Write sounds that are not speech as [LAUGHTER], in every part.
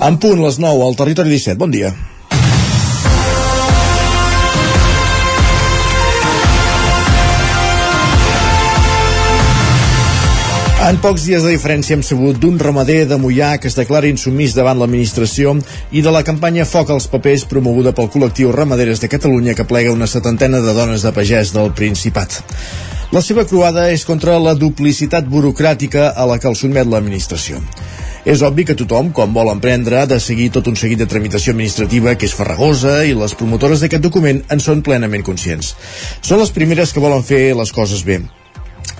En punt, les 9, al Territori 17. Bon dia. En pocs dies de diferència hem sabut d'un ramader de Mollà que es declara insumís davant l'administració i de la campanya Foc als papers promoguda pel col·lectiu Ramaderes de Catalunya que plega una setantena de dones de pagès del Principat. La seva croada és contra la duplicitat burocràtica a la que el sotmet l'administració. És obvi que tothom, quan vol emprendre, ha de seguir tot un seguit de tramitació administrativa que és farragosa i les promotores d'aquest document en són plenament conscients. Són les primeres que volen fer les coses bé.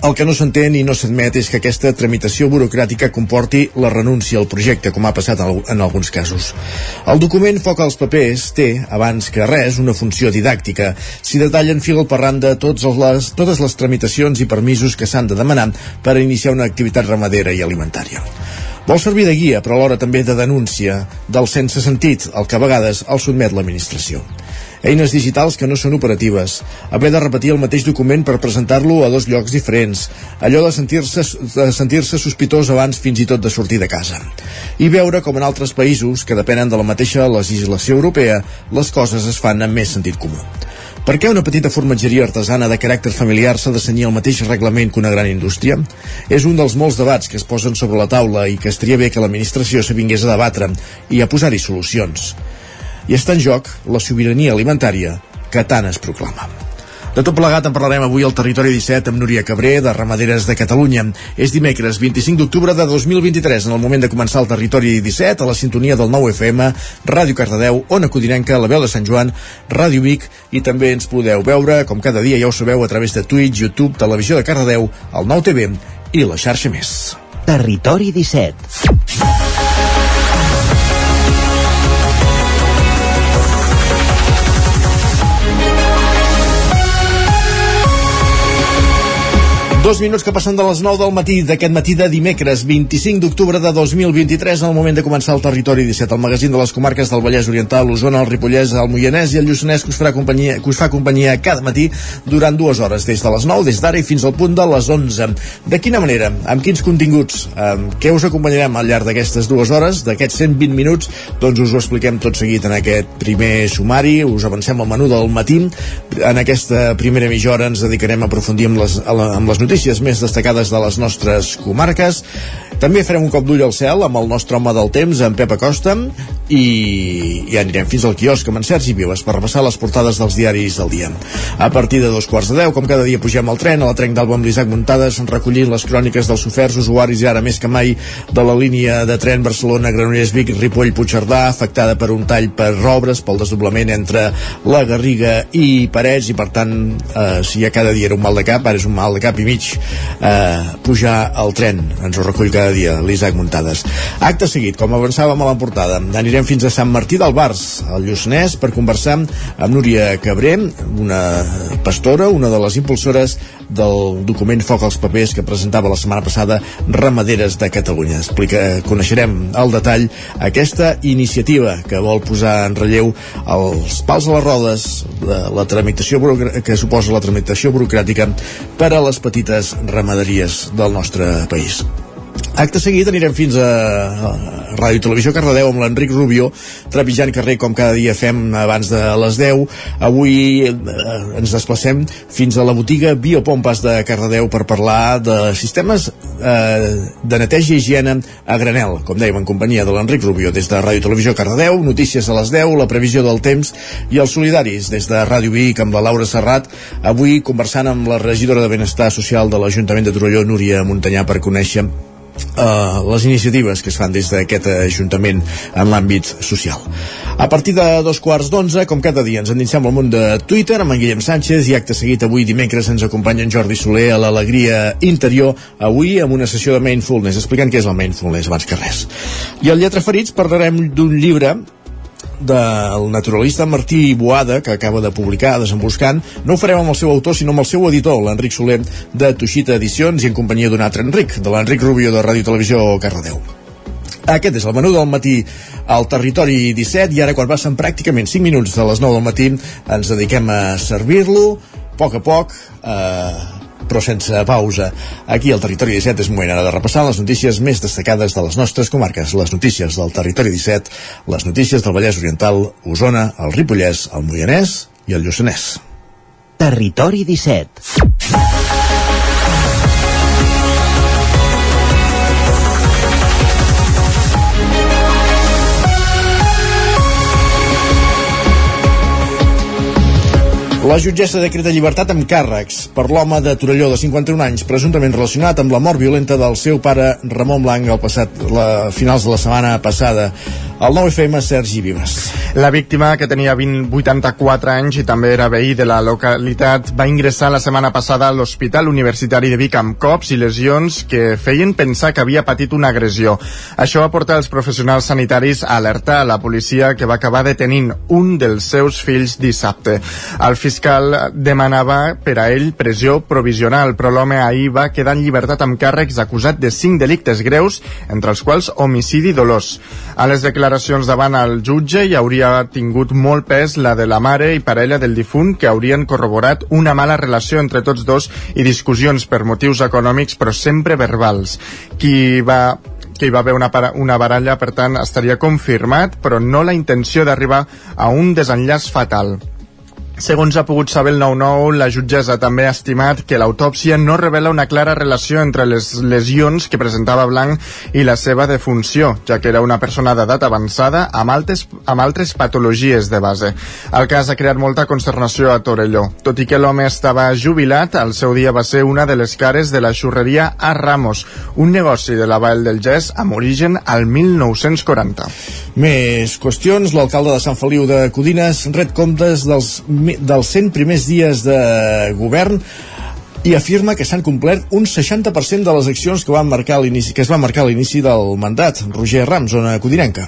El que no s'entén i no s'admet és que aquesta tramitació burocràtica comporti la renúncia al projecte, com ha passat en alguns casos. El document Foc als papers té, abans que res, una funció didàctica. S'hi detallen fil per randa tots les, totes les tramitacions i permisos que s'han de demanar per iniciar una activitat ramadera i alimentària. Vol servir de guia, però alhora també de denúncia del sense sentit, el que a vegades el sotmet l'administració. Eines digitals que no són operatives, haver de repetir el mateix document per presentar-lo a dos llocs diferents, allò de sentir-se sentir sospitós abans fins i tot de sortir de casa. I veure com en altres països, que depenen de la mateixa legislació europea, les coses es fan amb més sentit comú. Per què una petita formatgeria artesana de caràcter familiar s'ha de senyir el mateix reglament que una gran indústria? És un dels molts debats que es posen sobre la taula i que estaria bé que l'administració s'avingués a debatre i a posar-hi solucions. I està en joc la sobirania alimentària que tant es proclama. De tot plegat en parlarem avui al Territori 17 amb Núria Cabré, de Ramaderes de Catalunya. És dimecres 25 d'octubre de 2023, en el moment de començar el Territori 17, a la sintonia del 9 FM, Ràdio Cardedeu, Ona Codinenca, La Veu de Sant Joan, Ràdio Vic, i també ens podeu veure, com cada dia ja ho sabeu, a través de Twitch, YouTube, Televisió de Cardedeu, el 9 TV i la xarxa més. Territori 17 Dos minuts que passen de les 9 del matí d'aquest matí de dimecres 25 d'octubre de 2023 en el moment de començar el Territori 17, el magazín de les comarques del Vallès Oriental, l'Osona, el Ripollès, el Moianès i el Lluçanès que us, farà companyia, que us fa companyia cada matí durant dues hores, des de les 9, des d'ara i fins al punt de les 11. De quina manera? Amb quins continguts? Amb què us acompanyarem al llarg d'aquestes dues hores, d'aquests 120 minuts? Doncs us ho expliquem tot seguit en aquest primer sumari, us avancem al menú del matí. En aquesta primera mitja hora ens dedicarem a aprofundir amb les, amb les notícies notícies més destacades de les nostres comarques. També farem un cop d'ull al cel amb el nostre home del temps, en Pep Acosta, i, i anirem fins al quiosc amb en Sergi Vives per repassar les portades dels diaris del dia. A partir de dos quarts de deu, com cada dia pugem al tren, a la trenc d'Alba amb l'Isaac Muntades, recollint les cròniques dels oferts usuaris i ara més que mai de la línia de tren Barcelona-Granollers-Vic, Ripoll-Puigcerdà, afectada per un tall per obres, pel desdoblament entre la Garriga i Parets, i per tant, eh, si ja cada dia era un mal de cap, ara és un mal de cap i mig eh, pujar al tren. Ens ho recull cada dia l'Isaac Muntades. Acte seguit, com avançàvem a la portada, anirem fins a Sant Martí del Bars, al Lluçanès, per conversar amb Núria Cabré, una pastora, una de les impulsores del document Foc als papers que presentava la setmana passada Ramaderes de Catalunya. Explica, coneixerem al detall aquesta iniciativa que vol posar en relleu els pals a les rodes de la tramitació que suposa la tramitació burocràtica per a les petites ramaderies del nostre país. Acte seguit anirem fins a, Ràdio i Televisió Cardedeu amb l'Enric Rubio, trepitjant carrer com cada dia fem abans de les 10. Avui eh, ens desplacem fins a la botiga Biopompas de Cardedeu per parlar de sistemes eh, de neteja i higiene a granel, com dèiem, en companyia de l'Enric Rubio des de Ràdio i Televisió Cardedeu, notícies a les 10, la previsió del temps i els solidaris des de Ràdio Vic amb la Laura Serrat, avui conversant amb la regidora de Benestar Social de l'Ajuntament de Torelló, Núria Montanyà, per conèixer Uh, les iniciatives que es fan des d'aquest Ajuntament en l'àmbit social. A partir de dos quarts d'onze, com cada dia, ens endinsem al món de Twitter amb en Guillem Sánchez i acte seguit avui dimecres ens acompanya en Jordi Soler a l'Alegria Interior, avui amb una sessió de Mindfulness, explicant què és el Mindfulness abans que res. I al Lletra Ferits parlarem d'un llibre del naturalista Martí Boada, que acaba de publicar Desembuscant, no ho farem amb el seu autor, sinó amb el seu editor, l'Enric Soler, de Tuixita Edicions, i en companyia d'un altre Enric, de l'Enric Rubio de Ràdio Televisió Cardedeu. Aquest és el menú del matí al Territori 17 i ara quan passen pràcticament 5 minuts de les 9 del matí ens dediquem a servir-lo a poc a poc eh, però sense pausa. Aquí al Territori 17 és moment ara de repassar les notícies més destacades de les nostres comarques, les notícies del Territori 17, les notícies del Vallès Oriental, Osona, el Ripollès, el Moianès i el Lluçanès. Territori 17 La jutgessa decreta llibertat amb càrrecs per l'home de Torelló de 51 anys, presumptament relacionat amb la mort violenta del seu pare Ramon Blanc al passat, la, finals de la setmana passada. El 9FM, Sergi Vives. La víctima, que tenia 20, 84 anys i també era veí de la localitat, va ingressar la setmana passada a l'Hospital Universitari de Vic amb cops i lesions que feien pensar que havia patit una agressió. Això va portar els professionals sanitaris a alertar a la policia que va acabar detenint un dels seus fills dissabte. El fiscal demanava per a ell pressió provisional, però l'home ahir va quedar en llibertat amb càrrecs acusat de cinc delictes greus, entre els quals homicidi dolós. A les declaracions davant el jutge hi hauria tingut molt pes la de la mare i parella del difunt que haurien corroborat una mala relació entre tots dos i discussions per motius econòmics però sempre verbals. Qui va que hi va haver una, una baralla, per tant, estaria confirmat, però no la intenció d'arribar a un desenllaç fatal. Segons ha pogut saber el 9-9, la jutgessa també ha estimat que l'autòpsia no revela una clara relació entre les lesions que presentava Blanc i la seva defunció, ja que era una persona d'edat avançada amb, altes, amb altres patologies de base. El cas ha creat molta consternació a Torelló. Tot i que l'home estava jubilat, el seu dia va ser una de les cares de la xurreria A Ramos, un negoci de la Vall del Gès amb origen al 1940. Més qüestions. L'alcalde de Sant Feliu de Codines ret comptes dels dels 100 primers dies de govern i afirma que s'han complert un 60% de les accions que, van marcar que es van marcar a l'inici del mandat. Roger Rams, zona codinenca.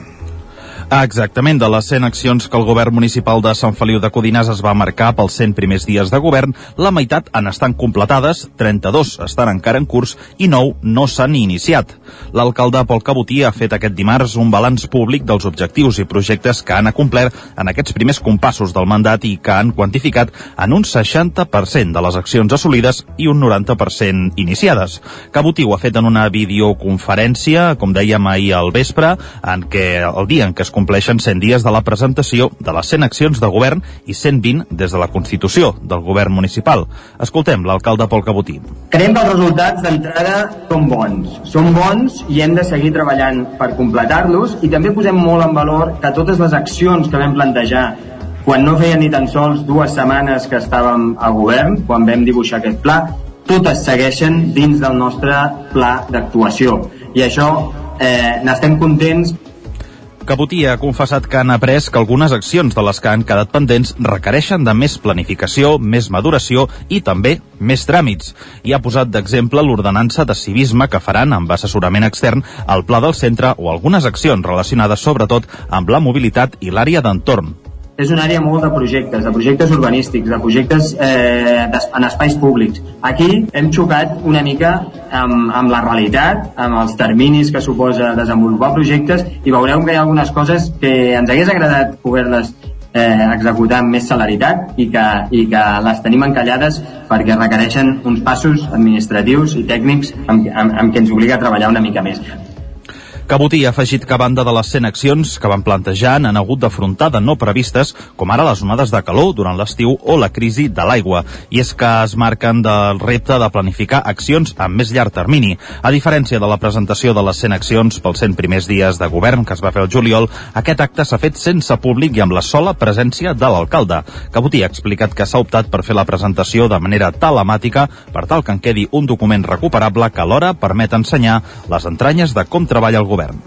Exactament, de les 100 accions que el govern municipal de Sant Feliu de Codines es va marcar pels 100 primers dies de govern, la meitat han estat completades, 32 estan encara en curs i 9 no s'han iniciat. L'alcalde Pol Cabotí ha fet aquest dimarts un balanç públic dels objectius i projectes que han acomplert en aquests primers compassos del mandat i que han quantificat en un 60% de les accions assolides i un 90% iniciades. Cabotí ho ha fet en una videoconferència, com dèiem ahir al vespre, en què el dia en què es compleixen 100 dies de la presentació de les 100 accions de govern i 120 des de la Constitució del govern municipal. Escoltem l'alcalde Pol Cabotí. Creiem que els resultats d'entrada són bons. Són bons i hem de seguir treballant per completar-los i també posem molt en valor que totes les accions que vam plantejar quan no feien ni tan sols dues setmanes que estàvem a govern, quan vam dibuixar aquest pla, totes segueixen dins del nostre pla d'actuació. I això eh, n'estem contents Cabotí ha confessat que han après que algunes accions de les que han quedat pendents requereixen de més planificació, més maduració i també més tràmits. I ha posat d'exemple l'ordenança de civisme que faran amb assessorament extern al pla del centre o algunes accions relacionades sobretot amb la mobilitat i l'àrea d'entorn és una àrea molt de projectes, de projectes urbanístics, de projectes eh, en espais públics. Aquí hem xocat una mica amb, amb la realitat, amb els terminis que suposa desenvolupar projectes i veureu que hi ha algunes coses que ens hagués agradat poder-les eh, executar amb més celeritat i que, i que les tenim encallades perquè requereixen uns passos administratius i tècnics amb, amb, amb què ens obliga a treballar una mica més. Cabotí ha afegit que a banda de les 100 accions que van plantejar han hagut d'afrontar de no previstes, com ara les onades de calor durant l'estiu o la crisi de l'aigua. I és que es marquen del repte de planificar accions a més llarg termini. A diferència de la presentació de les 100 accions pels 100 primers dies de govern que es va fer el juliol, aquest acte s'ha fet sense públic i amb la sola presència de l'alcalde. Cabotí ha explicat que s'ha optat per fer la presentació de manera telemàtica per tal que en quedi un document recuperable que alhora permet ensenyar les entranyes de com treballa el govern.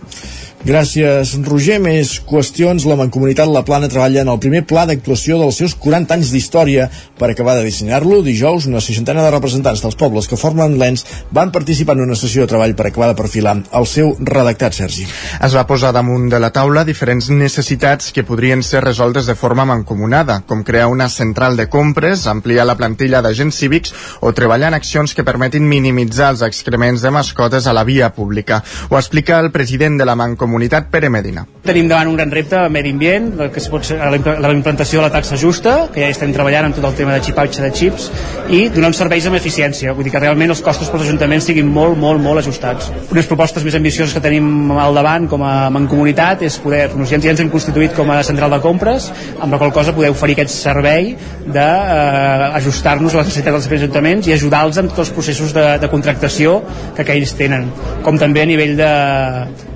Gràcies, Roger. Més qüestions. La Mancomunitat La Plana treballa en el primer pla d'actuació dels seus 40 anys d'història. Per acabar de dissenyar-lo, dijous, una seixantena de representants dels pobles que formen l'ENS van participar en una sessió de treball per acabar de perfilar el seu redactat, Sergi. Es va posar damunt de la taula diferents necessitats que podrien ser resoltes de forma mancomunada, com crear una central de compres, ampliar la plantilla d'agents cívics o treballar en accions que permetin minimitzar els excrements de mascotes a la via pública. Ho explica el president de la Mancomunitat Mancomunitat Pere Medina. Tenim davant un gran repte a medi ambient, que es pot ser la implantació de la taxa justa, que ja estem treballant en tot el tema de xipatge de xips, i donar serveis amb eficiència, vull dir que realment els costos pels ajuntaments siguin molt, molt, molt ajustats. Unes propostes més ambicioses que tenim al davant com a mancomunitat és poder, nos ja ens hem constituït com a central de compres, amb la qual cosa poder oferir aquest servei d'ajustar-nos eh, a les necessitats dels ajuntaments i ajudar-los en tots els processos de, de contractació que, que ells tenen, com també a nivell de,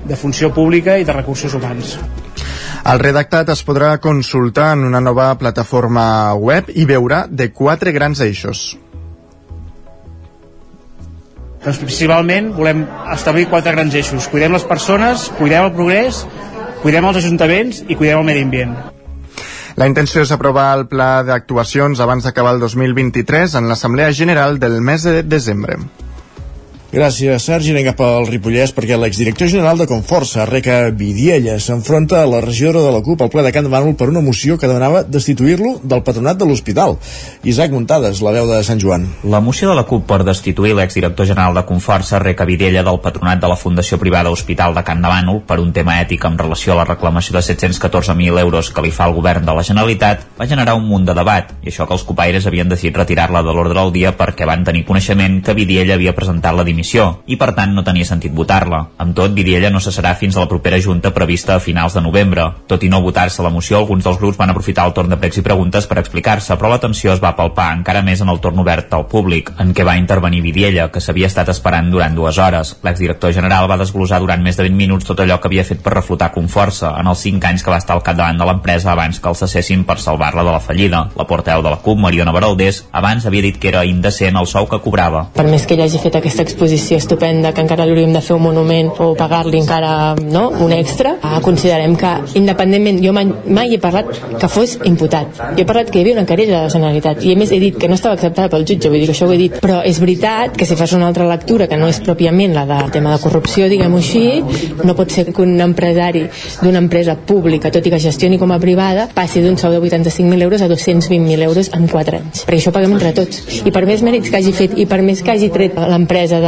de funció pública i de recursos humans. El redactat es podrà consultar en una nova plataforma web i veurà de quatre grans eixos. Doncs principalment volem establir quatre grans eixos. Cuidem les persones, cuidem el progrés, cuidem els ajuntaments i cuidem el medi ambient. La intenció és aprovar el pla d'actuacions abans d'acabar el 2023 en l'Assemblea General del mes de desembre. Gràcies, Sergi. Anem cap al Ripollès perquè l'exdirector general de Conforça, Reca Vidiella, s'enfronta a la regidora de la CUP al ple de Can de per una moció que demanava destituir-lo del patronat de l'hospital. Isaac Muntades, la veu de Sant Joan. La moció de la CUP per destituir l'exdirector general de Conforça, Reca Vidiella, del patronat de la Fundació Privada Hospital de Can de per un tema ètic en relació a la reclamació de 714.000 euros que li fa el govern de la Generalitat va generar un munt de debat i això que els copaires havien decidit retirar-la de l'ordre del dia perquè van tenir coneixement que Vidiella havia presentat la dimissió dimissió i per tant no tenia sentit votar-la. Amb tot, Vidiella no cessarà fins a la propera junta prevista a finals de novembre. Tot i no votar-se la moció, alguns dels grups van aprofitar el torn de pregs i preguntes per explicar-se, però l'atenció es va palpar encara més en el torn obert al públic, en què va intervenir Vidiella, que s'havia estat esperant durant dues hores. L'exdirector general va desglosar durant més de 20 minuts tot allò que havia fet per reflotar Conforça en els 5 anys que va estar al capdavant de l'empresa abans que el cessessin per salvar-la de la fallida. La porteu de la CUP, Mariona Baraldés, abans havia dit que era indecent el sou que cobrava. Per més que ell hagi fet aquesta exposició estupenda que encara li hauríem de fer un monument o pagar-li encara no, un extra, ah, considerem que independentment, jo mai, mai he parlat que fos imputat. Jo he parlat que hi havia una querella de la Generalitat i a més he dit que no estava acceptada pel jutge, vull dir que això ho he dit, però és veritat que si fas una altra lectura que no és pròpiament la del tema de corrupció, diguem-ho així, no pot ser que un empresari d'una empresa pública, tot i que gestioni com a privada, passi d'un sou de 85.000 euros a 220.000 euros en 4 anys. Perquè això ho paguem entre tots. I per més mèrits que hagi fet i per més que hagi tret l'empresa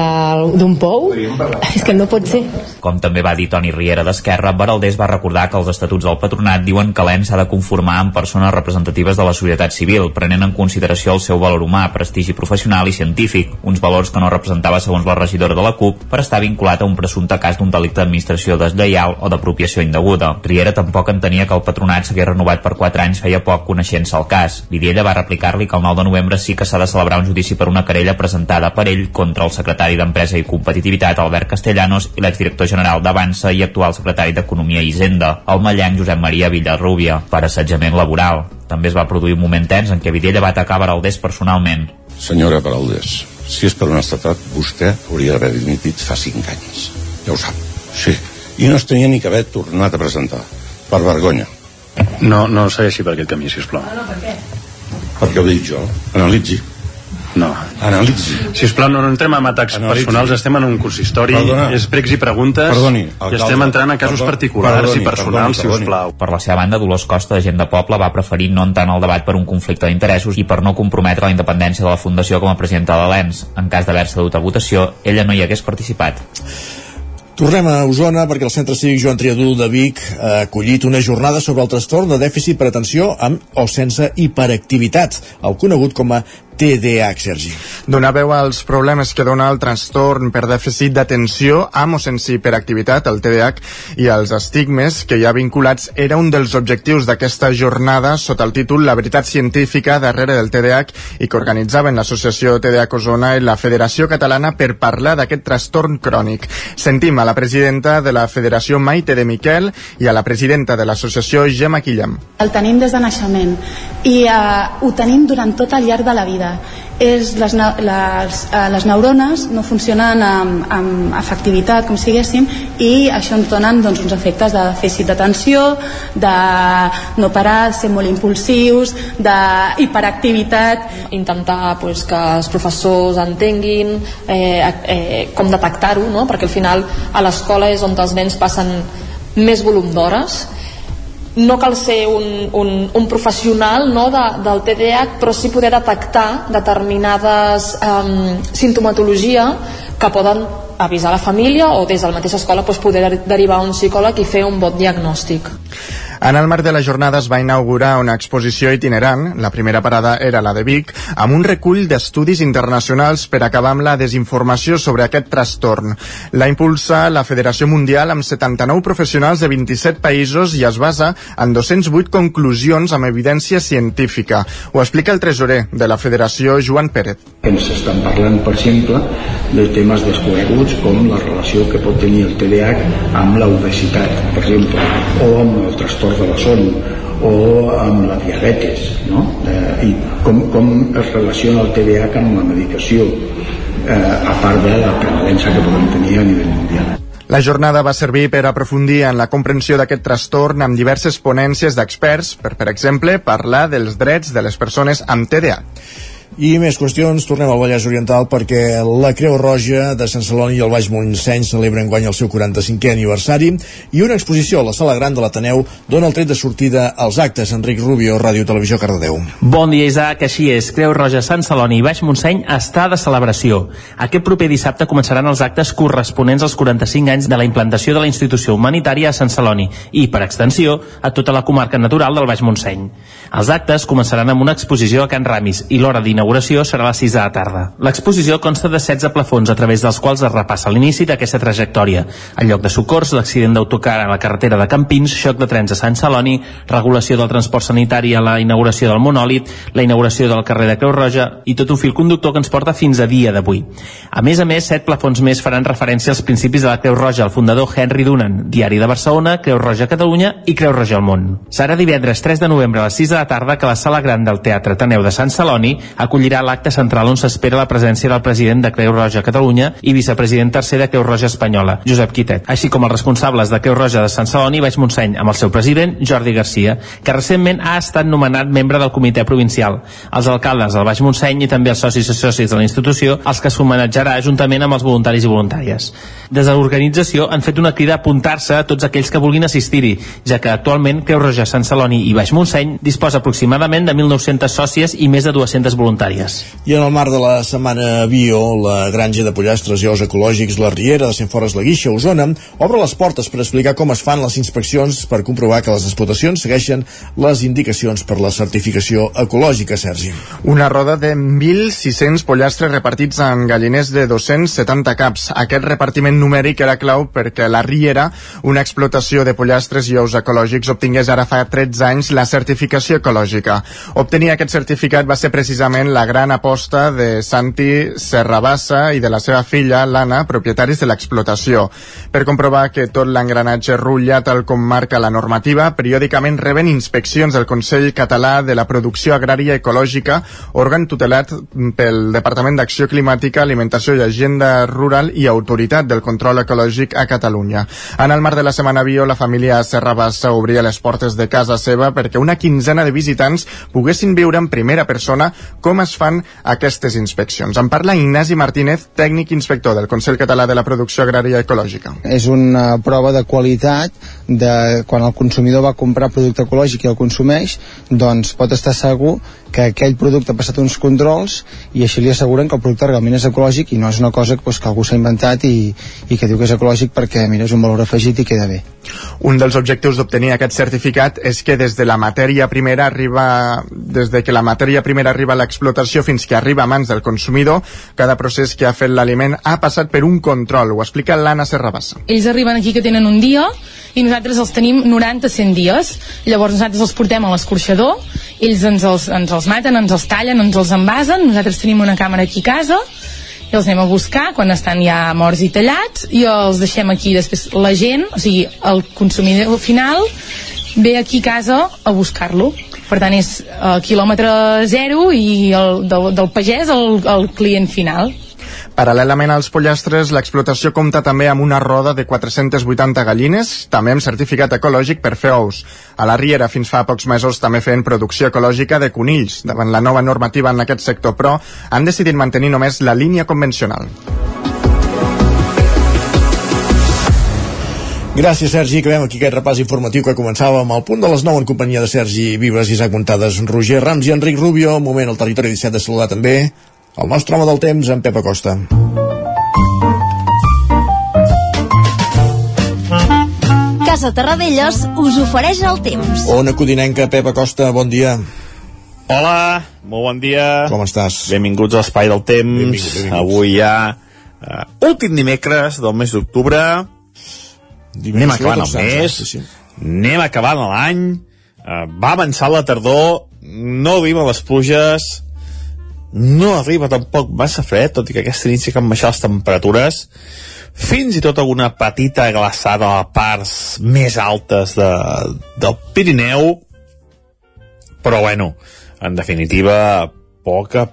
d'un pou, [LAUGHS] és que no pot ser. Com també va dir Toni Riera d'Esquerra, Baraldés va recordar que els estatuts del patronat diuen que l'ENS s'ha de conformar amb persones representatives de la societat civil, prenent en consideració el seu valor humà, prestigi professional i científic, uns valors que no representava segons la regidora de la CUP per estar vinculat a un presumpte cas d'un delicte d'administració deslleial o d'apropiació indeguda. Riera tampoc entenia que el patronat s'hagués renovat per 4 anys feia poc coneixent-se el cas. Vidiella va replicar-li que el 9 de novembre sí que s'ha de celebrar un judici per una querella presentada per ell contra el secretari d'Empresa i Competitivitat, Albert Castellanos, i l'exdirector general d'Avança i actual secretari d'Economia i Hisenda, el mallenc Josep Maria Villarrubia, per assetjament laboral. També es va produir un moment tens en què Vidella va atacar Baraldés personalment. Senyora Baraldés, si és per un estatat, vostè hauria d'haver dimitit fa 5 anys. Ja ho sap. Sí. I no es tenia ni que haver tornat a presentar. Per vergonya. No, no segueixi per aquest camí, si us plau. No, no, per què? Perquè ho dic jo. Analitzi. No. Analitzi. Si us plau, no, no entrem en atacs Analitzi. personals, estem en un curs històric, Perdona. és pregs i preguntes, Perdoni, i estem entrant a casos Perdó- particulars perdoni, i personals, perdoni, si us perdoni. plau. Per la seva banda, Dolors Costa, de Gent de Poble, va preferir no entrar en el debat per un conflicte d'interessos i per no comprometre la independència de la Fundació com a presidenta de l'ENS. En cas d'haver-se dut a votació, ella no hi hagués participat. Tornem a Osona perquè el Centre Cívic Joan Triadú de Vic ha acollit una jornada sobre el trastorn de dèficit per atenció amb o sense hiperactivitat, el conegut com a TDAH, Sergi. Donar veu als problemes que dona el trastorn per dèficit d'atenció amb o sense hiperactivitat, el TDAH, i els estigmes que hi ha vinculats era un dels objectius d'aquesta jornada sota el títol La veritat científica darrere del TDAH i que organitzaven l'Associació TDAH Osona i la Federació Catalana per parlar d'aquest trastorn crònic. Sentim a la presidenta de la Federació Maite de Miquel i a la presidenta de l'Associació Gemma Quillam. El tenim des de naixement i eh, ho tenim durant tot el llarg de la vida. És les, les, eh, les neurones no funcionen amb, amb efectivitat, com si diguéssim, i això ens donen doncs, uns efectes de dèficit d'atenció, de no parar, ser molt impulsius, d'hiperactivitat. intentar pues, que els professors entenguin eh, eh, com detectar-ho, no? perquè al final a l'escola és on els nens passen més volum d'hores no cal ser un, un, un professional no, de, del TDAH però sí poder detectar determinades um, sintomatologia que poden avisar la família o des de la mateixa escola doncs, poder derivar un psicòleg i fer un bon diagnòstic. En el marc de la jornada es va inaugurar una exposició itinerant, la primera parada era la de Vic, amb un recull d'estudis internacionals per acabar amb la desinformació sobre aquest trastorn. La impulsa la Federació Mundial amb 79 professionals de 27 països i es basa en 208 conclusions amb evidència científica. Ho explica el tresorer de la Federació, Joan Pérez. Ens estan parlant, per exemple, de temes desconeguts com la relació que pot tenir el TDAH amb l'obesitat, per exemple, o amb el trastorn de la son o amb la diabetes no? eh, i com, com es relaciona el TDAH amb la medicació eh, a part de la prevalença que podem tenir a nivell mundial la jornada va servir per aprofundir en la comprensió d'aquest trastorn amb diverses ponències d'experts per, per exemple, parlar dels drets de les persones amb TDAH. I més qüestions, tornem al Vallès Oriental perquè la Creu Roja de Sant Celoni i el Baix Montseny celebren guany el seu 45è aniversari i una exposició a la Sala Gran de l'Ateneu dona el tret de sortida als actes. Enric Rubio, Ràdio Televisió Cardedeu. Bon dia, Isaac, així és. Creu Roja, Sant Celoni i Baix Montseny està de celebració. Aquest proper dissabte començaran els actes corresponents als 45 anys de la implantació de la institució humanitària a Sant Celoni i, per extensió, a tota la comarca natural del Baix Montseny. Els actes començaran amb una exposició a Can Ramis i l'hora 19 inauguració serà a les 6 de la tarda. L'exposició consta de 16 plafons a través dels quals es repassa l'inici d'aquesta trajectòria. El lloc de socors, l'accident d'autocar a la carretera de Campins, xoc de trens a Sant Celoni, regulació del transport sanitari a la inauguració del monòlit, la inauguració del carrer de Creu Roja i tot un fil conductor que ens porta fins a dia d'avui. A més a més, 7 plafons més faran referència als principis de la Creu Roja, el fundador Henry Dunan, Diari de Barcelona, Creu Roja Catalunya i Creu Roja al món. Serà divendres 3 de novembre a les 6 de la tarda que la sala gran del Teatre Taneu de Sant Celoni acollirà l'acte central on s'espera la presència del president de Creu Roja Catalunya i vicepresident tercer de Creu Roja Espanyola, Josep Quitet, així com els responsables de Creu Roja de Sant Celoni i Baix Montseny, amb el seu president, Jordi Garcia, que recentment ha estat nomenat membre del comitè provincial. Els alcaldes del Baix Montseny i també els socis i socis de la institució, els que s'homenatjarà juntament amb els voluntaris i voluntàries. Des de l'organització han fet una crida a apuntar-se a tots aquells que vulguin assistir-hi, ja que actualment Creu Roja, Sant Celoni i Baix Montseny disposa aproximadament de 1.900 sòcies i més de 200 voluntàries. I en el marc de la setmana Bio, la granja de pollastres i ous ecològics La Riera de Cienfores la Guixa, Osona, obre les portes per explicar com es fan les inspeccions per comprovar que les explotacions segueixen les indicacions per la certificació ecològica, Sergi. Una roda de 1.600 pollastres repartits en galliners de 270 caps. Aquest repartiment numèric era clau perquè la Riera, una explotació de pollastres i ous ecològics, obtingués ara fa 13 anys la certificació ecològica. Obtenir aquest certificat va ser precisament la gran aposta de Santi Serrabassa i de la seva filla, l'Anna, propietaris de l'explotació. Per comprovar que tot l'engranatge rutlla tal com marca la normativa, periòdicament reben inspeccions del Consell Català de la Producció Agrària Ecològica, òrgan tutelat pel Departament d'Acció Climàtica, Alimentació i Agenda Rural i Autoritat del Control Ecològic a Catalunya. En el marc de la Setmana Bio, la família Serrabassa obria les portes de casa seva perquè una quinzena de visitants poguessin viure en primera persona com es fan aquestes inspeccions. En parla Ignasi Martínez, tècnic inspector del Consell Català de la Producció Agrària Ecològica. És una prova de qualitat de quan el consumidor va comprar producte ecològic i el consumeix, doncs pot estar segur que aquell producte ha passat uns controls i així li asseguren que el producte realment és ecològic i no és una cosa pues, que algú s'ha inventat i, i que diu que és ecològic perquè mira, és un valor afegit i queda bé. Un dels objectius d'obtenir aquest certificat és que des de la matèria primera arriba des de que la matèria primera arriba a l'explotació fins que arriba a mans del consumidor, cada procés que ha fet l'aliment ha passat per un control, ho explica l'Anna Serrabassa. Ells arriben aquí que tenen un dia i nosaltres els tenim 90-100 dies. Llavors nosaltres els portem a l'escorxador, ells ens els, ens els maten, ens els tallen, ens els envasen, nosaltres tenim una càmera aquí a casa i els anem a buscar quan estan ja morts i tallats i els deixem aquí després la gent, o sigui, el consumidor final ve aquí a casa a buscar-lo per tant és uh, quilòmetre zero i el, del, del pagès el, el client final Paral·lelament als pollastres, l'explotació compta també amb una roda de 480 gallines, també amb certificat ecològic per fer ous. A la Riera fins fa pocs mesos també feien producció ecològica de conills. Davant la nova normativa en aquest sector, però, han decidit mantenir només la línia convencional. Gràcies, Sergi. Acabem aquí aquest repàs informatiu que començava amb el punt de les 9 en companyia de Sergi Vives, Isaac Montades, Roger Rams i Enric Rubio. Un moment al territori 17 de saludar també el nostre home del temps, en Pep Acosta. Casa Terradellos us ofereix el temps. Ona Codinenca, Pep Acosta, bon dia. Hola, molt bon dia. Com estàs? Benvinguts a l'Espai del Temps. Benvinguts, benvinguts. Avui ja uh, eh, últim dimecres del mes d'octubre. Anem acabant el mes, sí, sí. anem acabant l'any, uh, va avançar la tardor, no vivim a les pluges, no arriba tampoc massa fred, tot i que aquesta nit sí que han baixat les temperatures, fins i tot alguna petita glaçada a parts més altes de, del Pirineu, però bueno, en definitiva, poca,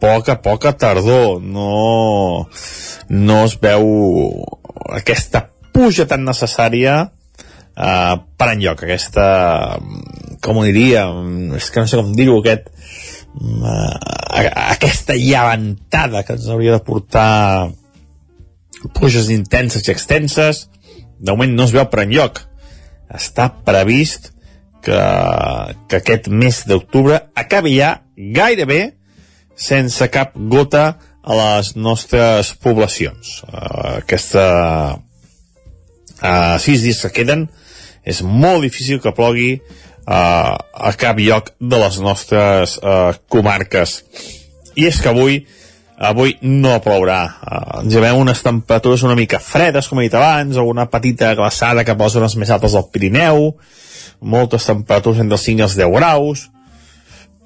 poca, poca tardor. No, no es veu aquesta puja tan necessària uh, per enlloc, aquesta, com ho diria, és que no sé com dir-ho, aquest, aquesta llevantada que ens hauria de portar pluges intenses i extenses, de moment no es veu per enlloc. Està previst que, que aquest mes d'octubre acabi ja gairebé sense cap gota a les nostres poblacions. Uh, aquesta uh, sis dies que queden és molt difícil que plogui a cap lloc de les nostres uh, comarques. I és que avui avui no plourà. Uh, ens llevem unes temperatures una mica fredes, com he dit abans, o una petita glaçada cap a les zones més altes del Pirineu, moltes temperatures entre els 5 i els 10 graus,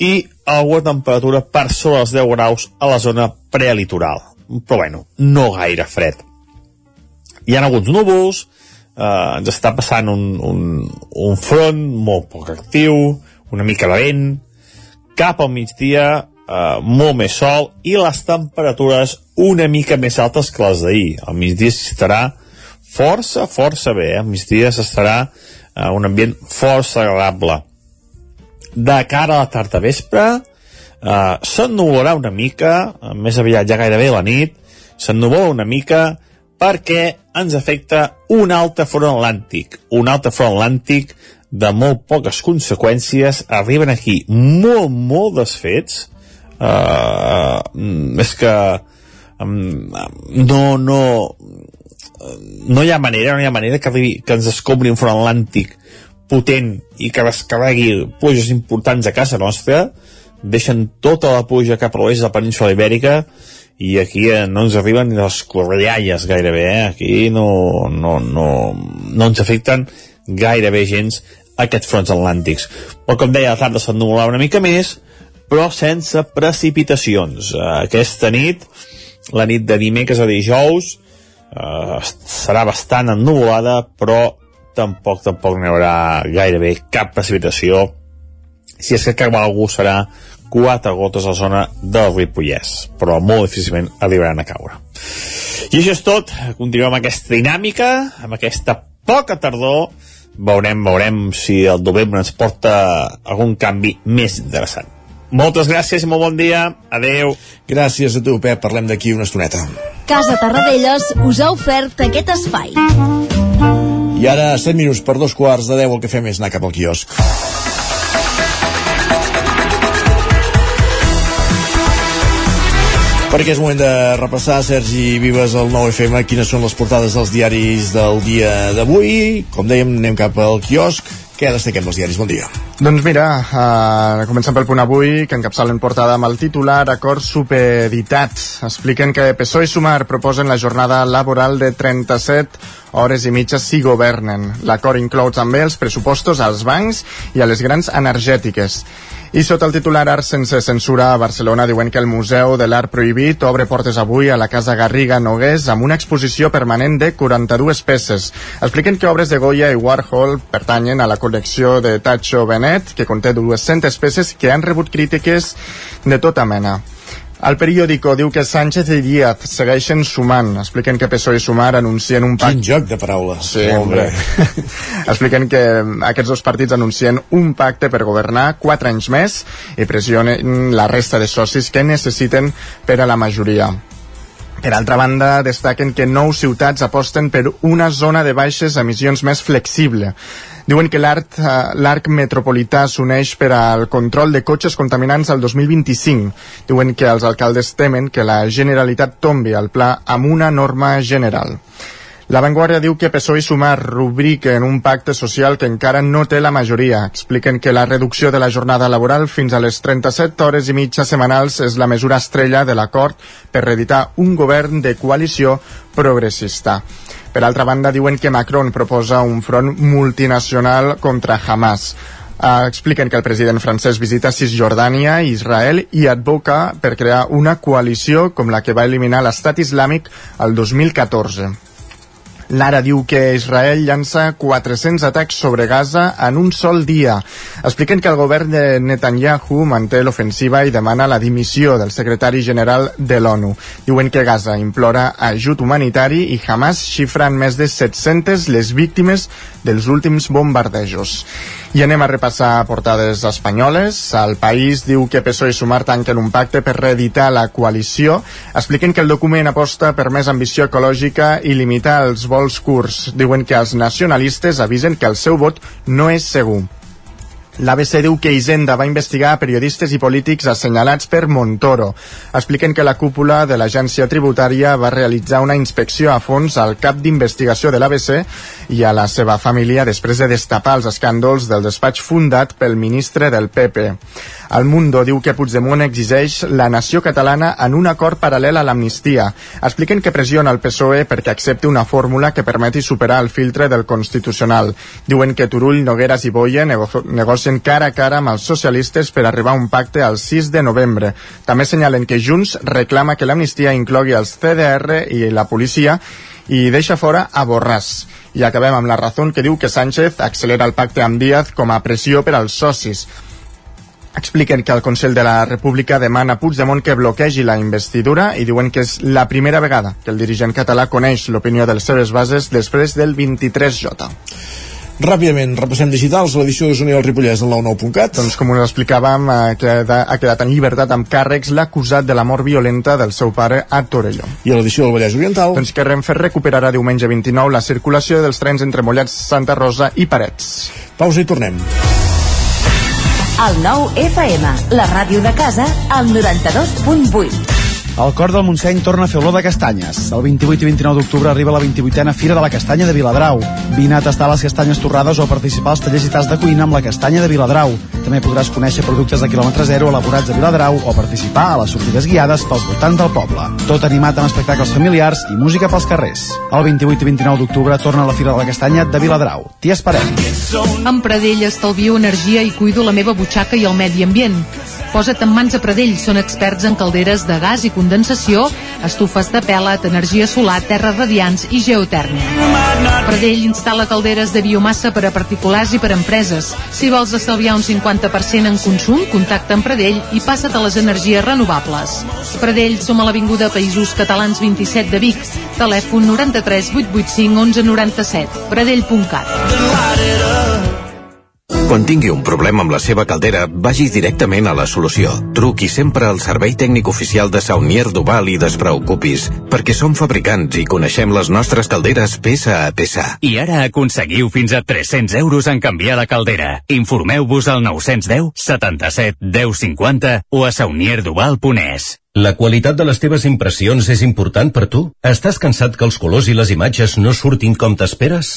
i alguna temperatura per sobre els 10 graus a la zona prelitoral. Però bueno, no gaire fred. Hi ha alguns núvols, eh, ens està passant un, un, un front molt poc actiu, una mica de vent, cap al migdia eh, molt més sol i les temperatures una mica més altes que les d'ahir. Al migdia estarà força, força bé, eh? al migdia s'estarà eh, un ambient força agradable. De cara a la tarda vespre, eh, s'ennuvolarà una mica, eh, més aviat ja gairebé la nit, s'ennuvola una mica perquè ens afecta un altre front atlàntic, un altre front atlàntic de molt poques conseqüències, arriben aquí molt, molt desfets, uh, és que um, no, no no hi ha manera, no hi ha manera que, arribi, que ens escombri un front atlàntic potent i que descarregui pluges importants a casa nostra. Deixen tota la pluja cap a l'oest de la península ibèrica i aquí eh, no ens arriben ni les corrialles gairebé, eh? aquí no, no, no, no ens afecten gairebé gens aquests fronts atlàntics. Però com deia, la tarda s'ennuvolarà una mica més, però sense precipitacions. Eh, aquesta nit, la nit de dimecres a dijous, eh, serà bastant ennuvolada, però tampoc tampoc n'hi haurà gairebé cap precipitació. Si és que cap algú serà quatre gotes a la zona del Ripollès, però molt difícilment arribaran a caure. I això és tot. Continuem amb aquesta dinàmica, amb aquesta poca tardor. Veurem, veurem si el novembre ens porta algun canvi més interessant. Moltes gràcies i molt bon dia. Adeu. Gràcies a tu, Pep. Parlem d'aquí una estoneta. Casa Tarradellas us ha ofert aquest espai. I ara, 7 minuts per dos quarts de 10, el que fem és anar cap al quiosc. Perquè és moment de repassar, Sergi Vives, el 9FM, quines són les portades dels diaris del dia d'avui. Com dèiem, anem cap al quiosc. Què destaquem dels diaris? Bon dia. Doncs mira, uh, comencem pel punt avui, que encapçalen portada amb el titular Acord supeditat. Expliquen que PSOE i Sumar proposen la jornada laboral de 37 hores i mitja si governen. L'acord inclou també els pressupostos als bancs i a les grans energètiques. I sota el titular Art sense censura a Barcelona diuen que el Museu de l'Art Prohibit obre portes avui a la Casa Garriga Nogués amb una exposició permanent de 42 peces. Expliquen que obres de Goya i Warhol pertanyen a la col·lecció de Tacho Benet, que conté 200 peces que han rebut crítiques de tota mena. El periòdico diu que Sánchez i Díaz segueixen sumant. Expliquen que PSOE i Sumar anuncien un pacte... Quin joc de paraules. Sí, hombre. [LAUGHS] Expliquen que aquests dos partits anuncien un pacte per governar quatre anys més i pressionen la resta de socis que necessiten per a la majoria. Per altra banda, destaquen que nou ciutats aposten per una zona de baixes emissions més flexible. Diuen que l'arc l'arc metropolità s'uneix per al control de cotxes contaminants al 2025. Diuen que els alcaldes temen que la Generalitat tombi el pla amb una norma general. La Vanguardia diu que PSOE i Sumar rubriquen un pacte social que encara no té la majoria. Expliquen que la reducció de la jornada laboral fins a les 37 hores i mitja setmanals és la mesura estrella de l'acord per reeditar un govern de coalició progressista. Per altra banda, diuen que Macron proposa un front multinacional contra Hamas. Uh, expliquen que el president francès visita Cisjordània i Israel i advoca per crear una coalició com la que va eliminar l'estat islàmic el 2014. Lara diu que Israel llança 400 atacs sobre Gaza en un sol dia. Expliquen que el govern de Netanyahu manté l'ofensiva i demana la dimissió del secretari general de l'ONU. Diuen que Gaza implora ajut humanitari i Hamas xifra en més de 700 les víctimes dels últims bombardejos. I anem a repassar portades espanyoles. El País diu que PSOE i Sumar tanquen un pacte per reeditar la coalició. Expliquen que el document aposta per més ambició ecològica i limitar els vols curts. Diuen que els nacionalistes avisen que el seu vot no és segur. L'ABC diu que Hisenda va investigar periodistes i polítics assenyalats per Montoro. Expliquen que la cúpula de l'agència tributària va realitzar una inspecció a fons al cap d'investigació de l'ABC i a la seva família després de destapar els escàndols del despatx fundat pel ministre del PP. El Mundo diu que Puigdemont exigeix la nació catalana en un acord paral·lel a l'amnistia. Expliquen que pressiona el PSOE perquè accepti una fórmula que permeti superar el filtre del Constitucional. Diuen que Turull, Nogueras i Boye nego negocien cara a cara amb els socialistes per arribar a un pacte el 6 de novembre. També senyalen que Junts reclama que l'amnistia inclogui els CDR i la policia i deixa fora a Borràs. I acabem amb la raó que diu que Sánchez accelera el pacte amb Díaz com a pressió per als socis expliquen que el Consell de la República demana a Puigdemont que bloquegi la investidura i diuen que és la primera vegada que el dirigent català coneix l'opinió de les seves bases després del 23J. Ràpidament, repassem digitals, l'edició d'Osona i el Ripollès al 99.cat. Doncs com us explicàvem, ha quedat, ha quedat en llibertat amb càrrecs l'acusat de la mort violenta del seu pare a Torelló. I a l'edició del Vallès Oriental? Doncs que Renfe recuperarà diumenge 29 la circulació dels trens entre Mollets, Santa Rosa i Parets. Pausa i tornem. El nou FM, la ràdio de casa, al 92.8. El cor del Montseny torna a fer olor de castanyes. El 28 i 29 d'octubre arriba la 28a Fira de la Castanya de Viladrau. Vine a tastar les castanyes torrades o a participar als tallers i tas de cuina amb la castanya de Viladrau. També podràs conèixer productes de quilòmetre zero elaborats a Viladrau o participar a les sortides guiades pels voltants del poble. Tot animat amb espectacles familiars i música pels carrers. El 28 i 29 d'octubre torna a la Fira de la Castanya de Viladrau. T'hi esperem. Amb Pradell estalvio energia i cuido la meva butxaca i el medi ambient. Posa't en mans a Pradell, són experts en calderes de gas i condensació, estufes de pèl·let, energia solar, terres radiants i geotèrmia. Pradell instal·la calderes de biomassa per a particulars i per a empreses. Si vols estalviar un 50% en consum, contacta amb Pradell i passa't a les energies renovables. Pradell, som a l'Avinguda Països Catalans 27 de Vic. Telèfon 93 885 1197. Pradell.cat. Quan tingui un problema amb la seva caldera, vagi directament a la solució. Truqui sempre al servei tècnic oficial de Saunier Duval i despreocupis, perquè som fabricants i coneixem les nostres calderes peça a peça. I ara aconseguiu fins a 300 euros en canviar la caldera. Informeu-vos al 910 77 10 50 o a saunierduval.es. La qualitat de les teves impressions és important per tu? Estàs cansat que els colors i les imatges no surtin com t'esperes?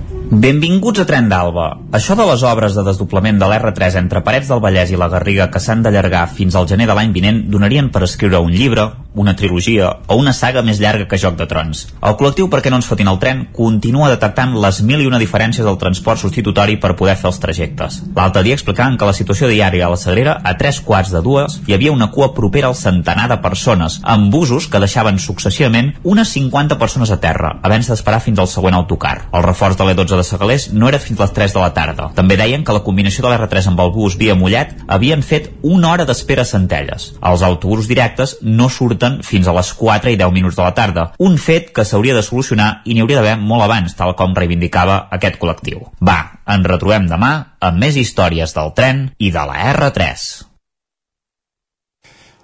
Benvinguts a Tren d'Alba. Això de les obres de desdoblament de l'R3 entre Parets del Vallès i la Garriga que s'han d'allargar fins al gener de l'any vinent donarien per escriure un llibre, una trilogia o una saga més llarga que Joc de Trons. El col·lectiu Perquè no ens fotin el tren continua detectant les mil i una diferències del transport substitutori per poder fer els trajectes. L'altre dia explicaven que la situació diària a la Sagrera a tres quarts de dues hi havia una cua propera al centenar de persones, amb busos que deixaven successivament unes 50 persones a terra, havent-se d'esperar fins al següent autocar. El reforç de l'E12 de Sagalés no era fins les 3 de la tarda. També deien que la combinació de l'R3 amb el bus via Mollet havien fet una hora d'espera a Centelles. Els autobusos directes no surten fins a les 4 i 10 minuts de la tarda, un fet que s'hauria de solucionar i n'hi hauria d'haver molt abans, tal com reivindicava aquest col·lectiu. Va, ens retrobem demà amb més històries del tren i de la R3.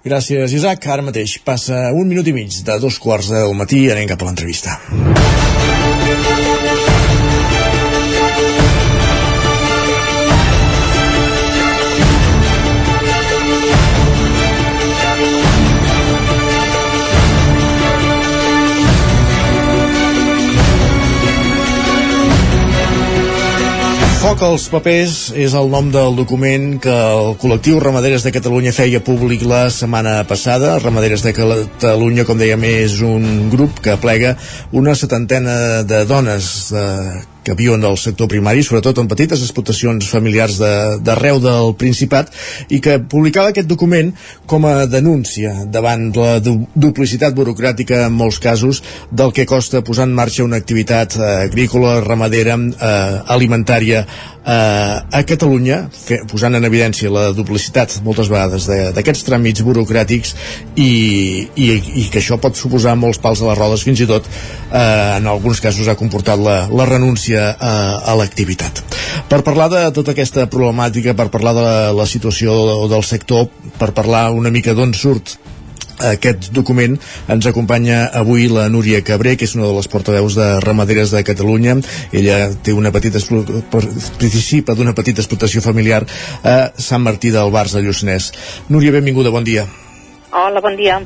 Gràcies, Isaac. Ara mateix passa un minut i mig de dos quarts del matí i anem cap a l'entrevista. Foc als papers és el nom del document que el col·lectiu Ramaderes de Catalunya feia públic la setmana passada. Ramaderes de Catalunya, com dèiem, és un grup que plega una setantena de dones de que viuen del sector primari, sobretot en petites explotacions familiars d'arreu de, del Principat, i que publicava aquest document com a denúncia davant la du duplicitat burocràtica en molts casos del que costa posar en marxa una activitat eh, agrícola, ramadera, eh, alimentària eh, a Catalunya, fe, posant en evidència la duplicitat moltes vegades d'aquests tràmits burocràtics i, i, i que això pot suposar molts pals a les rodes, fins i tot eh, en alguns casos ha comportat la, la renúncia a, a l'activitat. Per parlar de tota aquesta problemàtica, per parlar de la, la situació del sector, per parlar una mica d'on surt aquest document ens acompanya avui la Núria Cabré, que és una de les portaveus de Ramaderes de Catalunya. Ella té una petita participa d'una petita explotació familiar a Sant Martí del Bars de Lluçanès. Núria, benvinguda, bon dia. Hola, bon dia.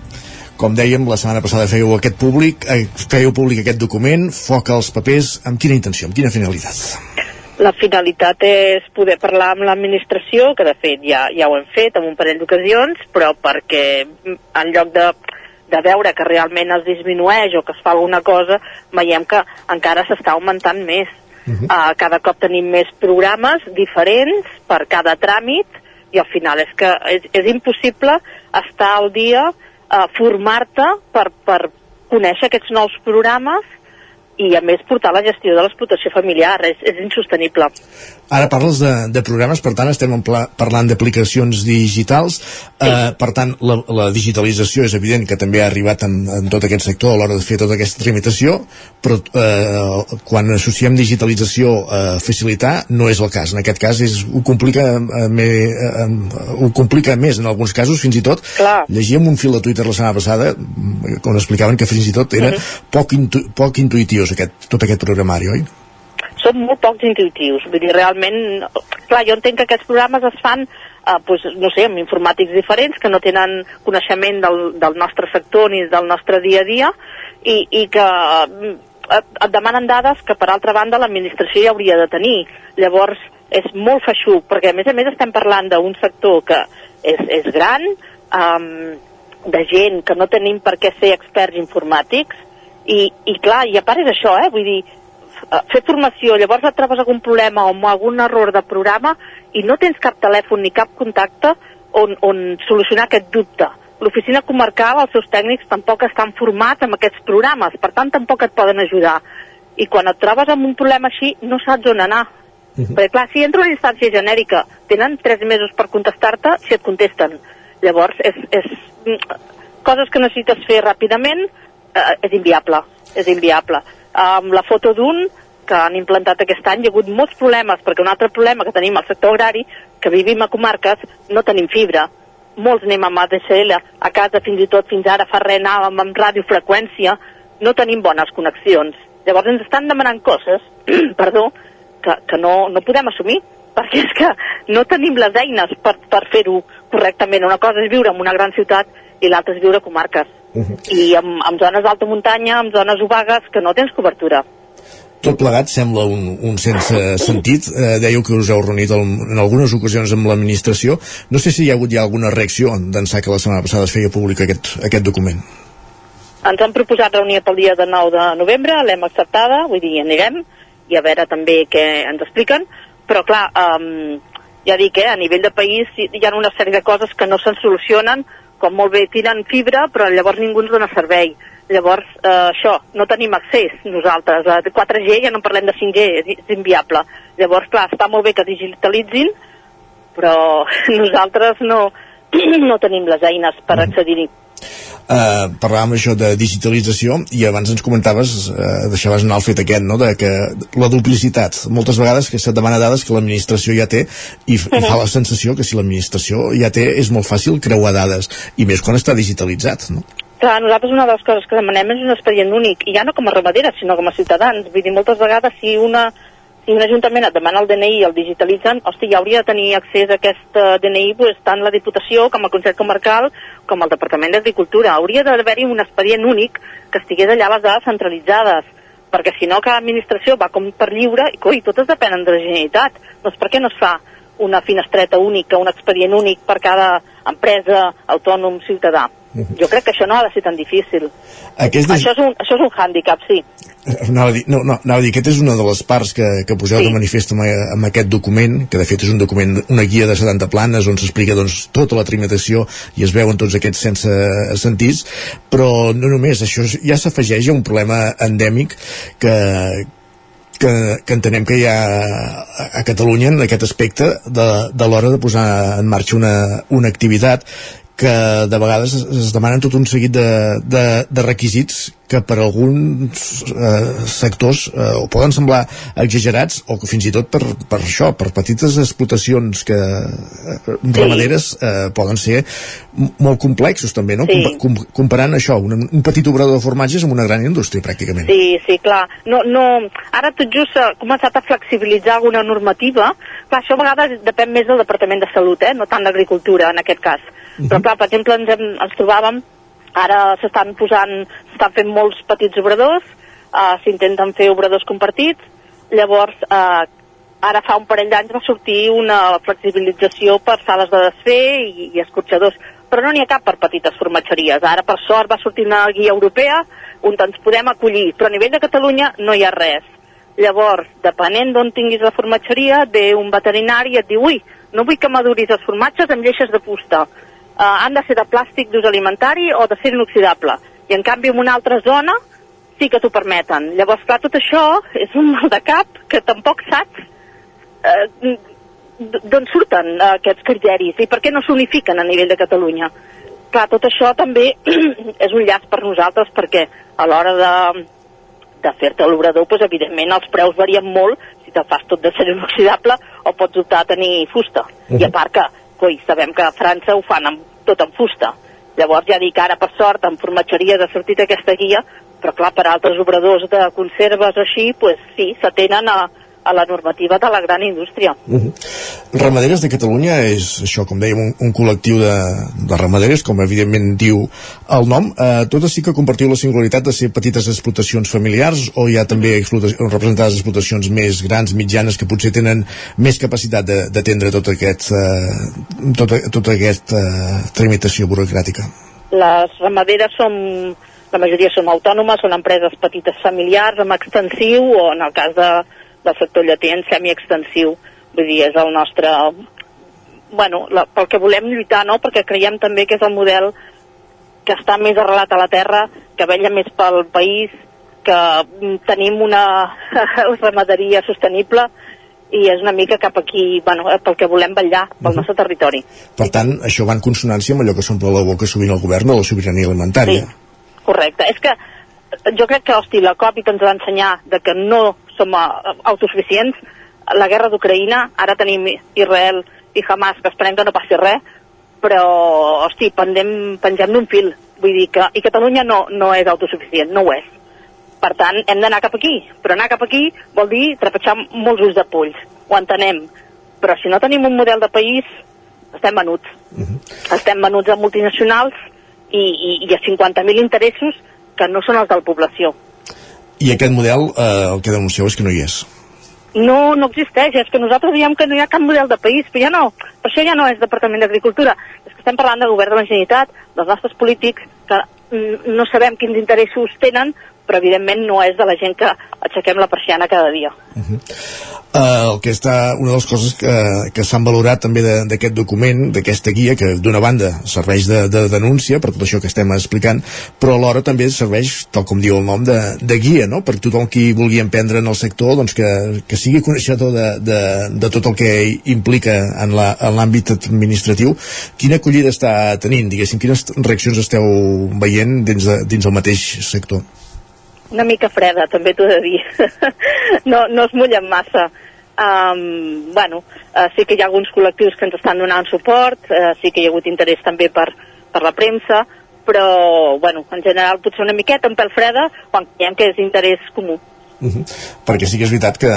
Com dèiem, la setmana passada fèieu aquest públic, eh, fèieu públic aquest document, foc als papers, amb quina intenció, amb quina finalitat? La finalitat és poder parlar amb l'administració, que de fet ja, ja ho hem fet en un parell d'ocasions, però perquè en lloc de, de veure que realment es disminueix o que es fa alguna cosa, veiem que encara s'està augmentant més. Uh -huh. uh, cada cop tenim més programes diferents per cada tràmit i al final és que és, és impossible estar al dia, uh, formar-te per, per conèixer aquests nous programes i a més portar la gestió de l'explotació familiar. És, és insostenible Ara parles de, de programes, per tant estem pla, parlant d'aplicacions digitals sí. eh, per tant la, la digitalització és evident que també ha arribat en, en tot aquest sector a l'hora de fer tota aquesta tramitació però eh, quan associem digitalització a facilitar no és el cas, en aquest cas és, ho, complica, eh, me, eh, ho complica més en alguns casos, fins i tot Clar. llegíem un fil de Twitter la setmana passada on explicaven que fins i tot era uh -huh. poc, intu, poc intuitiu aquest, tot aquest programari, oi? Són molt pocs intuitius, vull dir, realment, clar, jo entenc que aquests programes es fan eh, pues, no sé, amb informàtics diferents que no tenen coneixement del, del nostre sector ni del nostre dia a dia i, i que eh, et demanen dades que per altra banda l'administració ja hauria de tenir. Llavors és molt feixuc, perquè a més a més estem parlant d'un sector que és, és gran, um, de gent que no tenim per què ser experts informàtics, i, i clar, i a part és això, eh? vull dir, fer formació, llavors et trobes algun problema o algun error de programa i no tens cap telèfon ni cap contacte, on, on solucionar aquest dubte. L'oficina comarcal, els seus tècnics tampoc estan formats amb aquests programes, per tant tampoc et poden ajudar. I quan et trobes amb un problema així, no saps on anar. Uh -huh. Perquè clar, si entra una instància genèrica, tenen tres mesos per contestar-te si et contesten. Llavors, és, és, coses que necessites fer ràpidament, eh, és inviable, és inviable. Amb la foto d'un, que han implantat aquest any, hi ha hagut molts problemes, perquè un altre problema que tenim al sector agrari, que vivim a comarques, no tenim fibra. Molts anem amb ADSL, a casa fins i tot fins ara fa res anàvem amb radiofreqüència, no tenim bones connexions. Llavors ens estan demanant coses, [CLEARS THROAT] perdó, que, que no, no podem assumir, [LAUGHS] perquè és que no tenim les eines per, per fer-ho correctament. Una cosa és viure en una gran ciutat i l'altra és viure a comarques. Uh -huh. I amb, amb zones d'alta muntanya, amb zones obagues, que no tens cobertura. Tot plegat sembla un, un sense sentit. Eh, dèieu que us heu reunit el, en algunes ocasions amb l'administració. No sé si hi ha hagut ja alguna reacció d'ençà que la setmana passada es feia públic aquest, aquest document. Ens han proposat reunir pel dia de 9 de novembre, l'hem acceptada, vull dir, anirem, i a veure també què ens expliquen, però clar, um, ja dic, eh, a nivell de país hi ha una sèrie de coses que no se'n solucionen com molt bé tiren fibra, però llavors ningú ens dona servei. Llavors, eh, això, no tenim accés nosaltres. A 4G ja no parlem de 5G, és, és inviable. Llavors, clar, està molt bé que digitalitzin, però [LAUGHS] nosaltres no, [CLEARS THROAT] no tenim les eines per mm. accedir-hi eh, parlàvem això de digitalització i abans ens comentaves, eh, deixaves anar el fet aquest, no? de que la duplicitat, moltes vegades que se't demana dades que l'administració ja té i, i fa la sensació que si l'administració ja té és molt fàcil creuar dades i més quan està digitalitzat, no? Clar, nosaltres una de les coses que demanem és un expedient únic, i ja no com a ramadera, sinó com a ciutadans. Vull dir, moltes vegades si una si un ajuntament et demana el DNI i el digitalitzen, hosti, ja hauria de tenir accés a aquest uh, DNI pues, tant la Diputació com el Consell Comarcal com el Departament d'Agricultura. Hauria d'haver-hi un expedient únic que estigués allà les dades centralitzades, perquè si no cada administració va com per lliure i coi, totes depenen de la Generalitat. Doncs per què no es fa una finestreta única, un expedient únic per cada empresa, autònom, ciutadà? Jo crec que això no ha de ser tan difícil. Aquest és... Això, és un, això és un hàndicap, sí. Anava a dir, no, no, anava a dir, aquest és una de les parts que, que poseu sí. de manifest amb, amb aquest document, que de fet és un document, una guia de 70 planes on s'explica doncs, tota la trimitació i es veuen tots aquests sense sentits, però no només, això ja s'afegeix a un problema endèmic que, que, que entenem que hi ha a Catalunya en aquest aspecte de, de l'hora de posar en marxa una, una activitat que de vegades es demanen tot un seguit de, de, de requisits que per alguns eh, sectors eh, o poden semblar exagerats o que fins i tot per, per això, per petites explotacions que eh, ramaderes eh, poden ser molt complexos també, no? Sí. Com, com, comparant això, un, un petit obrador de formatges amb una gran indústria pràcticament. Sí, sí, clar. No, no, ara tot just s'ha començat a flexibilitzar alguna normativa. Clar, això a vegades depèn més del Departament de Salut, eh? no tant d'Agricultura en aquest cas. -huh. Però clar, per exemple, ens, hem, ens trobàvem Ara s'estan posant, s'estan fent molts petits obradors, uh, s'intenten fer obradors compartits, llavors uh, ara fa un parell d'anys va sortir una flexibilització per sales de desfer i, i escorxadors, però no n'hi ha cap per petites formatgeries. Ara, per sort, va sortir una guia europea on ens podem acollir, però a nivell de Catalunya no hi ha res. Llavors, depenent d'on tinguis la formatgeria, ve un veterinari i et diu ui, no vull que maduris els formatges amb lleixes de fusta eh, han de ser de plàstic d'ús alimentari o de ser inoxidable. I en canvi en una altra zona sí que t'ho permeten. Llavors, clar, tot això és un mal de cap que tampoc saps eh, d'on surten eh, aquests criteris i per què no s'unifiquen a nivell de Catalunya. Clar, tot això també [CLEARS THROAT] és un llast per nosaltres perquè a l'hora de, de fer-te l'obrador, doncs, evidentment els preus varien molt si te fas tot de ser inoxidable o pots optar a tenir fusta. Uh -huh. I a part que coi, sabem que a França ho fan amb, tot en fusta. Llavors ja dic, ara per sort, en formatgeries ha sortit aquesta guia, però clar, per altres obradors de conserves o així, pues sí, s'atenen a, a la normativa de la gran indústria. Uh -huh. Ramaderes de Catalunya és això, com dèiem, un, un col·lectiu de, de ramaderes, com evidentment diu el nom. Eh, totes sí que compartiu la singularitat de ser petites explotacions familiars o hi ha també representades explotacions més grans, mitjanes, que potser tenen més capacitat d'atendre tot aquest, eh, tota, tota aquesta eh, tramitació burocràtica? Les ramaderes són la majoria són autònomes, són empreses petites familiars amb extensiu o en el cas de, del sector lleter en semiextensiu. Vull dir, és el nostre bueno, la, pel que volem lluitar, no? perquè creiem també que és el model que està més arrelat a la terra, que vella més pel país, que tenim una [LAUGHS] ramaderia sostenible i és una mica cap aquí, bueno, pel que volem vetllar, pel uh -huh. nostre territori. Per tant, això va en consonància amb allò que s'omple la boca sovint el govern de la sobirania alimentària. Sí, correcte. És que jo crec que, hosti, la Covid ens va ensenyar de que no som eh, autosuficients. La guerra d'Ucraïna, ara tenim Israel i Hamas, que esperem que no passi res, però, hosti, pendem, pengem d'un fil. Vull dir que i Catalunya no, no és autosuficient, no ho és per tant, hem d'anar cap aquí. Però anar cap aquí vol dir trepitjar molts ulls de polls. Ho entenem. Però si no tenim un model de país, estem venuts. Uh -huh. Estem venuts a multinacionals i, i, i a 50.000 interessos que no són els de la població. I aquest model, eh, el que denuncieu és que no hi és. No, no existeix. És que nosaltres diem que no hi ha cap model de país, però ja no. Per això ja no és Departament d'Agricultura. És que estem parlant del govern de la Generalitat, dels nostres polítics, que mm, no sabem quins interessos tenen, però evidentment no és de la gent que aixequem la persiana cada dia. Uh -huh. uh, el que està, una de les coses que, que s'han valorat també d'aquest document, d'aquesta guia, que d'una banda serveix de, de denúncia per tot això que estem explicant, però alhora també serveix, tal com diu el nom, de, de guia, no?, per tothom qui vulgui emprendre en el sector, doncs que, que sigui coneixedor de, de, de tot el que implica en l'àmbit administratiu. Quina acollida està tenint, diguéssim, quines reaccions esteu veient dins, de, dins el mateix sector? Una mica freda, també t'ho he de dir. [LAUGHS] no, no es mullen massa. Um, bueno, uh, sí que hi ha alguns col·lectius que ens estan donant suport, uh, sí que hi ha hagut interès també per, per la premsa, però, bueno, en general potser una miqueta, un pèl freda, quan creiem que és interès comú. Uh -huh. perquè sí que és veritat que,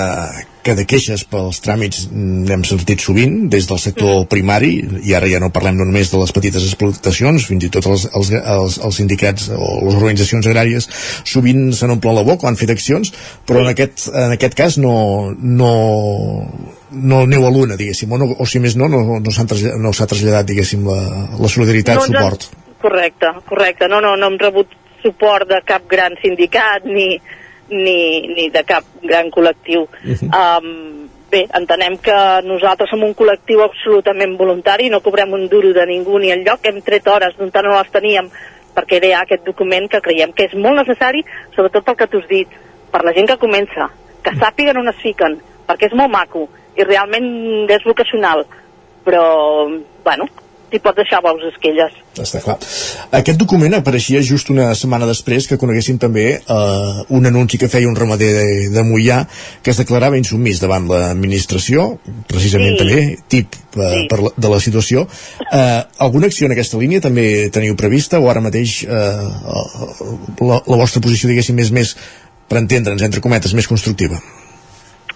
que de queixes pels tràmits n'hem sentit sovint des del sector primari i ara ja no parlem no només de les petites explotacions fins i tot els, els, els, els sindicats o les organitzacions agràries sovint se n'omplen la boca o han fet accions però en aquest, en aquest cas no, no, no neu a l'una, diguéssim, o, no, o si més no, no, no s'ha traslladat, no traslladat, diguéssim, la, la solidaritat, no, suport. Correcte, correcte. No, no, no hem rebut suport de cap gran sindicat ni, ni, ni de cap gran col·lectiu. Uh -huh. um, bé, entenem que nosaltres som un col·lectiu absolutament voluntari, no cobrem un duro de ningú ni el lloc, hem tret hores d'on no les teníem per crear aquest document que creiem que és molt necessari, sobretot pel que tu has dit, per la gent que comença, que sàpiguen on es fiquen, perquè és molt maco i realment és vocacional, però, bueno, t'hi pots deixar bous esquelles. Està clar. Aquest document apareixia just una setmana després que coneguéssim també eh, un anunci que feia un ramader de, de Mollà que es declarava insumís davant l'administració, precisament sí. també, tip eh, sí. per la, de la situació. Eh, alguna acció en aquesta línia també teniu prevista o ara mateix eh, la, la vostra posició, diguéssim, és més, per entendre'ns, entre cometes, més constructiva?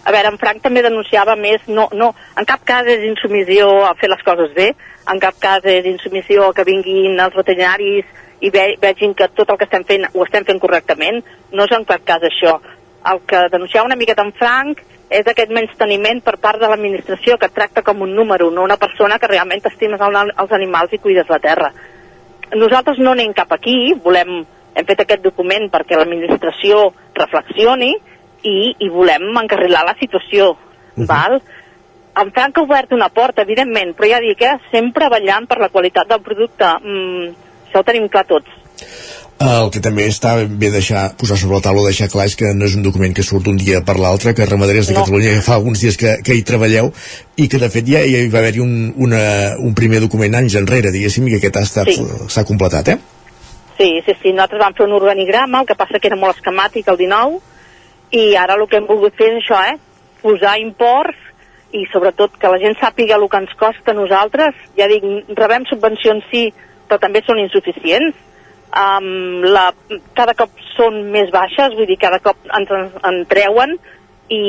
A veure, en Frank també denunciava més, no, no, en cap cas és insumissió a fer les coses bé, en cap cas és insumissió que vinguin els veterinaris i ve, vegin que tot el que estem fent ho estem fent correctament, no és en cap cas això. El que denunciava una miqueta en Frank és aquest menysteniment per part de l'administració que et tracta com un número, no una persona que realment estimes els animals i cuides la terra. Nosaltres no anem cap aquí, volem, hem fet aquest document perquè l'administració reflexioni i, i volem encarrilar la situació, uh -huh. val? en Frank ha obert una porta, evidentment, però ja dic, eh, sempre ballant per la qualitat del producte. Mm, això ho tenim clar tots. El que també està bé deixar, posar sobre la taula deixar clar és que no és un document que surt un dia per l'altre, que Ramaderes de no. Catalunya ja fa alguns dies que, que hi treballeu i que de fet ja, ja hi va haver-hi un, una, un primer document anys enrere, diguéssim, i que aquest s'ha sí. completat, eh? Sí, sí, sí, nosaltres vam fer un organigrama, el que passa que era molt esquemàtic el 19, i ara el que hem volgut fer és això, eh? Posar imports i sobretot que la gent sàpiga el que ens costa a nosaltres. Ja dic, rebem subvencions sí, però també són insuficients. Um, la, cada cop són més baixes, vull dir, cada cop ens en treuen i,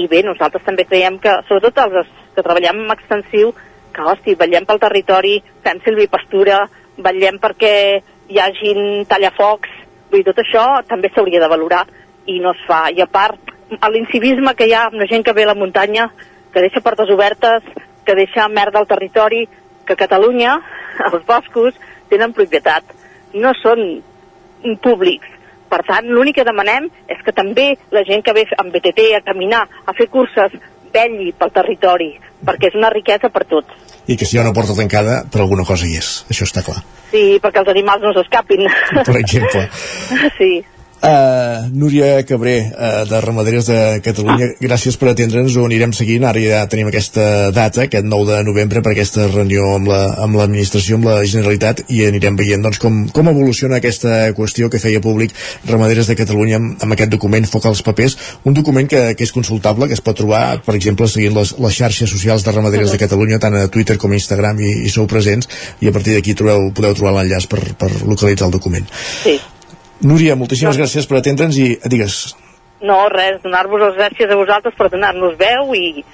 i bé, nosaltres també creiem que, sobretot els que treballem en extensiu, que, hosti, vetllem pel territori, fem silvipastura, vetllem perquè hi hagin tallafocs, vull dir, tot això també s'hauria de valorar i no es fa. I a part, l'incivisme que hi ha amb la gent que ve a la muntanya, que deixa portes obertes, que deixa merda al territori, que Catalunya, [LAUGHS] els boscos, tenen propietat. No són públics. Per tant, l'únic que demanem és que també la gent que ve amb BTT a caminar, a fer curses, velli pel territori, perquè és una riquesa per tots. i que si hi ha una porta tancada per alguna cosa hi és, això està clar Sí, perquè els animals no s'escapin. per exemple [LAUGHS] Sí. Uh, Núria Cabré, uh, de Ramaderes de Catalunya, gràcies per atendre'ns, ho anirem seguint, ara ja tenim aquesta data, aquest 9 de novembre, per aquesta reunió amb la- amb l'administració, la, amb la Generalitat, i anirem veient doncs, com, com evoluciona aquesta qüestió que feia públic Ramaderes de Catalunya amb, amb aquest document Foc als papers, un document que, que és consultable, que es pot trobar, per exemple, seguint les, les xarxes socials de Ramaderes de Catalunya, tant a Twitter com a Instagram, i, i sou presents, i a partir d'aquí podeu trobar l'enllaç per, per localitzar el document. Sí. Núria, moltíssimes gràcies per atendre'ns i digues, No, res, donar-vos les gràcies a vosaltres per donar-nos veu i,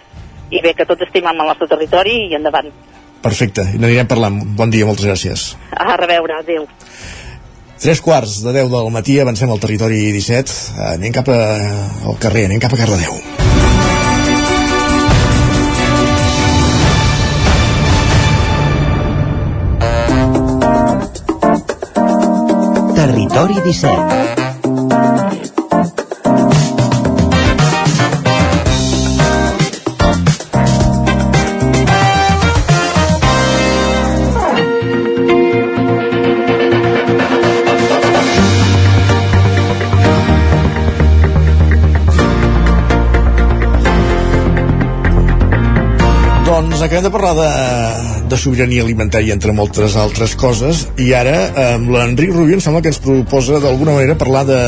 i bé, que tots estimam el nostre territori i endavant. perfecte, i n'anirem parlant. Bon dia, moltes gràcies. A reveure, adeu. Tres quarts de 10 del matí, avancem al territori 17, eh, anem cap a, al carrer, anem cap a Cardedeu. Territori 17. Acabem de parlar de, de sobirania alimentària entre moltes altres coses i ara amb l'Enric Rubio em sembla que ens proposa d'alguna manera parlar de,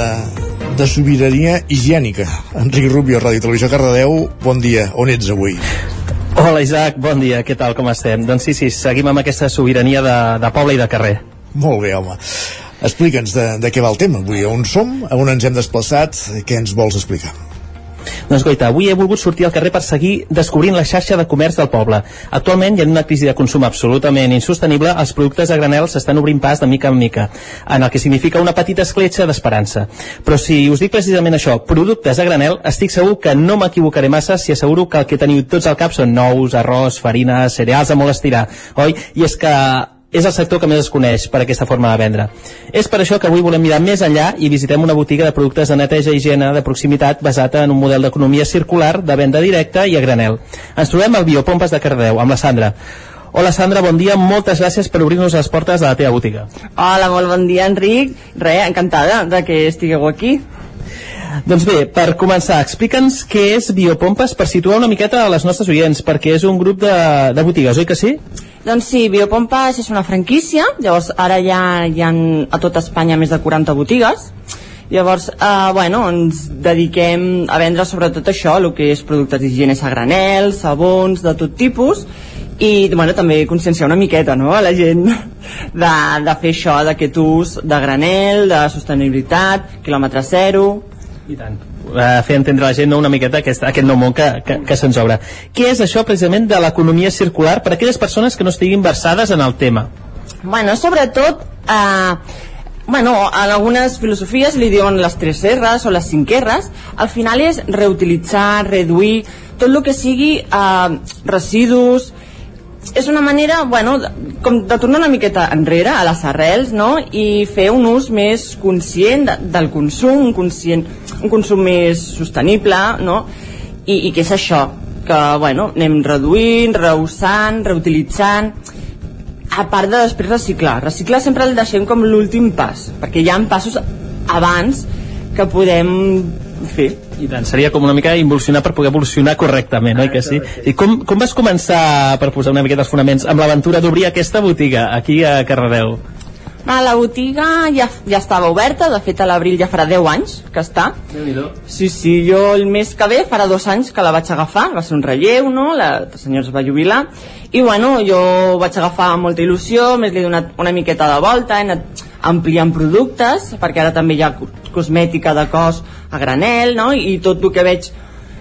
de sobirania higiènica. Enric Rubio, Ràdio Televisió Cardedeu, bon dia, on ets avui? Hola Isaac, bon dia, què tal, com estem? Doncs sí, sí, seguim amb aquesta sobirania de, de poble i de carrer. Molt bé, home. Explica'ns de, de què va el tema avui, on som, on ens hem desplaçat, què ens vols explicar? Doncs goita, avui he volgut sortir al carrer per seguir descobrint la xarxa de comerç del poble. Actualment, i en una crisi de consum absolutament insostenible, els productes a granel s'estan obrint pas de mica en mica, en el que significa una petita escletxa d'esperança. Però si us dic precisament això, productes a granel, estic segur que no m'equivocaré massa si asseguro que el que teniu tots al cap són nous, arròs, farina, cereals a molt estirar, oi? I és que és el sector que més es coneix per aquesta forma de vendre. És per això que avui volem mirar més enllà i visitem una botiga de productes de neteja i higiene de proximitat basada en un model d'economia circular de venda directa i a granel. Ens trobem al Biopompes de Cardeu amb la Sandra. Hola Sandra, bon dia, moltes gràcies per obrir-nos les portes de la teva botiga. Hola, molt bon dia, Enric. Re, encantada de que estigueu aquí. Doncs bé, per començar, explica'ns què és Biopompes per situar una miqueta a les nostres oients, perquè és un grup de, de botigues, oi que sí? Doncs sí, Biopompes és una franquícia, llavors ara ja hi ha a tot Espanya més de 40 botigues, llavors, eh, bueno, ens dediquem a vendre sobretot això, el que és productes d'higiene a granel, sabons de tot tipus, i bueno, també conscienciar una miqueta no? a la gent [LAUGHS] de, de fer això d'aquest ús de granel, de sostenibilitat, quilòmetre zero... I tant. Uh, fer entendre a la gent no, una miqueta aquest, aquest nou món que, que, que se'ns obre. Què és això precisament de l'economia circular per a aquelles persones que no estiguin versades en el tema? Bueno, sobretot, eh, bueno, en algunes filosofies li diuen les tres R's o les cinc R's. Al final és reutilitzar, reduir, tot el que sigui eh, residus, és una manera, bueno, de- com de tornar una miqueta enrere a les arrels, no?, i fer un ús més conscient de, del consum, un, conscient, un consum més sostenible, no?, i, i què és això? Que, bueno, anem reduint, reusant, reutilitzant, a part de després reciclar. Reciclar sempre el deixem com l'últim pas, perquè hi ha passos abans que podem fer. I tant, seria com una mica involucionar per poder evolucionar correctament, oi que sí? I com, com vas començar, per posar una miqueta els fonaments, amb l'aventura d'obrir aquesta botiga aquí a Cardedeu? Ah, la botiga ja, ja estava oberta, de fet a l'abril ja farà 10 anys que està. Sí, sí, jo el mes que ve farà dos anys que la vaig agafar, va ser un relleu, no? La, el senyor es va jubilar, i bueno, jo vaig agafar amb molta il·lusió, més li he donat una miqueta de volta, he anat ampliant productes, perquè ara també hi ha co- cosmètica de cos a granel, no? I tot el que veig,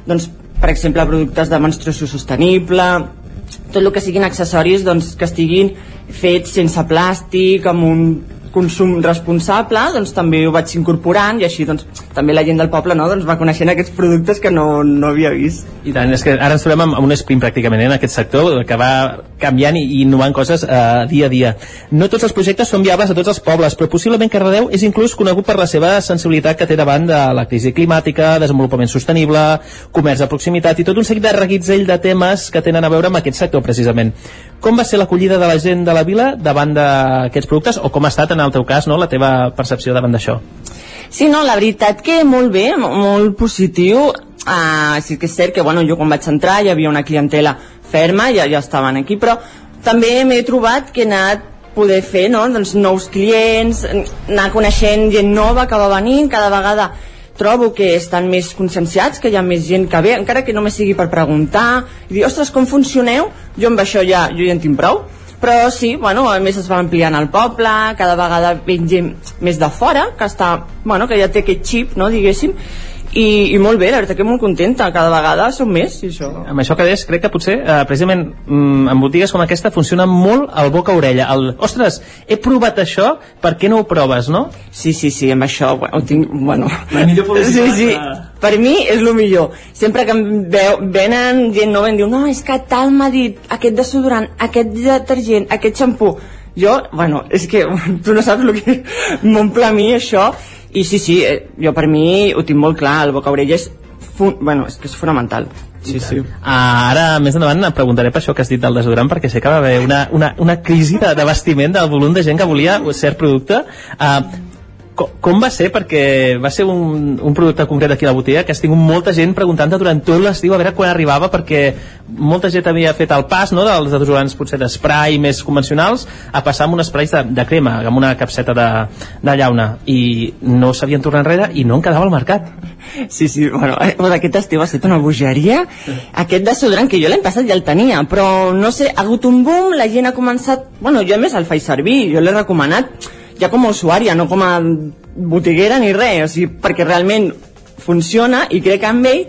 doncs, per exemple, productes de menstruació sostenible, tot el que siguin accessoris doncs, que estiguin fets sense plàstic, amb un consum responsable doncs també ho vaig incorporant i així doncs també la gent del poble no, doncs va coneixent aquests productes que no, no havia vist I tant, és que ara ens trobem amb, un sprint pràcticament eh, en aquest sector que va canviant i, i innovant coses eh, dia a dia. No tots els projectes són viables a tots els pobles, però possiblement Cardedeu és inclús conegut per la seva sensibilitat que té davant de la crisi climàtica, desenvolupament sostenible, comerç de proximitat i tot un seguit de reguitzell de temes que tenen a veure amb aquest sector precisament. Com va ser l'acollida de la gent de la vila davant d'aquests productes o com ha estat en el teu cas no, la teva percepció davant d'això? Sí, no, la veritat que molt bé, molt positiu. Uh, sí que és cert que bueno, jo quan vaig entrar hi havia una clientela ferma, ja, ja estaven aquí, però també m'he trobat que he anat poder fer no? doncs nous clients, anar coneixent gent nova que va venint, cada vegada trobo que estan més conscienciats, que hi ha més gent que ve, encara que només sigui per preguntar, i dir, ostres, com funcioneu? Jo amb això ja, jo ja en tinc prou, però sí, bueno, a més es va ampliant el poble, cada vegada ven gent més de fora, que està, bueno, que ja té aquest xip, no, diguéssim, i, i molt bé, la veritat que molt contenta cada vegada som més i això... Amb això que deies, crec que potser eh, precisament mm, en botigues com aquesta funciona molt el boca-orella el, ostres, he provat això per què no ho proves, no? Sí, sí, sí, amb això bueno, ho tinc, bueno... La millor sí, sí, per mi és el millor sempre que em veu, venen gent nova em diu no, és que tal m'ha dit aquest desodorant, aquest detergent, aquest xampú jo, bueno, és que [LAUGHS] tu no saps el que [LAUGHS] m'omple a mi això i sí, sí, eh, jo per mi ho tinc molt clar, el boca-orella és, bueno, és que és fonamental. Sí, sí. Uh, ara, més endavant, em preguntaré per això que has dit del desodorant, perquè sé que va haver una, una, una crisi de, de vestiment del volum de gent que volia cert producte. Uh, com, com va ser? Perquè va ser un, un producte concret aquí a la botiga que has tingut molta gent preguntant durant tot l'estiu a veure quan arribava perquè molta gent havia fet el pas no, dels desodorants potser d'esprai més convencionals a passar amb un esprai de, de crema amb una capseta de, de llauna. I no s'havien tornat enrere i no en quedava al mercat. Sí, sí, bueno, eh, aquest estiu ha estat una bogeria. Aquest desodorant que jo l'any passat ja el tenia però no sé, ha hagut un boom la gent ha començat, bueno, jo a més el faig servir jo l'he recomanat ja com a usuària, no com a botiguera ni res, o sigui, perquè realment funciona i crec en ell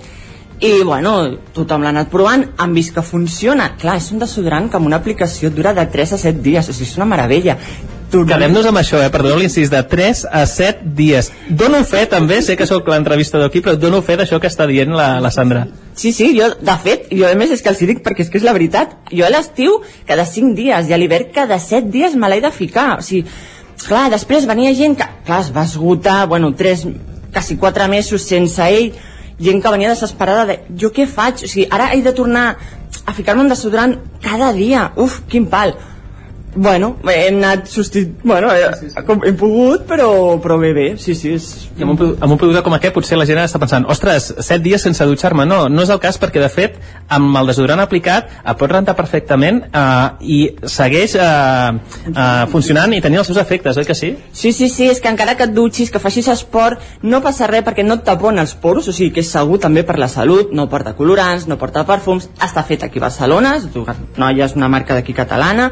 i bueno, tothom l'ha anat provant han vist que funciona, clar, és un desodorant que amb una aplicació dura de 3 a 7 dies o sigui, és una meravella Quedem-nos amb això, eh? perdoneu l'incís, de 3 a 7 dies. Dono fe també, sé que sóc l'entrevistador aquí, però dono fe d'això que està dient la, la Sandra. Sí, sí, jo, de fet, jo a més és que els dic perquè és que és la veritat. Jo a l'estiu cada 5 dies i a l'hivern cada 7 dies me l'he de ficar. O sigui, clar, després venia gent que, clar, es va esgotar, bueno, tres, quasi quatre mesos sense ell, gent que venia desesperada de, jo què faig? O sigui, ara he de tornar a ficar-me un desodorant cada dia, uf, quin pal Bueno, hem anat substituint, bueno, sí, sí, sí. com hem pogut, però, però bé, bé, sí, sí. És... I amb, un, amb un producte com aquest potser la gent està pensant, ostres, set dies sense dutxar-me. No, no és el cas perquè, de fet, amb el desodorant aplicat et pot rentar perfectament eh, i segueix eh, eh, funcionant i tenint els seus efectes, oi que sí? Sí, sí, sí, és que encara que et dutxis, que facis esport, no passa res perquè no et tapona els poros, o sigui que és segur també per la salut, no porta colorants, no porta perfums, està fet aquí a Barcelona, no, ja és una marca d'aquí catalana,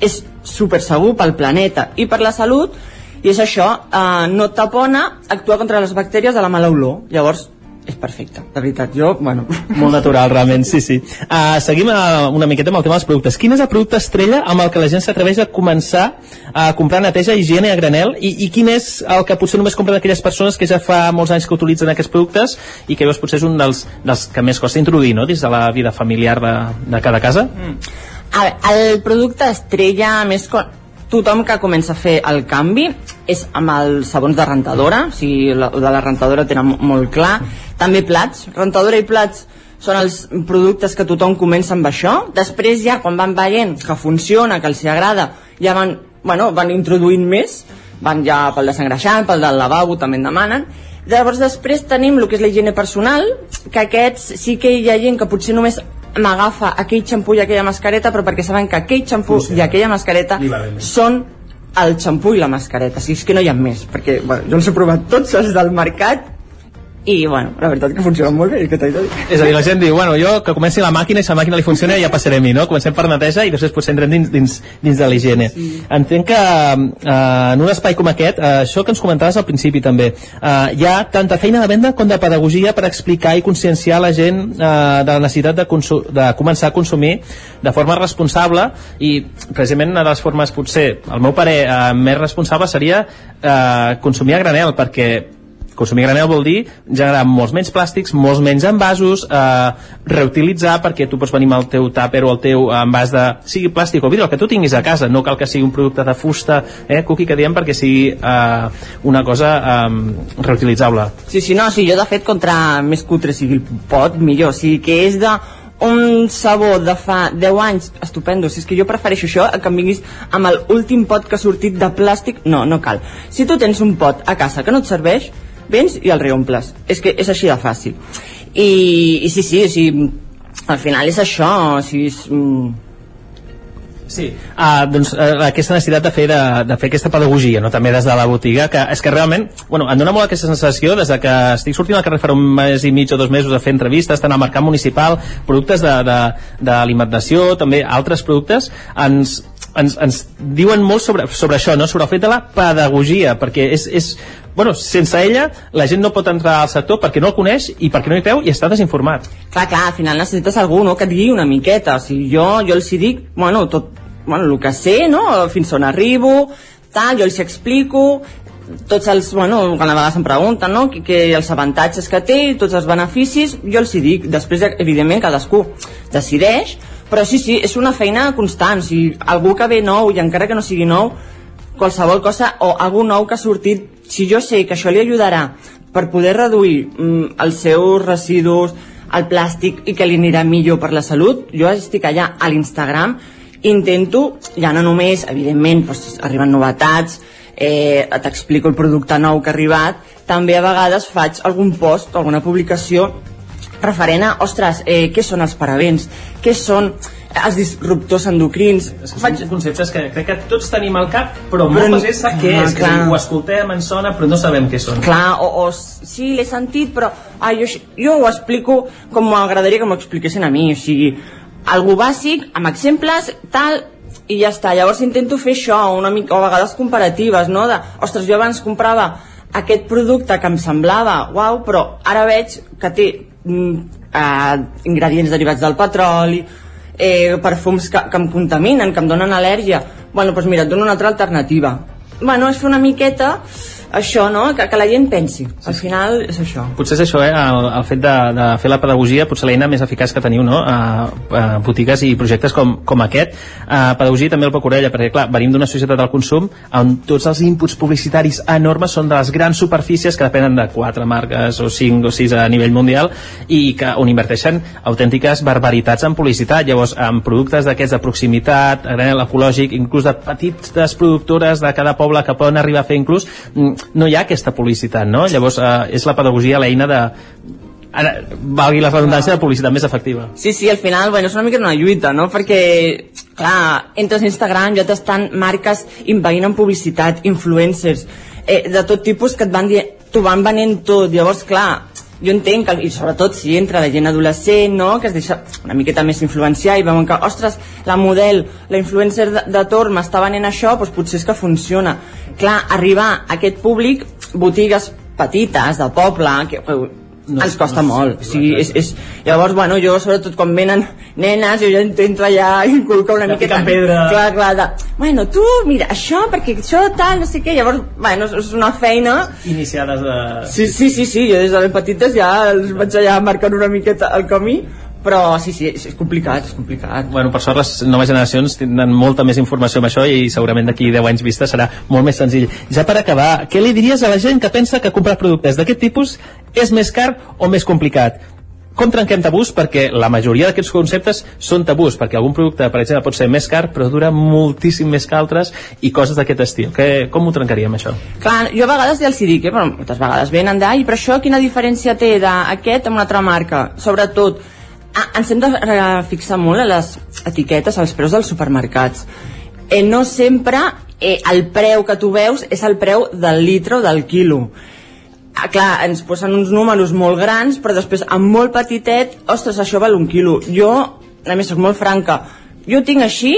és super segur pel planeta i per la salut i és això, eh, no tapona actua contra les bactèries de la mala olor llavors és perfecte, de veritat, jo, bueno... [LAUGHS] Molt natural, realment, sí, sí. Uh, seguim uh, una miqueta amb el tema dels productes. Quin és el producte estrella amb el que la gent s'atreveix a començar a comprar neteja, higiene a granel i, i quin és el que potser només compren aquelles persones que ja fa molts anys que utilitzen aquests productes i que llavors potser és un dels, dels que més costa introduir, no?, dins de la vida familiar de, de cada casa? Mm. A el producte estrella més tothom que comença a fer el canvi és amb els sabons de rentadora o sigui, la, de la rentadora tenen molt clar. També plats, rentadora i plats són els productes que tothom comença amb això. Després ja quan van veient que funciona, que els agrada ja van, bueno, van introduint més van ja pel desengreixant, pel del lavabo també en demanen. Llavors després tenim el que és la higiene personal que aquests sí que hi ha gent que potser només m'agafa aquell xampú i aquella mascareta però perquè saben que aquell xampú sí, sí. i aquella mascareta són el xampú i la mascareta si és que no hi ha més perquè bueno, jo els he provat tots els del mercat i bueno, la veritat que funciona molt bé, que. És a dir, la gent diu, bueno, jo que comenci la màquina i si la màquina li funciona ja passaré a mi, no? Comencem per neteja i després potser entrem dins, dins, dins de l'higiene. Sí. Entenc que eh, en un espai com aquest, eh, això que ens comentaves al principi també, eh, hi ha tanta feina de venda com de pedagogia per explicar i conscienciar la gent eh, de la necessitat de, de començar a consumir de forma responsable i precisament una de les formes potser, al meu parer, eh, més responsable seria eh, consumir a granel perquè consumir granel vol dir generar molts menys plàstics, molts menys envasos, eh, reutilitzar perquè tu pots venir amb el teu tàper o el teu envàs de sigui plàstic o vidre, el que tu tinguis a casa, no cal que sigui un producte de fusta, eh, cookie que diem perquè sigui eh, una cosa eh, reutilitzable. Sí, sí, no, sí, jo de fet contra més cutre sigui el pot, millor, o sigui que és de un sabó de fa 10 anys estupendo, si és que jo prefereixo això que em vinguis amb l'últim pot que ha sortit de plàstic, no, no cal. Si tu tens un pot a casa que no et serveix vens i el reomples. És que és així de fàcil. I, i sí, sí, sí al final és això o sigui, és, mm, Sí, uh, doncs uh, aquesta necessitat de fer, de, de fer aquesta pedagogia, no? també des de la botiga, que és que realment, bueno, em dona molt aquesta sensació des de que estic sortint al carrer fa un mes i mig o dos mesos a fer entrevistes, tant al mercat municipal, productes d'alimentació, també altres productes, ens, ens, ens diuen molt sobre, sobre això, no? sobre el fet de la pedagogia, perquè és, és, bueno, sense ella la gent no pot entrar al sector perquè no el coneix i perquè no hi creu i està desinformat. Clar, clar, al final necessites algú no, que et digui una miqueta. O sigui, jo, jo els hi dic, bueno, tot, bueno, el que sé, no? fins on arribo, tal, jo els explico, tots els, bueno, a vegades em pregunten, no?, que, que els avantatges que té, tots els beneficis, jo els hi dic. Després, evidentment, cadascú decideix, però sí, sí, és una feina constant. Si algú que ve nou, i encara que no sigui nou, qualsevol cosa, o algú nou que ha sortit, si jo sé que això li ajudarà per poder reduir mm, els seus residus, el plàstic i que li anirà millor per la salut, jo estic allà a l'Instagram intento, ja no només, evidentment, doncs, arriben novetats, eh, t'explico el producte nou que ha arribat, també a vegades faig algun post, alguna publicació referent a, ostres, eh, què són els parabens? Què són els disruptors endocrins? Faig... conceptes que crec que tots tenim al cap, però, però molta gent sap què és, que ho escoltem, ens sona, però no sabem què són. Clar, o, o sí, l'he sentit, però ah, jo, jo ho explico com m'agradaria que m'ho expliquessin a mi, o sigui, algú bàsic, amb exemples, tal, i ja està. Llavors intento fer això, una mica, o a vegades comparatives, no? De, ostres, jo abans comprava aquest producte que em semblava uau, però ara veig que té eh, ingredients derivats del petroli, eh, perfums que, que em contaminen, que em donen al·lèrgia. Bueno, doncs mira, et dono una altra alternativa. Bueno, és fer una miqueta això, no? Que, que la gent pensi. Al final és això. Potser és això, eh? El, el fet de, de fer la pedagogia, potser l'eina més eficaç que teniu, no? A, a botigues i projectes com, com aquest. A pedagogia també el Pocorella, perquè clar, venim d'una societat del consum on tots els inputs publicitaris enormes són de les grans superfícies que depenen de quatre marques o cinc o sis a nivell mundial i que on inverteixen autèntiques barbaritats en publicitat. Llavors, amb productes d'aquests de proximitat, granel ecològic, inclús de petites productores de cada poble que poden arribar a fer inclús mm, no hi ha aquesta publicitat, no? Llavors eh, és la pedagogia l'eina de ara, valgui la redundància de publicitat més efectiva. Sí, sí, al final, bueno, és una mica una lluita, no? Perquè, clar, entres a Instagram, ja t'estan marques inveint en publicitat, influencers, eh, de tot tipus que et van dir, t'ho van venent tot, llavors, clar, jo entenc que, i sobretot si entra la gent adolescent, no?, que es deixa una miqueta més influenciar i veuen que, ostres, la model, la influencer de, de torn m'està venent això, doncs potser és que funciona. Clar, arribar a aquest públic, botigues petites, de poble, que, no, ens costa no, molt. Sí, o sigui, és, és, llavors, bueno, jo, sobretot quan venen nenes, jo ja intento allà inculcar una miqueta... pedra. Clar, clar, de, bueno, tu, mira, això, perquè això tal, no sé què, llavors, bueno, és una feina... Iniciades de... Sí, sí, sí, sí, jo des de ben petites ja els vaig allà marcant una miqueta el camí, però sí, sí, és complicat, és complicat. Bueno, per sort les noves generacions tindran molta més informació amb això i segurament d'aquí 10 anys vista serà molt més senzill. Ja per acabar, què li diries a la gent que pensa que comprar productes d'aquest tipus és més car o més complicat? Com trenquem tabús? Perquè la majoria d'aquests conceptes són tabús, perquè algun producte, per exemple, pot ser més car, però dura moltíssim més que altres i coses d'aquest estil. Que, com ho trencaríem, això? Clar, jo a vegades ja els hi dic, eh, però moltes vegades venen d'ahir, però això quina diferència té d'aquest amb una altra marca? Sobretot, ens hem de fixar molt a les etiquetes, als preus dels supermercats. Eh, no sempre eh, el preu que tu veus és el preu del litre o del quilo. ah, clar, ens posen uns números molt grans, però després amb molt petitet, ostres, això val un quilo. Jo, a més, soc molt franca, jo tinc així,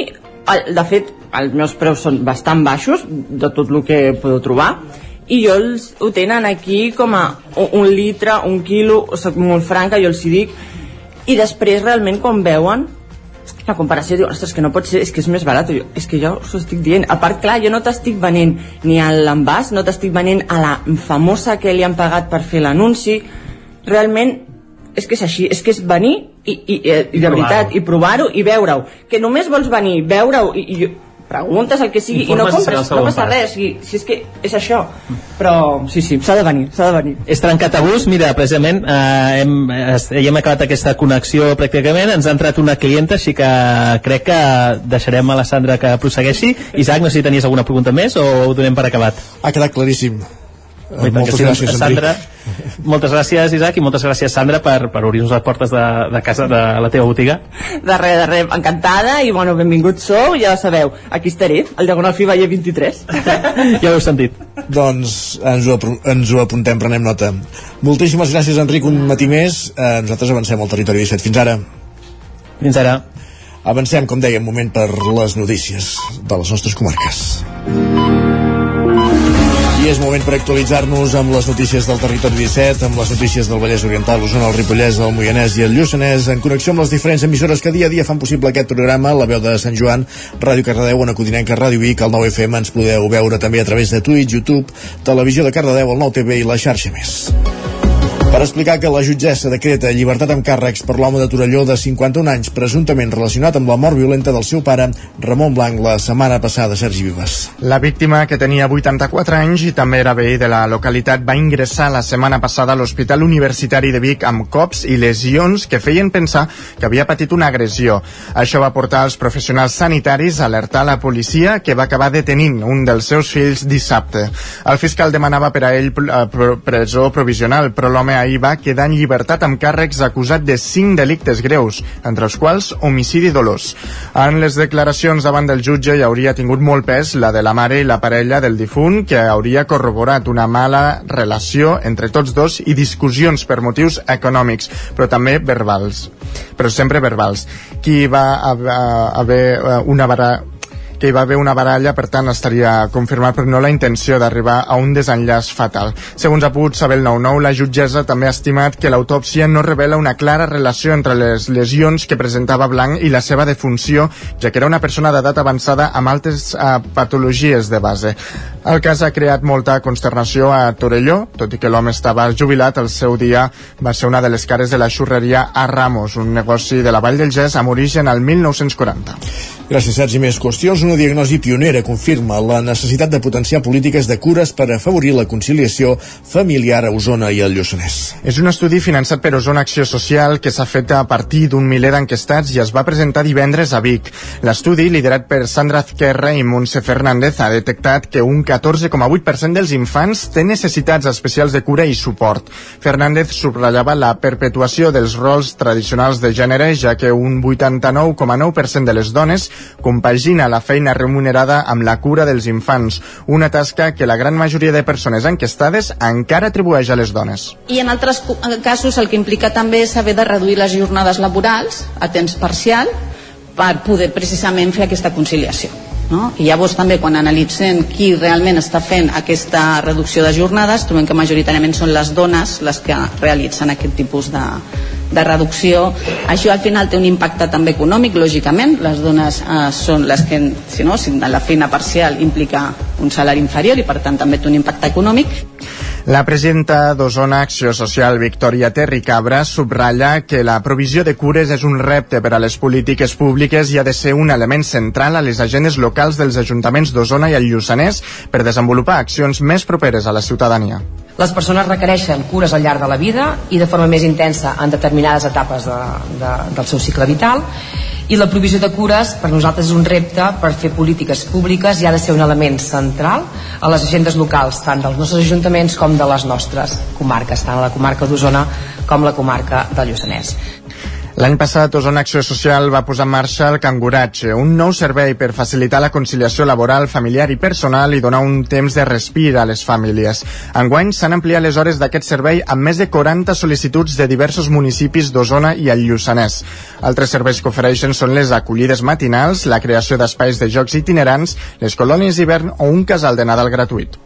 el, de fet, els meus preus són bastant baixos, de tot el que podeu trobar, i jo els, ho tenen aquí com a un, un litre, un quilo, soc molt franca, jo els hi dic, i després realment quan veuen la comparació diu, ostres, que no pot ser, és que és més barat. Jo, és que jo us ho estic dient. A part, clar, jo no t'estic venent ni a l'envàs no t'estic venent a la famosa que li han pagat per fer l'anunci. Realment és que és així, és que és venir i, i, i, i de veritat, i provar-ho i veure-ho. Que només vols venir, veure-ho i, i preguntes el que sigui Informes i no compres, no passa pas. res si, si és que és això però sí, sí, s'ha de venir, s'ha de venir És trencat a bus, mira, precisament eh, hem, ja hem acabat aquesta connexió pràcticament, ens ha entrat una clienta així que crec que deixarem a la Sandra que prossegueixi. Isaac, no sé si tenies alguna pregunta més o ho donem per acabat? Ha quedat claríssim. Tant moltes sí, gràcies, Sandra, moltes gràcies Isaac i moltes gràcies Sandra per, per obrir-nos les portes de, de casa de la teva botiga. De res, de res, encantada i bueno, benvinguts sou, ja sabeu aquí estaré, al Diagonal Fi Valle 23 ja ho heu sentit. Doncs ens ho, ens ho apuntem, prenem nota. Moltíssimes gràcies Enric, un matí més. Eh, nosaltres avancem al territori 17, fins ara. Fins ara. Avancem, com dèiem, moment per les notícies de les nostres comarques i és moment per actualitzar-nos amb les notícies del territori 17, amb les notícies del Vallès Oriental, l'Osona, el Ripollès, el Moianès i el Lluçanès, en connexió amb les diferents emissores que dia a dia fan possible aquest programa, la veu de Sant Joan, Ràdio Cardedeu, Ona Codinenca, Ràdio Vic, el 9FM, ens podeu veure també a través de Twitch, YouTube, Televisió de Cardedeu, el 9TV i la xarxa més per explicar que la jutgessa decreta llibertat amb càrrecs per l'home de Torelló de 51 anys presumptament relacionat amb la mort violenta del seu pare, Ramon Blanc, la setmana passada, Sergi Vives. La víctima, que tenia 84 anys i també era veí de la localitat, va ingressar la setmana passada a l'Hospital Universitari de Vic amb cops i lesions que feien pensar que havia patit una agressió. Això va portar els professionals sanitaris a alertar la policia que va acabar detenint un dels seus fills dissabte. El fiscal demanava per a ell eh, presó provisional, però l'home ahir va quedar en llibertat amb càrrecs acusat de cinc delictes greus, entre els quals homicidi dolós. En les declaracions davant del jutge hi hauria tingut molt pes la de la mare i la parella del difunt, que hauria corroborat una mala relació entre tots dos i discussions per motius econòmics, però també verbals. Però sempre verbals. Qui va haver, haver eh, una que hi va haver una baralla, per tant estaria confirmat, però no la intenció d'arribar a un desenllaç fatal. Segons ha pogut saber el 9-9, la jutgessa també ha estimat que l'autòpsia no revela una clara relació entre les lesions que presentava Blanc i la seva defunció, ja que era una persona d'edat avançada amb altres eh, patologies de base. El cas ha creat molta consternació a Torelló, tot i que l'home estava jubilat, el seu dia va ser una de les cares de la xurreria a Ramos, un negoci de la Vall del Gès amb origen al 1940. Gràcies, Sergi. Més qüestions. Una diagnosi pionera confirma la necessitat de potenciar polítiques de cures per afavorir la conciliació familiar a Osona i al Lluçanès. És un estudi finançat per Osona Acció Social que s'ha fet a partir d'un miler d'enquestats i es va presentar divendres a Vic. L'estudi, liderat per Sandra Azquerra i Montse Fernández, ha detectat que un 14,8% dels infants té necessitats especials de cura i suport. Fernández subratllava la perpetuació dels rols tradicionals de gènere, ja que un 89,9% de les dones compagina la feina remunerada amb la cura dels infants, una tasca que la gran majoria de persones enquestades encara atribueix a les dones. I en altres eh, casos el que implica també és haver de reduir les jornades laborals a temps parcial per poder precisament fer aquesta conciliació. No? I llavors també quan analitzem qui realment està fent aquesta reducció de jornades trobem que majoritàriament són les dones les que realitzen aquest tipus de, de reducció. Això al final té un impacte també econòmic, lògicament. Les dones eh, són les que, si no, si la feina parcial implica un salari inferior i per tant també té un impacte econòmic. La presidenta d'Osona Acció Social, Victòria Terri Cabra, subratlla que la provisió de cures és un repte per a les polítiques públiques i ha de ser un element central a les agendes locals dels ajuntaments d'Osona i el Lluçanès per desenvolupar accions més properes a la ciutadania. Les persones requereixen cures al llarg de la vida i de forma més intensa en determinades etapes de, de, del seu cicle vital i la provisió de cures per nosaltres és un repte per fer polítiques públiques i ha de ser un element central a les agendes locals tant dels nostres ajuntaments com de les nostres comarques tant la comarca d'Osona com la comarca del Lluçanès L'any passat, Osona Acció Social va posar en marxa el Canguratge, un nou servei per facilitar la conciliació laboral, familiar i personal i donar un temps de respir a les famílies. Enguany s'han ampliat les hores d'aquest servei amb més de 40 sol·licituds de diversos municipis d'Osona i el Lluçanès. Altres serveis que ofereixen són les acollides matinals, la creació d'espais de jocs itinerants, les colònies d'hivern o un casal de Nadal gratuït.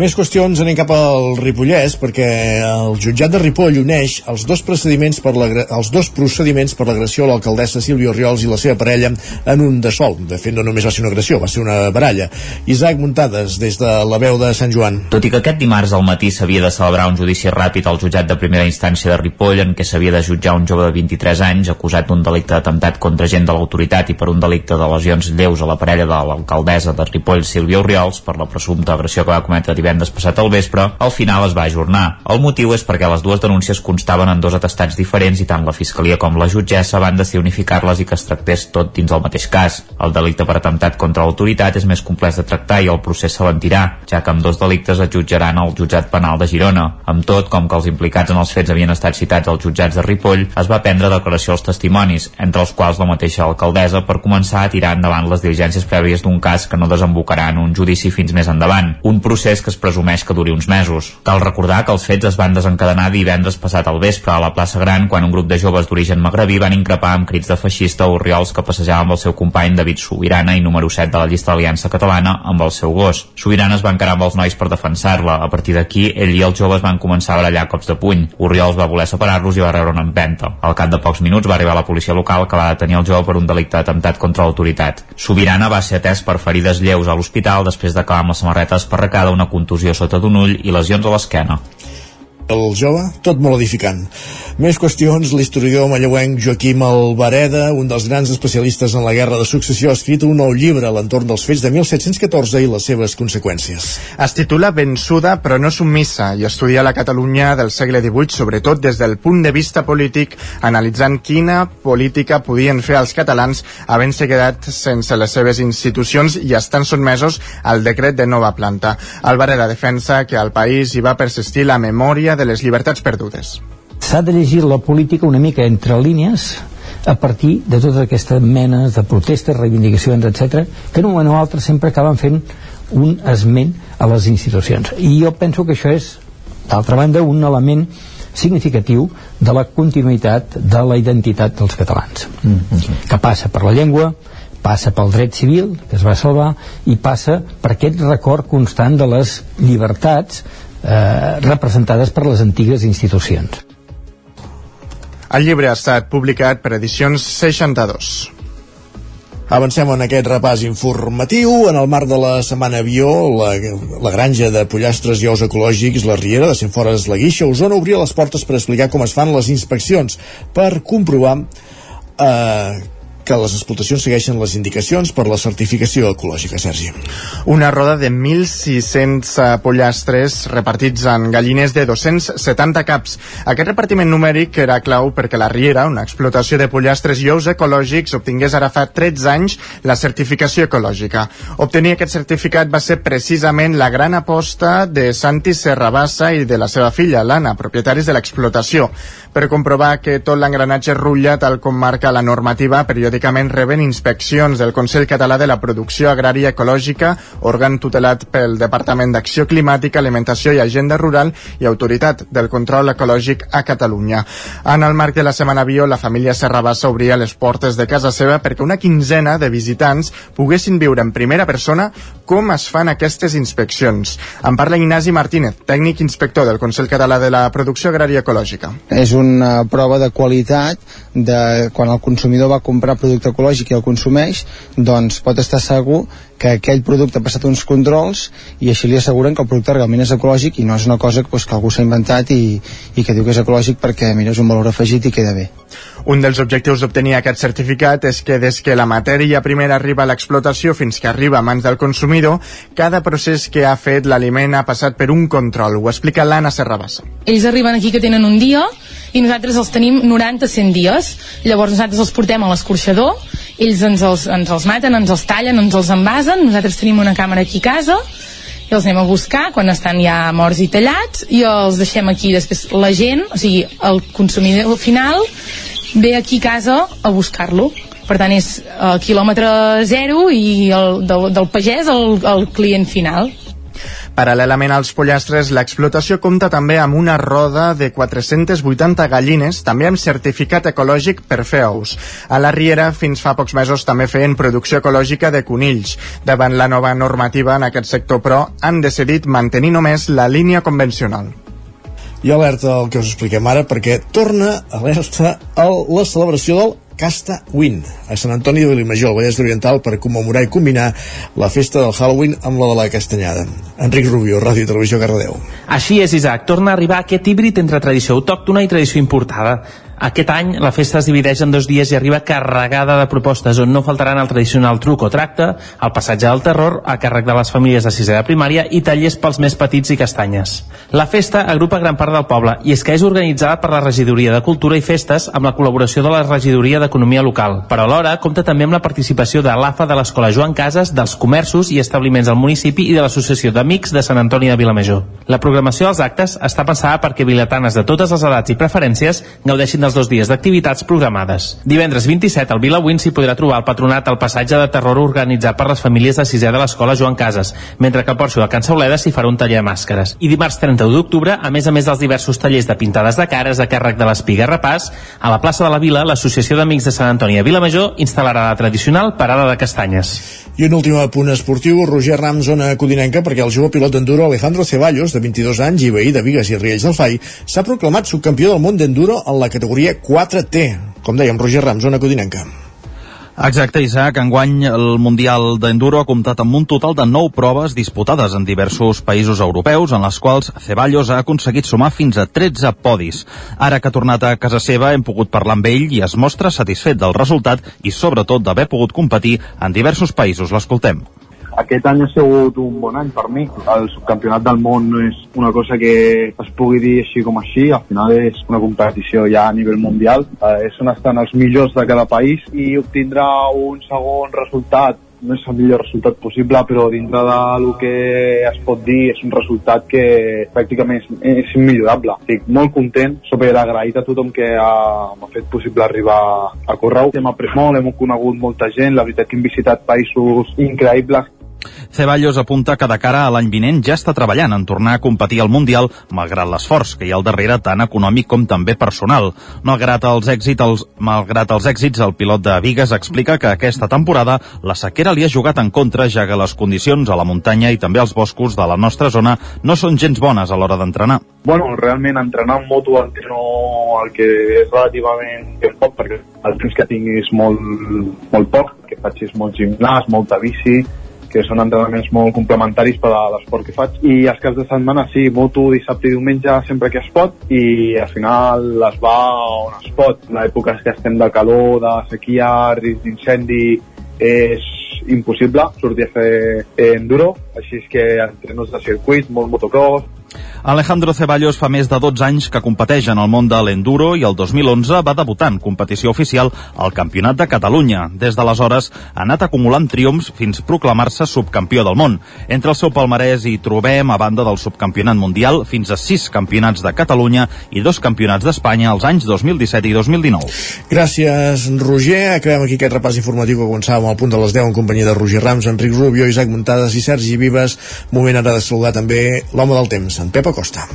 Més qüestions anem cap al Ripollès perquè el jutjat de Ripoll uneix els dos procediments per els dos procediments per l'agressió a l'alcaldessa Sílvia Oriols i la seva parella en un de sol. De fet, no només va ser una agressió, va ser una baralla. Isaac Muntades, des de la veu de Sant Joan. Tot i que aquest dimarts al matí s'havia de celebrar un judici ràpid al jutjat de primera instància de Ripoll en què s'havia de jutjar un jove de 23 anys acusat d'un delicte d'atemptat contra gent de l'autoritat i per un delicte de lesions lleus a la parella de l'alcaldessa de Ripoll, Sílvia Oriols, per la presumpta agressió que va cometre divendres passat al vespre, al final es va ajornar. El motiu és perquè les dues denúncies constaven en dos atestats diferents i tant la Fiscalia com la jutgessa van decidir unificar-les i que es tractés tot dins el mateix cas. El delicte per atemptat contra l'autoritat és més complex de tractar i el procés s'alentirà, ja que amb dos delictes es jutjaran al jutjat penal de Girona. Amb tot, com que els implicats en els fets havien estat citats als jutjats de Ripoll, es va prendre declaració als testimonis, entre els quals la mateixa alcaldessa, per començar a tirar endavant les diligències prèvies d'un cas que no desembocarà en un judici fins més endavant. Un procés que es presumeix que duri uns mesos. Cal recordar que els fets es van desencadenar divendres passat al vespre a la plaça Gran quan un grup de joves d'origen magrebí van increpar amb crits de feixista o riols que passejava amb el seu company David Sobirana i número 7 de la llista d'Aliança Catalana amb el seu gos. Sobirana es va encarar amb els nois per defensar-la. A partir d'aquí, ell i els joves van començar a barallar cops de puny. Oriols va voler separar-los i va rebre una empenta. Al cap de pocs minuts va arribar la policia local que va detenir el jove per un delicte d'atemptat contra l'autoritat. Sobirana va ser atès per ferides lleus a l'hospital després d'acabar amb la samarreta esparracada una contusió sota d'un ull i lesions a l'esquena el jove, tot molt edificant. Més qüestions, l'historiador malleuenc Joaquim Alvareda, un dels grans especialistes en la Guerra de Successió, ha escrit un nou llibre a l'entorn dels fets de 1714 i les seves conseqüències. Es titula Vençuda però no submissa i estudia la Catalunya del segle XVIII, sobretot des del punt de vista polític, analitzant quina política podien fer els catalans havent-se quedat sense les seves institucions i estan sotmesos al decret de nova planta. Alvareda defensa que al país hi va persistir la memòria de les llibertats perdudes. S'ha de llegir la política una mica entre línies a partir de totes aquestes menes de protestes, reivindicacions, etc, que en un moment o altre sempre acaben fent un esment a les institucions. I jo penso que això és, d'altra banda, un element significatiu de la continuïtat de la identitat dels catalans, mm -hmm. que passa per la llengua, passa pel dret civil, que es va salvar, i passa per aquest record constant de les llibertats eh, representades per les antigues institucions. El llibre ha estat publicat per edicions 62. Avancem en aquest repàs informatiu. En el marc de la Setmana Avió, la, la granja de pollastres i ous ecològics, la Riera de Centfores la Guixa, Osona obria les portes per explicar com es fan les inspeccions, per comprovar eh, que les explotacions segueixen les indicacions per la certificació ecològica, Sergi. Una roda de 1.600 eh, pollastres repartits en gallines de 270 caps. Aquest repartiment numèric era clau perquè la Riera, una explotació de pollastres i ous ecològics, obtingués ara fa 13 anys la certificació ecològica. Obtenir aquest certificat va ser precisament la gran aposta de Santi Serrabassa i de la seva filla, l'Anna, propietaris de l'explotació. Per comprovar que tot l'engranatge rutlla tal com marca la normativa periòdica periòdicament reben inspeccions del Consell Català de la Producció Agrària Ecològica, òrgan tutelat pel Departament d'Acció Climàtica, Alimentació i Agenda Rural i Autoritat del Control Ecològic a Catalunya. En el marc de la Setmana Bio, la família Serrabassa obria les portes de casa seva perquè una quinzena de visitants poguessin viure en primera persona com es fan aquestes inspeccions. En parla Ignasi Martínez, tècnic inspector del Consell Català de la Producció Agrària Ecològica. És una prova de qualitat de quan el consumidor va comprar producte ecològic i el consumeix, doncs pot estar segur que aquell producte ha passat uns controls i així li asseguren que el producte realment és ecològic i no és una cosa pues, que algú s'ha inventat i, i que diu que és ecològic perquè mira, és un valor afegit i queda bé. Un dels objectius d'obtenir aquest certificat és que des que la matèria primera arriba a l'explotació fins que arriba a mans del consumidor, cada procés que ha fet l'aliment ha passat per un control. Ho explica l'Anna Serrabassa. Ells arriben aquí que tenen un dia i nosaltres els tenim 90-100 dies. Llavors nosaltres els portem a l'escorxador, ells ens els, ens els maten, ens els tallen, ens els envasen, nosaltres tenim una càmera aquí a casa i els anem a buscar quan estan ja morts i tallats. I els deixem aquí després la gent, o sigui, el consumidor final ve aquí a casa a buscar-lo. Per tant és a quilòmetre zero i el, del, del pagès al, al client final Paral·lelament als pollastres, l'explotació compta també amb una roda de 480 gallines, també amb certificat ecològic per fer ous. A la Riera, fins fa pocs mesos, també feien producció ecològica de conills. Davant la nova normativa en aquest sector, però, han decidit mantenir només la línia convencional. I alerta el que us expliquem ara perquè torna alerta a la celebració del Casta Win a Sant Antoni de Vilimajor, al Vallès Oriental, per commemorar i combinar la festa del Halloween amb la de la Castanyada. Enric Rubio, Ràdio i Televisió Cardedeu. Així és, Isaac. Torna a arribar aquest híbrid entre tradició autòctona i tradició importada. Aquest any la festa es divideix en dos dies i arriba carregada de propostes on no faltaran el tradicional truc o tracte, el passatge del terror a càrrec de les famílies de sisè de primària i tallers pels més petits i castanyes. La festa agrupa gran part del poble i és que és organitzada per la Regidoria de Cultura i Festes amb la col·laboració de la Regidoria d'Economia Local, però alhora compta també amb la participació de l'AFA de l'Escola Joan Casas, dels comerços i establiments del municipi i de l'Associació d'Amics de Sant Antoni de Vilamajor. La programació dels actes està pensada perquè vilatanes de totes les edats i preferències gaudeixin dels dos dies d'activitats programades. Divendres 27 al Vilawin s'hi podrà trobar el patronat al passatge de terror organitzat per les famílies de sisè de l'escola Joan Casas, mentre que al Porxo de Can Sauleda s'hi farà un taller de màscares. I dimarts 31 d'octubre, a més a més dels diversos tallers de pintades de cares a càrrec de l'Espiga Repàs, a la plaça de la Vila, l'Associació d'Amics de Sant Antoni de Vilamajor instal·larà la tradicional parada de castanyes. I un últim punt esportiu, Roger Ram, zona codinenca, perquè el jove pilot d'enduro Alejandro Ceballos, de 22 anys i veí de Vigues i Riells del Fai, s'ha proclamat subcampió del món d'enduro en la categoria 4T. Com dèiem, Roger Ram, zona codinenca. Exacte, Isaac. Enguany el Mundial d'Enduro ha comptat amb un total de 9 proves disputades en diversos països europeus, en les quals Ceballos ha aconseguit sumar fins a 13 podis. Ara que ha tornat a casa seva hem pogut parlar amb ell i es mostra satisfet del resultat i sobretot d'haver pogut competir en diversos països. L'escoltem aquest any ha sigut un bon any per mi. El subcampionat del món no és una cosa que es pugui dir així com així, al final és una competició ja a nivell mundial, eh, és on estan els millors de cada país i obtindrà un segon resultat no és el millor resultat possible, però dintre del que es pot dir és un resultat que pràcticament és, és immillorable. Estic molt content, super agraït a tothom que m'ha fet possible arribar a córrer. Hem après molt, hem conegut molta gent, la veritat que hem visitat països increïbles Ceballos apunta que de cara a l'any vinent ja està treballant en tornar a competir al Mundial, malgrat l'esforç que hi ha al darrere tant econòmic com també personal. Malgrat els èxits, els, malgrat els èxits, el pilot de Vigues explica que aquesta temporada la sequera li ha jugat en contra, ja que les condicions a la muntanya i també als boscos de la nostra zona no són gens bones a l'hora d'entrenar. Bueno, realment entrenar en moto entreno el que és relativament poc, perquè el temps que tinc és molt, molt poc, que faig és molt gimnàs, molta bici, que són entrenaments molt complementaris per a l'esport que faig. I els caps de setmana sí, moto dissabte i diumenge sempre que es pot i al final es va on es pot. L'època que estem de calor, de sequia, risc d'incendi és impossible sortir a fer enduro així és que entrenos de circuit, molt motocross Alejandro Ceballos fa més de 12 anys que competeix en el món de l'enduro i el 2011 va debutar en competició oficial al Campionat de Catalunya. Des d'aleshores ha anat acumulant triomfs fins proclamar-se subcampió del món. Entre el seu palmarès hi trobem, a banda del subcampionat mundial, fins a 6 campionats de Catalunya i dos campionats d'Espanya als anys 2017 i 2019. Gràcies, Roger. Acabem aquí aquest repàs informatiu que començàvem al punt de les 10 en companyia de Roger Rams, Enric Rubio, Isaac Muntades i Sergi Vives. Moment ara de saludar també l'home del temps, en Pep Acosta.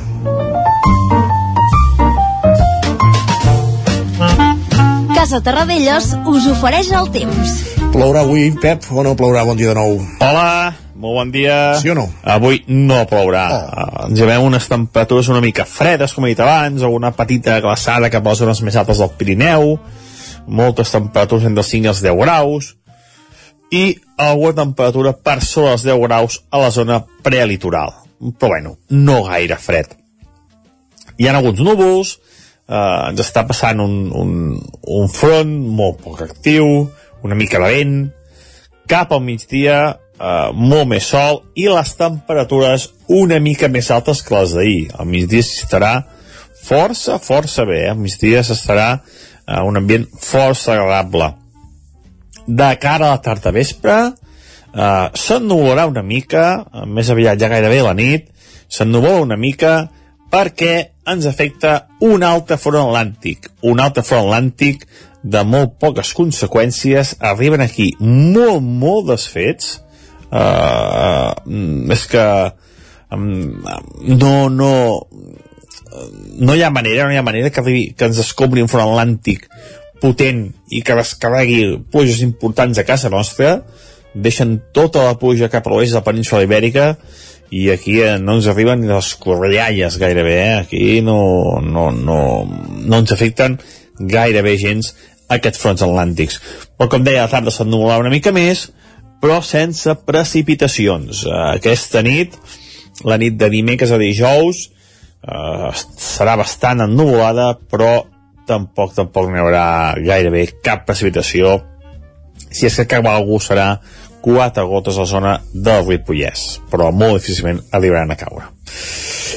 Casa Terradellos us ofereix el temps. Plourà avui, Pep, o no plourà? Bon dia de nou. Hola, molt bon dia. Sí o no? Avui no plourà. Oh. Uh, ens llevem unes temperatures una mica fredes, com he dit abans, alguna petita glaçada cap a les zones més altes del Pirineu, moltes temperatures entre els 5 i els 10 graus, i alguna temperatura per sobre els 10 graus a la zona prelitoral però bueno, no gaire fred. Hi ha alguns núvols, eh, ens està passant un, un, un front molt poc actiu, una mica de vent, cap al migdia eh, molt més sol i les temperatures una mica més altes que les d'ahir. Al migdia s'estarà força, força bé, eh? al migdia s'estarà eh, un ambient força agradable. De cara a la tarda vespre, Uh, s'ennuvolarà una mica, més aviat ja gairebé la nit, s'ennuvola una mica, perquè ens afecta un altre front atlàntic, un altre front atlàntic de molt poques conseqüències, arriben aquí molt, molt desfets, uh, és que um, no, no, no hi ha manera, no hi ha manera que, arribi, que ens descobri un front atlàntic potent i que descarregui pluges importants a casa nostra, deixen tota la pluja cap a l'oest de la península ibèrica i aquí eh, no ens arriben ni les correllalles gairebé, eh? aquí no, no, no, no ens afecten gairebé gens aquests fronts atlàntics. Però com deia, la tarda s'ennubularà una mica més, però sense precipitacions. Aquesta nit, la nit de dimecres a dijous, eh, serà bastant ennubulada, però tampoc tampoc n'hi haurà gairebé cap precipitació. Si és que cap algú serà quatre gotes a la zona del Ripollès, però molt difícilment arribaran a caure.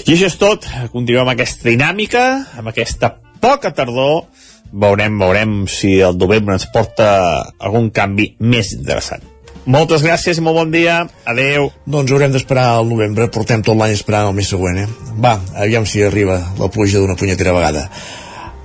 I això és tot. Continuem amb aquesta dinàmica, amb aquesta poca tardor. Veurem, veurem si el novembre ens porta algun canvi més interessant. Moltes gràcies i molt bon dia. Adeu. Doncs haurem d'esperar al novembre. Portem tot l'any esperant el mes següent, eh? Va, aviam si arriba la pluja d'una punyetera vegada.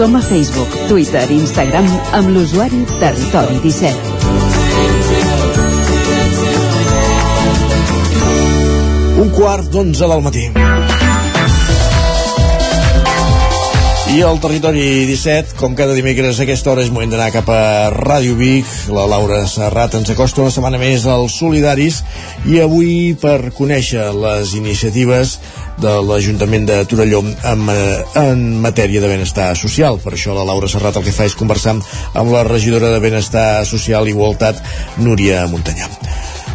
Som a Facebook, Twitter i Instagram amb l'usuari Territori 17. Un quart d'onze del matí. I al territori 17, com cada dimecres a aquesta hora és moment d'anar cap a Ràdio Vic. La Laura Serrat ens acosta una setmana més als Solidaris i avui per conèixer les iniciatives de l'Ajuntament de Torelló en, eh, en matèria de benestar social. Per això la Laura Serrat el que fa és conversar amb la regidora de Benestar Social i Igualtat, Núria Montanyà.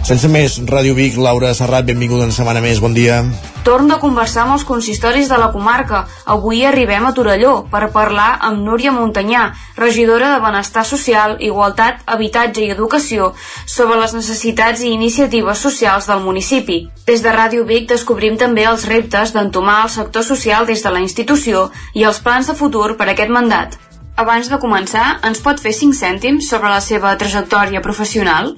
Sense més, Ràdio Vic, Laura Serrat, benvinguda una setmana més, bon dia. Torn de conversar amb els consistoris de la comarca. Avui arribem a Torelló per parlar amb Núria Montanyà, regidora de Benestar Social, Igualtat, Habitatge i Educació, sobre les necessitats i iniciatives socials del municipi. Des de Ràdio Vic descobrim també els reptes d'entomar el sector social des de la institució i els plans de futur per a aquest mandat. Abans de començar, ens pot fer 5 cèntims sobre la seva trajectòria professional?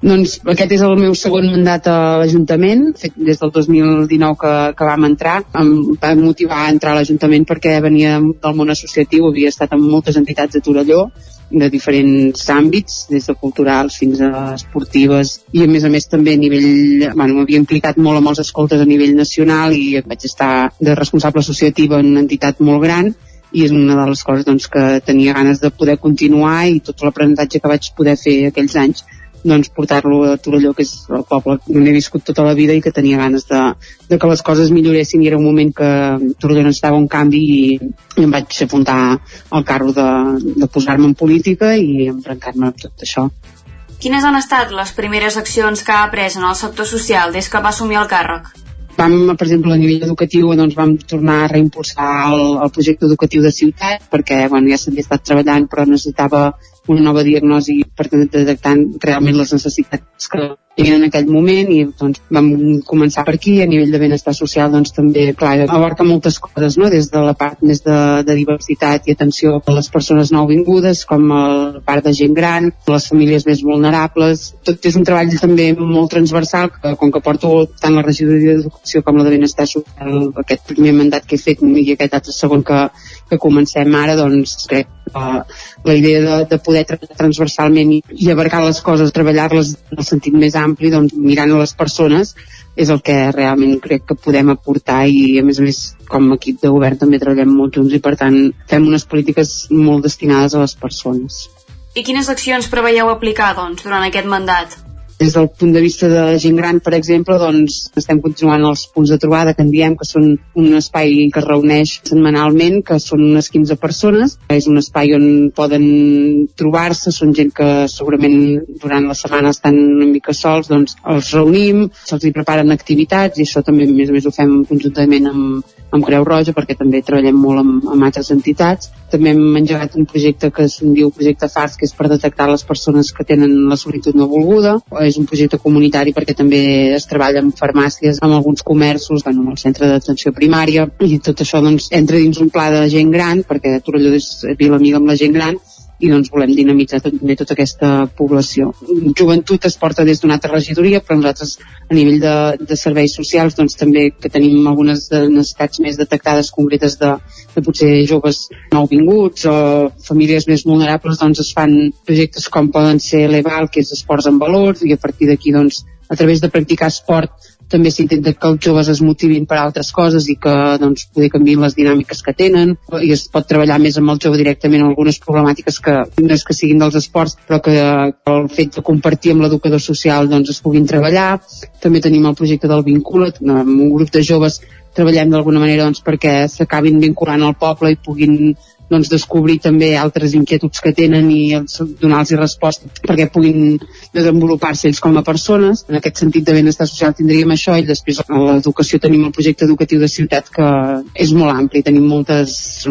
Doncs aquest és el meu segon mandat a l'Ajuntament, fet des del 2019 que, que vam entrar. Em va motivar a entrar a l'Ajuntament perquè venia del món associatiu, havia estat en moltes entitats de Torelló, de diferents àmbits, des de culturals fins a esportives, i a més a més també a nivell, bueno, m'havia implicat molt amb els escoltes a nivell nacional i vaig estar de responsable associativa en una entitat molt gran, i és una de les coses doncs, que tenia ganes de poder continuar i tot l'aprenentatge que vaig poder fer aquells anys doncs portar-lo a Torelló, que és el poble on he viscut tota la vida i que tenia ganes de, de que les coses milloressin i era un moment que Torelló necessitava un canvi i, i em vaig apuntar al carro de, de posar-me en política i embrancar-me amb tot això. Quines han estat les primeres accions que ha pres en el sector social des que va assumir el càrrec? vam, per exemple, a nivell educatiu doncs vam tornar a reimpulsar el, el projecte educatiu de ciutat perquè bueno, ja s'havia estat treballant però necessitava una nova diagnosi per detectar realment les necessitats que hi havia en aquell moment i doncs vam començar per aquí a nivell de benestar social doncs també clar, abarca moltes coses no? des de la part més de, de diversitat i atenció a les persones nouvingudes com la part de gent gran les famílies més vulnerables tot és un treball també molt transversal que com que porto tant la regidoria d'educació com la de benestar social aquest primer mandat que he fet i aquest altre segon que, que comencem ara doncs crec que la idea de, de poder treballar transversalment i, i abarcar les coses, treballar-les en el sentit més ampli, doncs mirant a les persones és el que realment crec que podem aportar i a més a més com a equip de govern també treballem molt junts i per tant fem unes polítiques molt destinades a les persones. I quines accions preveieu aplicar, doncs, durant aquest mandat? Des del punt de vista de gent gran, per exemple, doncs estem continuant els punts de trobada que en diem, que són un espai que es reuneix setmanalment, que són unes 15 persones. És un espai on poden trobar-se, són gent que segurament durant la setmana estan una mica sols, doncs els reunim, se'ls hi preparen activitats i això també més o més ho fem conjuntament amb, amb Creu Roja perquè també treballem molt amb, amb altres entitats. També hem engegat un projecte que se'n diu Projecte FARS, que és per detectar les persones que tenen la solitud no volguda. És un projecte comunitari perquè també es treballa amb farmàcies, amb alguns comerços, bueno, amb el centre d'atenció primària, i tot això doncs, entra dins un pla de gent gran, perquè Torelló és vila amiga amb la gent gran, i doncs volem dinamitzar també tota aquesta població. Joventut es porta des d'una altra regidoria, però nosaltres a nivell de, de serveis socials doncs també que tenim algunes necessitats més detectades concretes de, de potser joves nouvinguts o famílies més vulnerables doncs es fan projectes com poden ser l'EVAL, que és esports en valors, i a partir d'aquí doncs a través de practicar esport també s'intenta que els joves es motivin per altres coses i que doncs, poder canviar les dinàmiques que tenen. I es pot treballar més amb el jove directament en algunes problemàtiques que no és que siguin dels esports però que el fet de compartir amb l'educador social doncs, es puguin treballar. També tenim el projecte del Vincula't amb un grup de joves treballem d'alguna manera doncs, perquè s'acabin vinculant al poble i puguin doncs, descobrir també altres inquietuds que tenen i donar-los resposta perquè puguin desenvolupar-se ells com a persones. En aquest sentit de benestar social tindríem això i després a l'educació tenim el projecte educatiu de ciutat que és molt ampli, tenim moltes,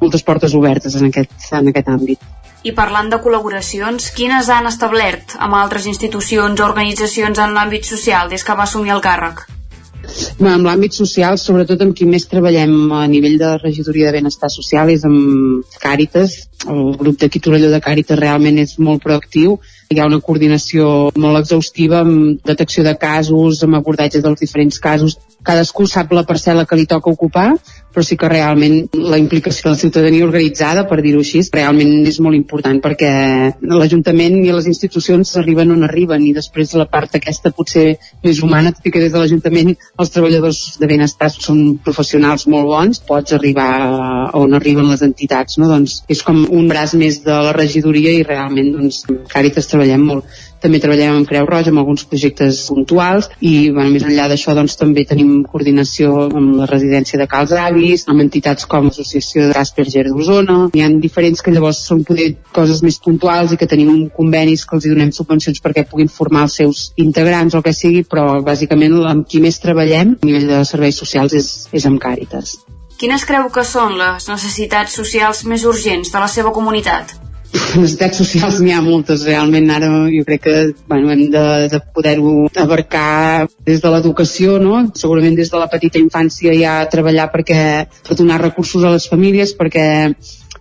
moltes portes obertes en aquest, en aquest àmbit. I parlant de col·laboracions, quines han establert amb altres institucions o organitzacions en l'àmbit social des que va assumir el càrrec? Bueno, en l'àmbit social, sobretot amb qui més treballem a nivell de regidoria de benestar social és amb Càritas. El grup d'aquí Torelló de Càritas realment és molt proactiu. Hi ha una coordinació molt exhaustiva amb detecció de casos, amb abordatge dels diferents casos. Cadascú sap la parcel·la que li toca ocupar però sí que realment la implicació de la ciutadania organitzada, per dir-ho així, realment és molt important perquè l'Ajuntament i les institucions arriben on arriben i després la part aquesta potser més humana, tot i que des de l'Ajuntament els treballadors de benestar són professionals molt bons, pots arribar on arriben les entitats, no? Doncs és com un braç més de la regidoria i realment doncs, Càritas treballem molt també treballem amb Creu Roja, amb alguns projectes puntuals i bueno, més enllà d'això doncs, també tenim coordinació amb la residència de Cals Avis, amb entitats com l'Associació de Asperger d'Osona. Hi ha diferents que llavors són poder coses més puntuals i que tenim convenis que els donem subvencions perquè puguin formar els seus integrants o el que sigui, però bàsicament amb qui més treballem a nivell de serveis socials és, és amb Càritas. Quines creu que són les necessitats socials més urgents de la seva comunitat? Necessitats socials n'hi ha moltes realment ara jo crec que bueno, hem de, de poder-ho abarcar des de l'educació no? segurament des de la petita infància ja treballar perquè per donar recursos a les famílies perquè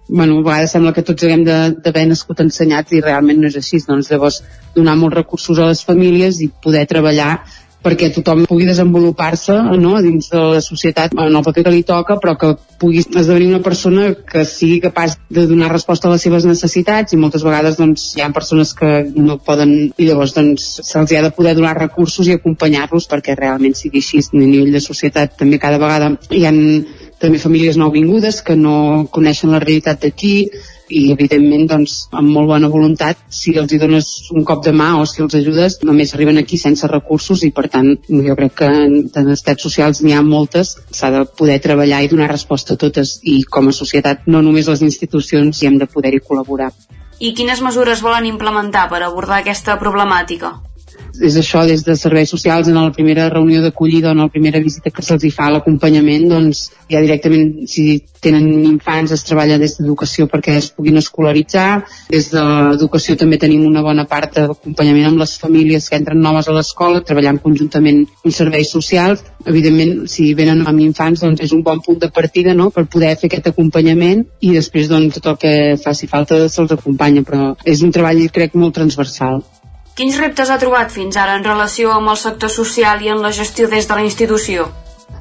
bueno, a vegades sembla que tots haguem d'haver nascut ensenyats i realment no és així doncs llavors donar molts recursos a les famílies i poder treballar perquè tothom pugui desenvolupar-se no, dins de la societat. En el paper que li toca, però que pugui esdevenir una persona que sigui capaç de donar resposta a les seves necessitats i moltes vegades doncs, hi ha persones que no poden i llavors doncs, se'ls ha de poder donar recursos i acompanyar-los perquè realment sigui així. A nivell de societat també cada vegada hi ha també famílies nouvingudes que no coneixen la realitat d'aquí i evidentment doncs, amb molt bona voluntat si els hi dones un cop de mà o si els ajudes només arriben aquí sense recursos i per tant jo crec que de necessitats socials n'hi ha moltes s'ha de poder treballar i donar resposta a totes i com a societat no només les institucions hi hem de poder-hi col·laborar i quines mesures volen implementar per abordar aquesta problemàtica? És això des de serveis socials en la primera reunió d'acollida o en la primera visita que se'ls fa l'acompanyament doncs ja directament si tenen infants es treballa des d'educació perquè es puguin escolaritzar. Des de l'educació també tenim una bona part d'acompanyament amb les famílies que entren noves a l'escola treballant conjuntament amb serveis socials. Evidentment si venen amb infants doncs és un bon punt de partida no? per poder fer aquest acompanyament i després doncs tot el que faci falta se'ls acompanya però és un treball crec molt transversal Quins reptes ha trobat fins ara en relació amb el sector social i en la gestió des de la institució?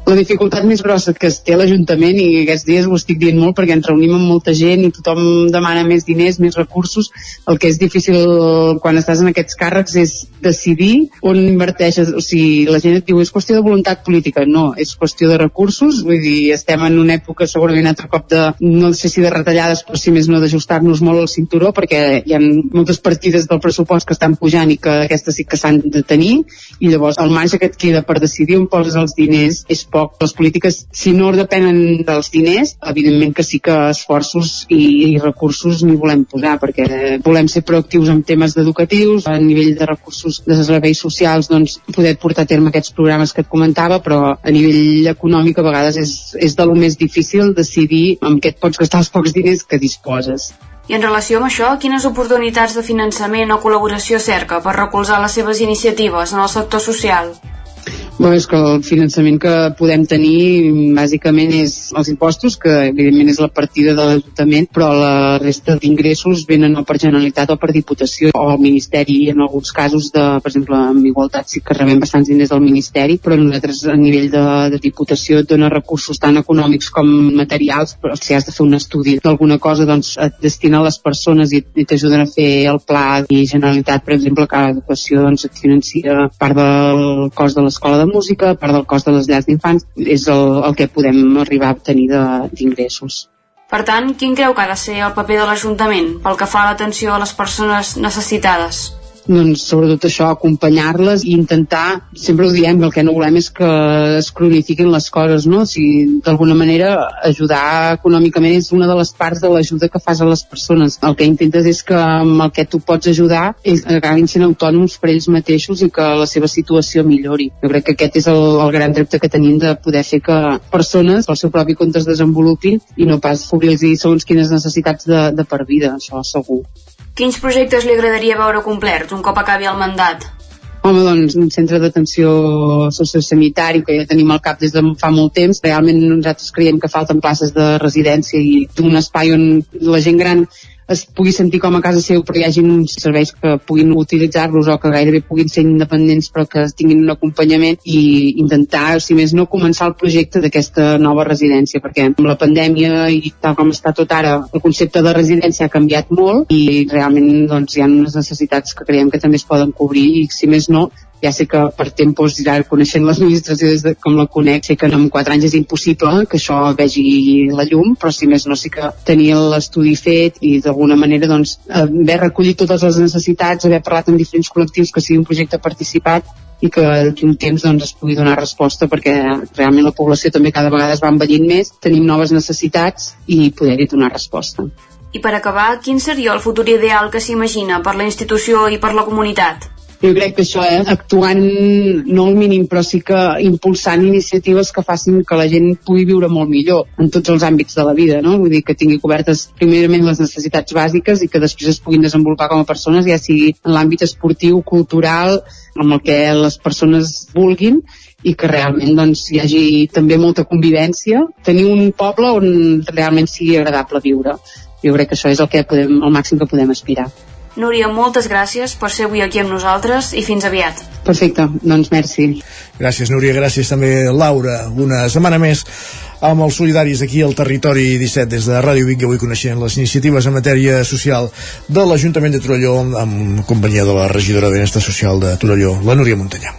La dificultat més grossa que es té l'Ajuntament, i aquests dies ho estic dient molt perquè ens reunim amb molta gent i tothom demana més diners, més recursos, el que és difícil quan estàs en aquests càrrecs és decidir on inverteixes. O sigui, la gent et diu és qüestió de voluntat política. No, és qüestió de recursos. Vull dir, estem en una època segurament altre cop de, no sé si de retallades, però si més no d'ajustar-nos molt al cinturó, perquè hi ha moltes partides del pressupost que estan pujant i que aquestes sí que s'han de tenir, i llavors el marge que et queda per decidir on poses els diners és poc poc. Les polítiques, si no depenen dels diners, evidentment que sí que esforços i, i recursos n'hi volem posar, perquè volem ser proactius en temes educatius, a nivell de recursos de serveis socials, doncs poder portar a terme aquests programes que et comentava, però a nivell econòmic a vegades és, és de lo més difícil decidir amb què et pots gastar els pocs diners que disposes. I en relació amb això, quines oportunitats de finançament o col·laboració cerca per recolzar les seves iniciatives en el sector social? Bé, és que el finançament que podem tenir bàsicament és els impostos, que evidentment és la partida de l'Ajuntament, però la resta d'ingressos venen o per Generalitat o per Diputació o al Ministeri. En alguns casos, de, per exemple, amb igualtat sí que rebem bastants diners del Ministeri, però nosaltres a nivell de, de Diputació et dona recursos tant econòmics com materials, però si has de fer un estudi d'alguna cosa, doncs et destina a les persones i, i t'ajuden a fer el pla i Generalitat, per exemple, cada educació doncs, et financia part del cost de l'escola de música, part del cost de les llars d'infants, és el, el que podem arribar a tenir d'ingressos. Per tant, quin creu que ha de ser el paper de l'Ajuntament pel que fa a l'atenció a les persones necessitades? Doncs sobretot això, acompanyar-les i intentar, sempre ho diem, el que no volem és que es cronifiquin les coses, no? O sigui, d'alguna manera ajudar econòmicament és una de les parts de l'ajuda que fas a les persones. El que intentes és que amb el que tu pots ajudar és, acabin sent autònoms per ells mateixos i que la seva situació millori. Jo crec que aquest és el, el gran repte que tenim de poder fer que persones pel seu propi compte es desenvolupin i no pas cobrir-los segons quines necessitats de, de per vida, això segur. Quins projectes li agradaria veure complerts un cop acabi el mandat? Home, doncs, un centre d'atenció sociosanitari que ja tenim al cap des de fa molt temps. Realment nosaltres creiem que falten places de residència i un espai on la gent gran es pugui sentir com a casa seu però hi hagi uns serveis que puguin utilitzar-los o que gairebé puguin ser independents però que tinguin un acompanyament i intentar, si més no, començar el projecte d'aquesta nova residència perquè amb la pandèmia i tal com està tot ara el concepte de residència ha canviat molt i realment doncs, hi ha unes necessitats que creiem que també es poden cobrir i si més no ja sé que per temps ja coneixent l'administració des de com la conec, sé que en 4 anys és impossible que això vegi la llum, però si més no sí que tenia l'estudi fet i d'alguna manera doncs, haver recollit totes les necessitats, haver parlat amb diferents col·lectius que sigui un projecte participat i que d'aquí un temps doncs, es pugui donar resposta perquè realment la població també cada vegada es va envellint més, tenim noves necessitats i poder-hi donar resposta. I per acabar, quin seria el futur ideal que s'imagina per la institució i per la comunitat? Jo crec que això, eh, actuant no al mínim, però sí que impulsant iniciatives que facin que la gent pugui viure molt millor en tots els àmbits de la vida, no? Vull dir que tingui cobertes primerament les necessitats bàsiques i que després es puguin desenvolupar com a persones, ja sigui en l'àmbit esportiu, cultural, amb el que les persones vulguin i que realment doncs, hi hagi també molta convivència, tenir un poble on realment sigui agradable viure. Jo crec que això és el que podem, el màxim que podem aspirar. Núria, moltes gràcies per ser avui aquí amb nosaltres i fins aviat. Perfecte, doncs merci. Gràcies, Núria, gràcies també, Laura. Una setmana més amb els solidaris aquí al territori 17 des de Ràdio Vic avui coneixent les iniciatives en matèria social de l'Ajuntament de Torelló amb companyia de la regidora de Benestar Social de Torelló, la Núria Montanyà.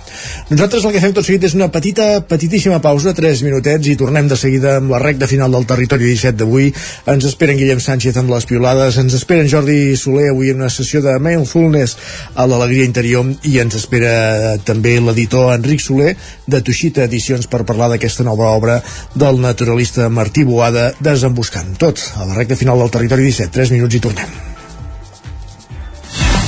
Nosaltres el que fem tot seguit és una petita, petitíssima pausa, 3 minutets, i tornem de seguida amb la recta final del territori 17 d'avui. Ens esperen Guillem Sánchez amb les piolades, ens esperen Jordi Soler avui en una sessió de Mindfulness a l'Alegria Interior i ens espera també l'editor Enric Soler de Tuixita Edicions per parlar d'aquesta nova obra del naturalista Martí Boada desembuscant tot a la recta final del territori 17 3 minuts i tornem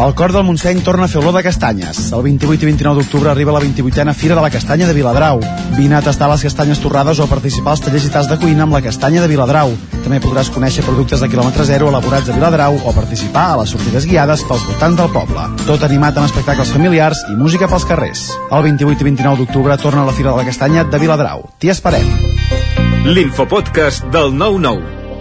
El cor del Montseny torna a fer olor de castanyes. El 28 i 29 d'octubre arriba la 28a Fira de la Castanya de Viladrau. Vine a tastar les castanyes torrades o a participar als tallers i tas de cuina amb la castanya de Viladrau. També podràs conèixer productes de quilòmetre zero elaborats a Viladrau o participar a les sortides guiades pels voltants del poble. Tot animat amb espectacles familiars i música pels carrers. El 28 i 29 d'octubre torna a la Fira de la Castanya de Viladrau. T'hi esperem. L'infopodcast del 9-9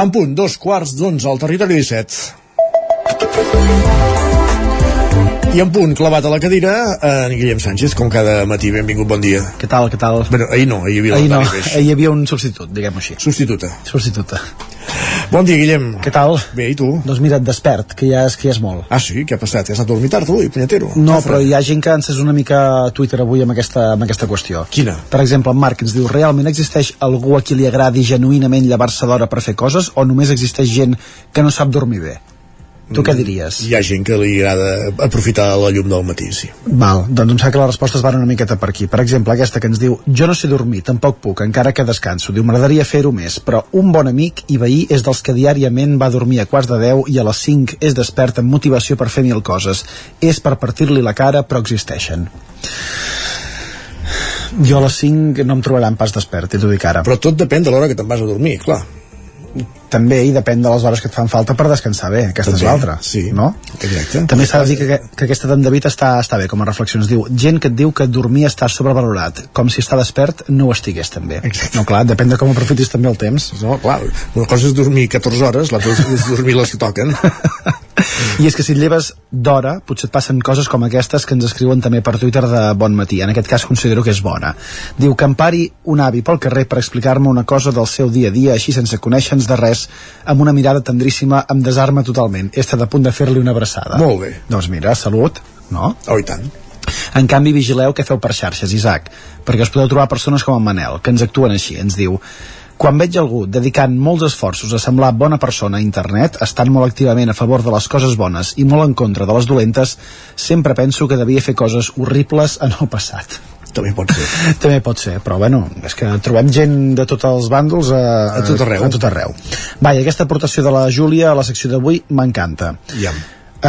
En punt, dos quarts d'onze al territori 17. I en punt, clavat a la cadira, en Guillem Sánchez, com cada matí. Benvingut, bon dia. Què tal, què tal? Bueno, ahir no, ahir hi havia ahir no, Peix. ahir hi havia un substitut, diguem-ho així. Substituta. Substituta. Bon dia, Guillem. Què tal? Bé, i tu? Doncs mira, et despert, que ja és, que ja és molt. Ah, sí? Què ha passat? Has anat a dormir tard, avui, punyetero? No, Ah, però hi ha gent que ens és una mica a Twitter avui amb aquesta, amb aquesta qüestió. Quina? Per exemple, en Marc ens diu, realment existeix algú a qui li agradi genuïnament llevar-se d'hora per fer coses o només existeix gent que no sap dormir bé? Tu què diries? Hi ha gent que li agrada aprofitar la llum del matí, sí. Val, doncs em sembla que les respostes van una miqueta per aquí. Per exemple, aquesta que ens diu Jo no sé dormir, tampoc puc, encara que descanso. Diu, m'agradaria fer-ho més, però un bon amic i veí és dels que diàriament va dormir a quarts de 10 i a les 5 és despert amb motivació per fer mil coses. És per partir-li la cara, però existeixen. Jo a les 5 no em trobaran pas despert, t'ho dic ara. Però tot depèn de l'hora que te'n vas a dormir, clar. També, i depèn de les hores que et fan falta per descansar bé, aquesta També, és l'altra, sí. no? Exacte. També s'ha de dir que, que aquesta d'en David està, està bé com a reflexió. Ens diu, gent que et diu que dormir està sobrevalorat, com si estar despert no ho estigués també. Exacte. No, clar, depèn de com aprofitis també el temps. No, clar, una cosa és dormir 14 hores, l'altra és dormir les que toquen. [LAUGHS] I és que si et lleves d'hora, potser et passen coses com aquestes que ens escriuen també per Twitter de bon matí. En aquest cas considero que és bona. Diu que em pari un avi pel carrer per explicar-me una cosa del seu dia a dia, així sense conèixer-nos de res, amb una mirada tendríssima, em desarma totalment. He estat a punt de fer-li una abraçada. Molt bé. Doncs mira, salut, no? Oh, i tant. En canvi, vigileu què feu per xarxes, Isaac, perquè us podeu trobar persones com en Manel, que ens actuen així. Ens diu, quan veig algú dedicant molts esforços a semblar bona persona a internet, estant molt activament a favor de les coses bones i molt en contra de les dolentes, sempre penso que devia fer coses horribles en el passat. També pot ser. [LAUGHS] També pot ser, però bueno, és que trobem gent de tots els bàndols a, A tot arreu. A tot arreu. Vai, aquesta aportació de la Júlia a la secció d'avui m'encanta. Ja.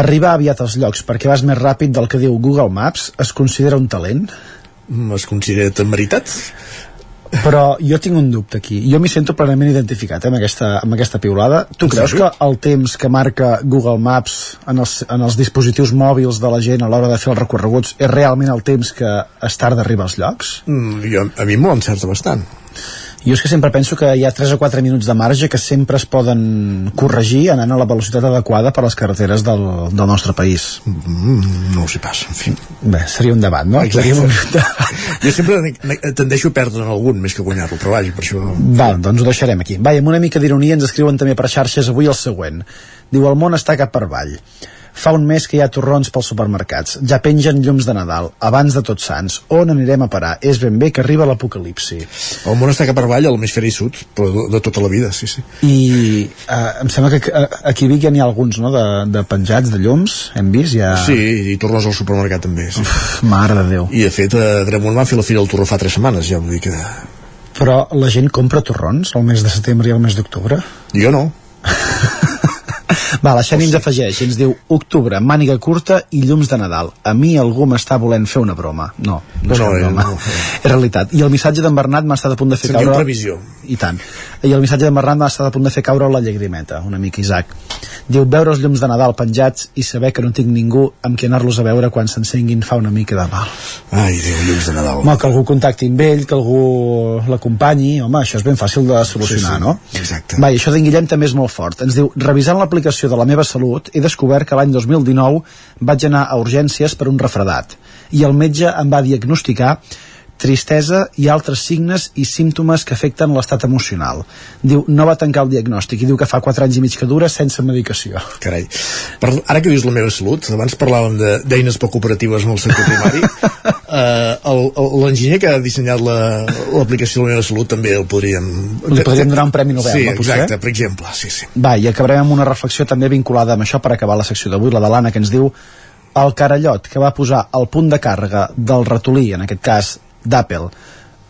Arribar aviat als llocs perquè vas més ràpid del que diu Google Maps es considera un talent? Es considera temeritat? Però jo tinc un dubte aquí. Jo m'hi sento plenament identificat eh, amb, aquesta, amb aquesta piulada. Tu creus que el temps que marca Google Maps en els, en els dispositius mòbils de la gent a l'hora de fer els recorreguts és realment el temps que es tarda a arribar als llocs? Mm, jo, a mi m'ho encerta bastant. Jo és que sempre penso que hi ha 3 o 4 minuts de marge que sempre es poden corregir anant a la velocitat adequada per les carreteres del, del nostre país. Mm, no ho sé pas, en fi. Bé, seria un debat, no? Exacte. Seria un... [LAUGHS] Jo sempre tendeixo a perdre en algun més que guanyar-lo, però vaja, per això... Val, doncs ho deixarem aquí. Va, amb una mica d'ironia ens escriuen també per xarxes avui el següent. Diu, el món està cap per avall. Fa un mes que hi ha torrons pels supermercats. Ja pengen llums de Nadal, abans de Tots Sants. On anirem a parar? És ben bé que arriba l'apocalipsi. El món està cap per avall, al hemisferi sud, però de, de tota la vida, sí, sí. I eh, em sembla que eh, aquí a Vic ja n'hi ha alguns, no?, de, de penjats, de llums, hem vist, ja... Sí, i tornes al supermercat també, sí. Uf, mare de Déu. I de fet, a Dremont van fer la fira del torró fa tres setmanes, ja vull dir que... Però la gent compra torrons el mes de setembre i el mes d'octubre? Jo no. [LAUGHS] Va, la Xeni ens afegeix i ens diu octubre, màniga curta i llums de Nadal. A mi algú m'està volent fer una broma. No, no, No, no, eh, broma. no, no. [LAUGHS] És realitat. I el missatge d'en Bernat m'ha estat a punt de fer Se'n diu caure... previsió. I tant. I el missatge d'en Bernat m'ha estat a punt de fer caure la llagrimeta, una mica Isaac. Diu, veure els llums de Nadal penjats i saber que no tinc ningú amb qui anar-los a veure quan s'encenguin fa una mica de mal. Ai, Déu, llums de Nadal. Home, que algú contacti amb ell, que algú l'acompanyi, home, això és ben fàcil de solucionar, Sí, sí, no? exacte. Va, i això d'en Guillem també és molt fort. Ens diu, revisant l'aplicació de la meva salut, he descobert que l'any 2019 vaig anar a urgències per un refredat i el metge em va diagnosticar tristesa i altres signes i símptomes que afecten l'estat emocional. Diu, no va tancar el diagnòstic i diu que fa 4 anys i mig que dura sense medicació. Carai. Per, ara que dius la meva salut, abans parlàvem de- d'eines poc operatives en el sector primari, [LAUGHS] eh, el- l'enginyer que ha dissenyat la- l'aplicació de la meva salut també el podríem... Li podríem donar un Premi Nobel, Sí, no, potser? exacte, per exemple, sí, sí. Va, i acabarem amb una reflexió també vinculada amb això per acabar la secció d'avui, la de l'Anna, que ens diu el carallot que va posar el punt de càrrega del ratolí, en aquest cas d'Apple,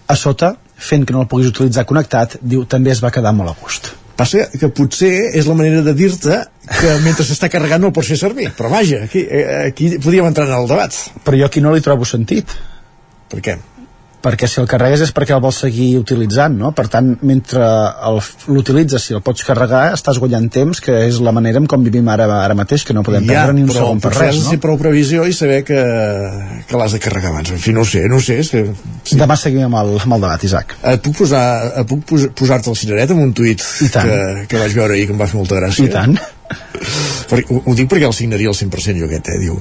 a sota, fent que no el puguis utilitzar connectat, diu, també es va quedar molt a gust. Passa que potser és la manera de dir-te que mentre s'està carregant no el pots fer servir. Però vaja, aquí, eh, aquí podríem entrar en el debat. Però jo aquí no li trobo sentit. Per què? Perquè si el carregues és perquè el vols seguir utilitzant, no? Per tant, mentre el- l'utilitzes, si el pots carregar, estàs guanyant temps, que és la manera en com vivim ara, ara mateix, que no podem perdre ni un però segon per res, no? prou previsió i saber que, que l'has de carregar abans. En fi, no ho sé, no ho sé. És que, Sí. Demà seguim amb el, amb el debat, Isaac. Et puc posar, et puc pos, posar-te el cireret amb un tuit que, que vaig veure ahir que em va fer molta gràcia. I tant. Per, ho, ho dic perquè el signaria al 100% jo aquest, eh? Diu,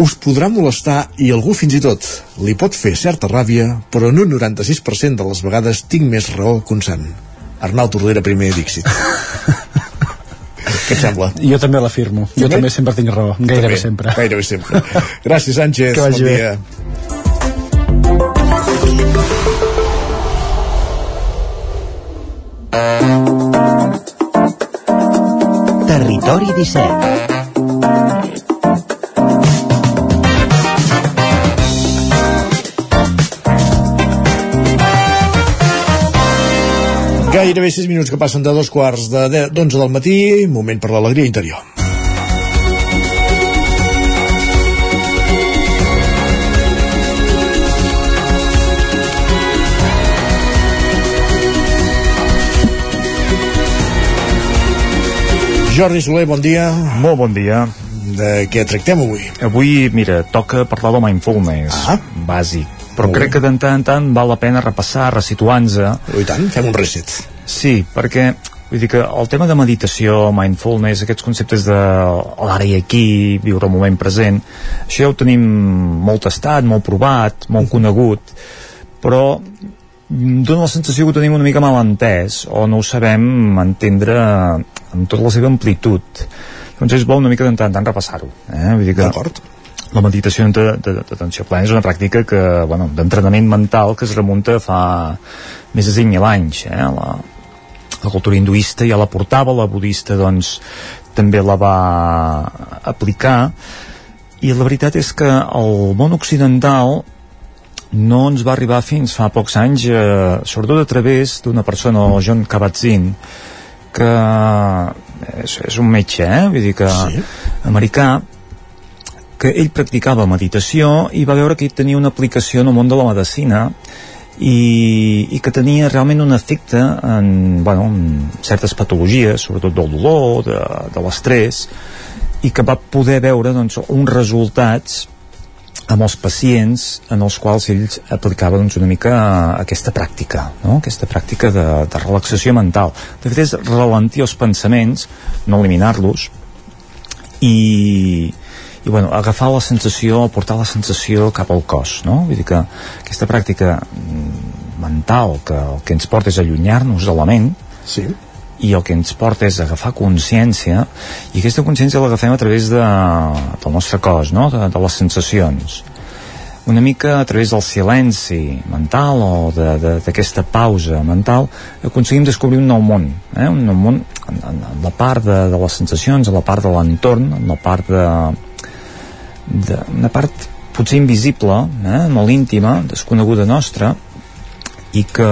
us podrà molestar i algú fins i tot li pot fer certa ràbia, però en un 96% de les vegades tinc més raó que un sant. Arnau Tordera primer Dixit. [LAUGHS] Què et sembla? Jo també l'afirmo. Jo També? també sempre tinc raó, gairebé També, sempre. Gairebé sempre. Gràcies, Sánchez. Que vagi bon bé. dia. Territori 17 Gairebé 6 minuts que passen de dos quarts de de- d'onze del matí, moment per l'alegria interior. Jordi Soler, bon dia. Molt bon dia. De què tractem avui? Avui, mira, toca parlar de mindfulness, ah. bàsic. Però Molt crec bé. que de tant en tant val la pena repassar, resituar-nos. I tant, fem un reset. Sí, perquè vull dir que el tema de meditació, mindfulness, aquests conceptes de l'ara i aquí, viure el moment present, això ja ho tenim molt tastat, molt provat, molt conegut, però mm, dona la sensació que ho tenim una mica mal entès o no ho sabem entendre amb tota la seva amplitud doncs és bo una mica de tant en tant repassar-ho eh? vull dir que la meditació de- plena és una pràctica que, bueno, d'entrenament mental que es remunta fa més de 5.000 anys eh? la, la cultura hinduista ja la portava, la budista doncs també la va aplicar i la veritat és que el món occidental no ens va arribar fins fa pocs anys, eh, sobretot a través d'una persona, el John Kabat-Zinn, que és, és un metge, eh? vull dir que sí. americà, que ell practicava meditació i va veure que tenia una aplicació en el món de la medicina i, i que tenia realment un efecte en, bueno, en certes patologies, sobretot del dolor, de, de l'estrès, i que va poder veure doncs, uns resultats amb els pacients en els quals ells aplicaven doncs, una mica aquesta pràctica, no? aquesta pràctica de, de relaxació mental. De fet, és ralentir els pensaments, no eliminar-los, i, i bueno, agafar la sensació, portar la sensació cap al cos, no? Vull dir que aquesta pràctica mm, mental que el que ens porta és allunyar-nos de la ment sí. i el que ens porta és agafar consciència i aquesta consciència l'agafem a través de, del nostre cos, no? de, de les sensacions una mica a través del silenci mental o d'aquesta pausa mental aconseguim descobrir un nou món eh? un nou món en, en, en la part de, de les sensacions, en la part de l'entorn en la part de, de, una part potser invisible, eh, molt íntima, desconeguda nostra, i que,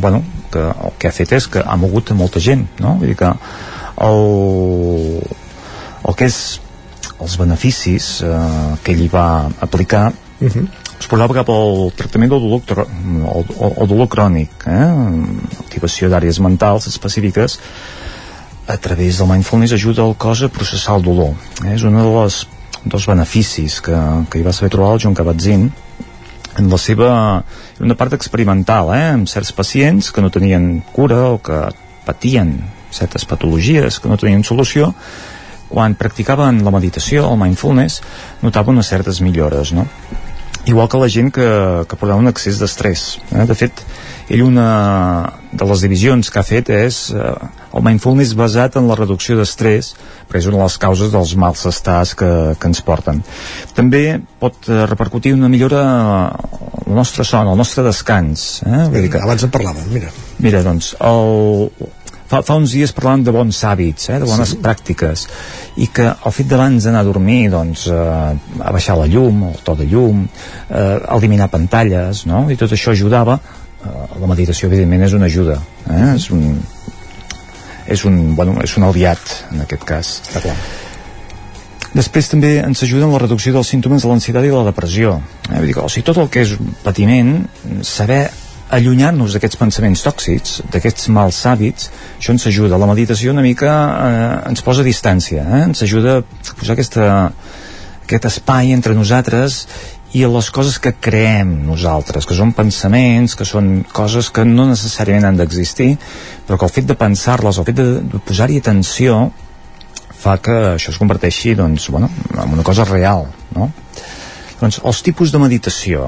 bueno, que el que ha fet és que ha mogut molta gent, no? Vull dir que el, el que és els beneficis eh, que ell va aplicar uh -huh. es posava cap al tractament del dolor, el, el, el dolor crònic, eh? activació d'àrees mentals específiques a través del mindfulness ajuda el cos a processar el dolor. Eh? És una de les dos beneficis que, que hi va saber trobar el John Kabat-Zinn en la seva una part experimental eh, amb certs pacients que no tenien cura o que patien certes patologies que no tenien solució quan practicaven la meditació, el mindfulness notaven unes certes millores no? igual que la gent que, que portava un excés d'estrès eh? de fet ell una de les divisions que ha fet és eh, el mindfulness basat en la reducció d'estrès perquè és una de les causes dels mals estats que, que ens porten també pot eh, repercutir una millora el nostre son, el nostre descans eh? Vull dir que... abans en parlàvem, mira mira, doncs, el, fa, fa uns dies parlàvem de bons hàbits, eh, de bones sí. pràctiques i que el fet d'abans d'anar a dormir doncs, eh, a baixar la llum el to de llum, eh, eliminar pantalles no? i tot això ajudava Eh, la meditació evidentment és una ajuda eh? és un és un, bueno, és un aliat en aquest cas Està clar. Després també ens ajuda en la reducció dels símptomes de l'ansietat i la depressió. Eh? Vull dir o sigui, tot el que és patiment, saber allunyar-nos d'aquests pensaments tòxics, d'aquests mals hàbits, això ens ajuda. La meditació una mica eh, ens posa a distància, eh? ens ajuda a posar aquesta, aquest espai entre nosaltres i a les coses que creem nosaltres, que són pensaments, que són coses que no necessàriament han d'existir, però que el fet de pensar-les, el fet de, de posar-hi atenció, fa que això es converteixi doncs, bueno, en una cosa real. No? Doncs els tipus de meditació,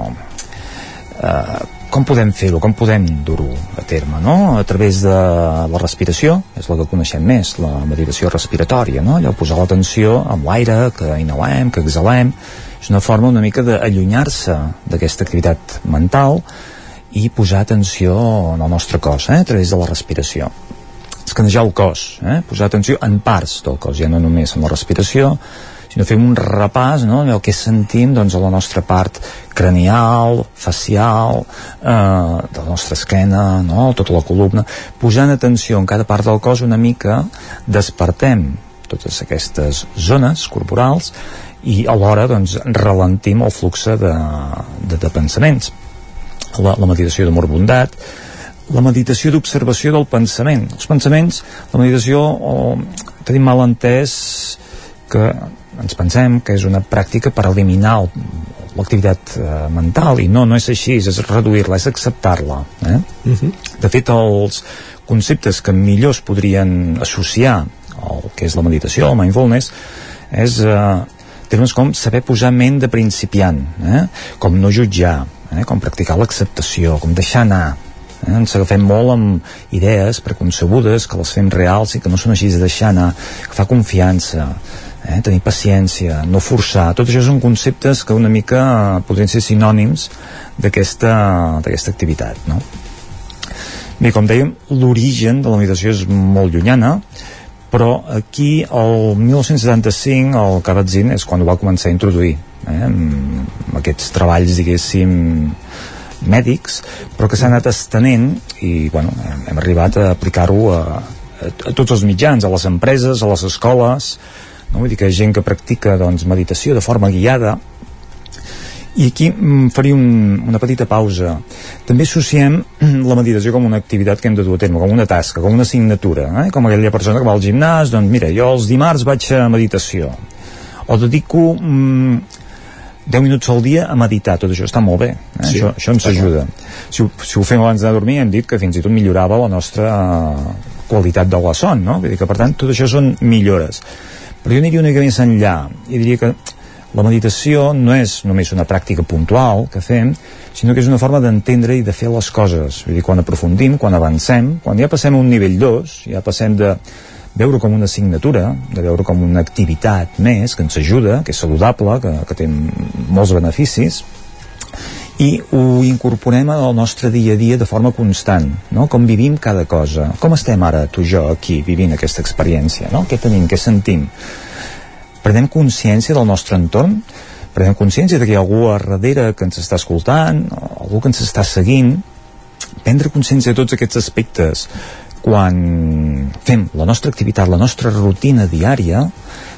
eh, com podem fer-ho, com podem dur-ho a terme, no? A través de la respiració, és la que coneixem més, la meditació respiratòria, no? Allò posar l'atenció amb l'aire que inhalem, que exhalem, és una forma una mica d'allunyar-se d'aquesta activitat mental i posar atenció en el nostre cos, eh, a través de la respiració. Escanejar el cos, eh, posar atenció en parts del cos, ja no només en la respiració, sinó fem un repàs no, el que sentim doncs, a la nostra part cranial, facial, eh, de la nostra esquena, no, tota la columna, posant atenció en cada part del cos una mica, despertem totes aquestes zones corporals i alhora doncs, ralentim el flux de, de, de pensaments la, la meditació d'amor bondat la meditació d'observació del pensament els pensaments, la meditació o, tenim mal entès que ens pensem que és una pràctica per eliminar l'activitat eh, mental i no, no és així, és reduir-la, és acceptar-la eh? Uh -huh. de fet els conceptes que millor es podrien associar al que és la meditació, el mindfulness és eh, termes com saber posar ment de principiant, eh? com no jutjar, eh? com practicar l'acceptació, com deixar anar, eh? ens agafem molt amb idees preconcebudes que les fem reals i que no són així de deixar anar que fa confiança eh? tenir paciència, no forçar tot això són conceptes que una mica podrien ser sinònims d'aquesta activitat no? bé, com dèiem l'origen de la meditació és molt llunyana però aquí el 1975 el Kabat-Zinn és quan ho va començar a introduir eh, aquests treballs diguéssim mèdics però que s'ha anat estenent i bueno, hem, arribat a aplicar-ho a, a, tots els mitjans, a les empreses, a les escoles no? vull dir que gent que practica doncs, meditació de forma guiada I aquí mm, faria un, una petita pausa. També associem la meditació com una activitat que hem de dur a terme, com una tasca, com una assignatura, eh? com aquella persona que va al gimnàs, doncs mira, jo els dimarts vaig a meditació, o dedico mm, 10 minuts al dia a meditar, tot això està molt bé eh? Sí, això, això ens ajuda si ho, si ho fem abans de dormir hem dit que fins i tot millorava la nostra qualitat de la son no? Vull dir que per tant tot això són millores però jo aniria una mica més enllà i diria que la meditació no és només una pràctica puntual que fem, sinó que és una forma d'entendre i de fer les coses. Vull dir, quan aprofundim, quan avancem, quan ja passem a un nivell 2, ja passem de veure com una assignatura, de veure com una activitat més que ens ajuda, que és saludable, que, que té molts beneficis, i ho incorporem al nostre dia a dia de forma constant, no? com vivim cada cosa, com estem ara tu i jo aquí vivint aquesta experiència, no? què tenim, què sentim prenem consciència del nostre entorn? Prenem consciència de que hi ha algú a darrere que ens està escoltant, algú que ens està seguint? Prendre consciència de tots aquests aspectes quan fem la nostra activitat, la nostra rutina diària,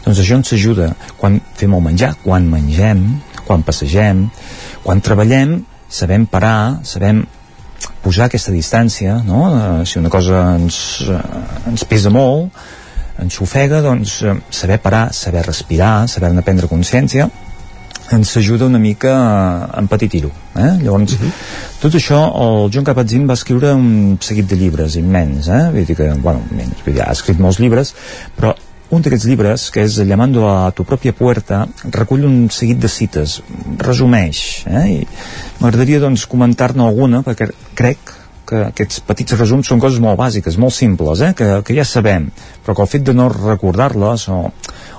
doncs això ens ajuda. Quan fem el menjar, quan mengem, quan passegem, quan treballem, sabem parar, sabem posar aquesta distància, no? Eh, si una cosa ens, eh, ens pesa molt, ens ofega, doncs eh, saber parar, saber respirar, saber-ne prendre consciència, ens ajuda una mica a empatitir-ho. Eh? Llavors, uh -huh. tot això, el John Kabat-Zinn va escriure un seguit de llibres immens, eh? vull dir que, bueno, immens, vull dir, ha escrit molts llibres, però un d'aquests llibres, que és Llamando a tu pròpia puerta, recull un seguit de cites, resumeix, eh? i m'agradaria doncs comentar-ne alguna, perquè crec que aquests petits resums són coses molt bàsiques, molt simples, eh? que, que ja sabem, però que el fet de no recordar-les o,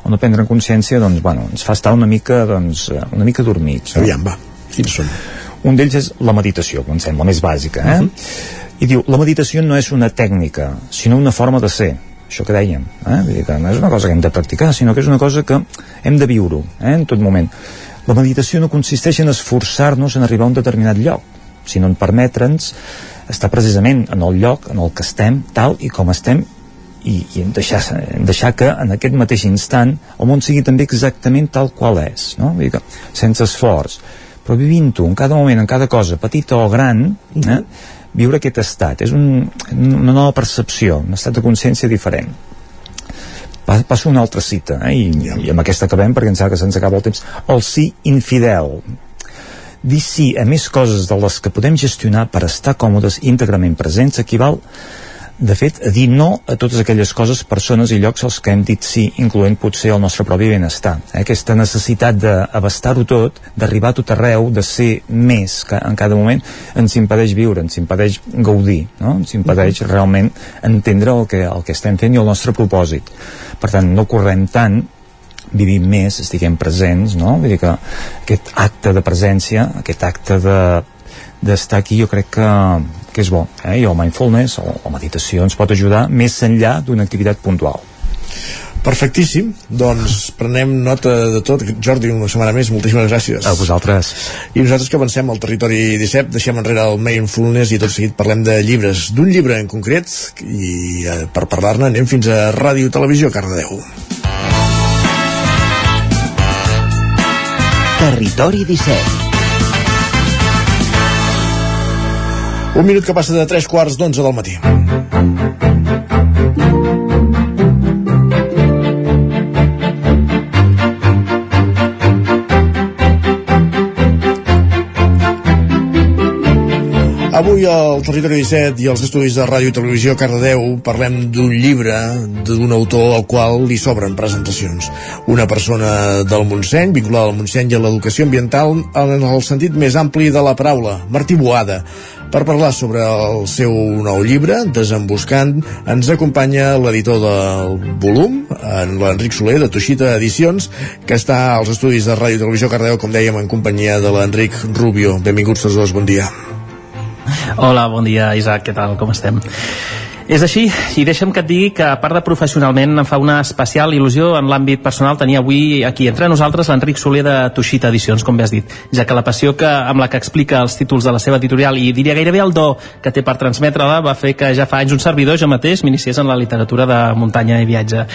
o no prendre en consciència, doncs, bueno, ens fa estar una mica, doncs, una mica dormits. No? Aviam, va, quins són? Un d'ells és la meditació, pensem, la més bàsica, eh? Uh -huh. I diu, la meditació no és una tècnica, sinó una forma de ser, això que dèiem, eh? Vull dir que no és una cosa que hem de practicar, sinó que és una cosa que hem de viure eh? en tot moment. La meditació no consisteix en esforçar-nos en arribar a un determinat lloc, sinó en permetre'ns estar precisament en el lloc en el que estem, tal i com estem i, i en deixar, en deixar que en aquest mateix instant el món sigui també exactament tal qual és no? Vull dir que, sense esforç però vivint-ho en cada moment, en cada cosa petita o gran eh? viure aquest estat és un, una nova percepció un estat de consciència diferent passo una altra cita eh? I, i amb aquesta acabem perquè em sembla que se'ns acaba el temps el sí infidel dir sí a més coses de les que podem gestionar per estar còmodes íntegrament presents equival de fet, a dir no a totes aquelles coses, persones i llocs als que hem dit sí, incloent potser el nostre propi benestar. Eh? Aquesta necessitat d'abastar-ho tot, d'arribar a tot arreu, de ser més que en cada moment, ens impedeix viure, ens impedeix gaudir, no? ens impedeix realment entendre el que, el que estem fent i el nostre propòsit. Per tant, no correm tant vivim més, estiguem presents, no? Vull dir que aquest acte de presència, aquest acte de d'estar aquí jo crec que, que és bo eh? i el mindfulness o la meditació ens pot ajudar més enllà d'una activitat puntual Perfectíssim, doncs prenem nota de tot. Jordi, una setmana més, moltíssimes gràcies. A vosaltres. I nosaltres que avancem al territori 17, deixem enrere el mindfulness i tot seguit parlem de llibres. D'un llibre en concret, i eh, per parlar-ne anem fins a Ràdio Televisió Cardedeu. Territori 17 Un minut que passa de 3 quarts d'onze del matí. Avui al Territori 17 i als estudis de Ràdio i Televisió Cardedeu parlem d'un llibre d'un autor al qual li sobren presentacions. Una persona del Montseny, vinculada al Montseny i a l'educació ambiental en el sentit més ampli de la paraula, Martí Boada. Per parlar sobre el seu nou llibre, Desembuscant, ens acompanya l'editor del volum, en l'Enric Soler, de Toixita Edicions, que està als estudis de Ràdio i Televisió Cardeu, com dèiem, en companyia de l'Enric Rubio. Benvinguts tots dos, bon dia. Hola, bon dia, Isaac, què tal, com estem? És així, i deixa'm que et digui que a part de professionalment em fa una especial il·lusió en l'àmbit personal tenir avui aquí entre nosaltres l'Enric Soler de Tuixita Edicions, com bé has dit, ja que la passió que, amb la que explica els títols de la seva editorial i diria gairebé el do que té per transmetre-la va fer que ja fa anys un servidor, jo mateix, m'iniciés en la literatura de muntanya i viatge.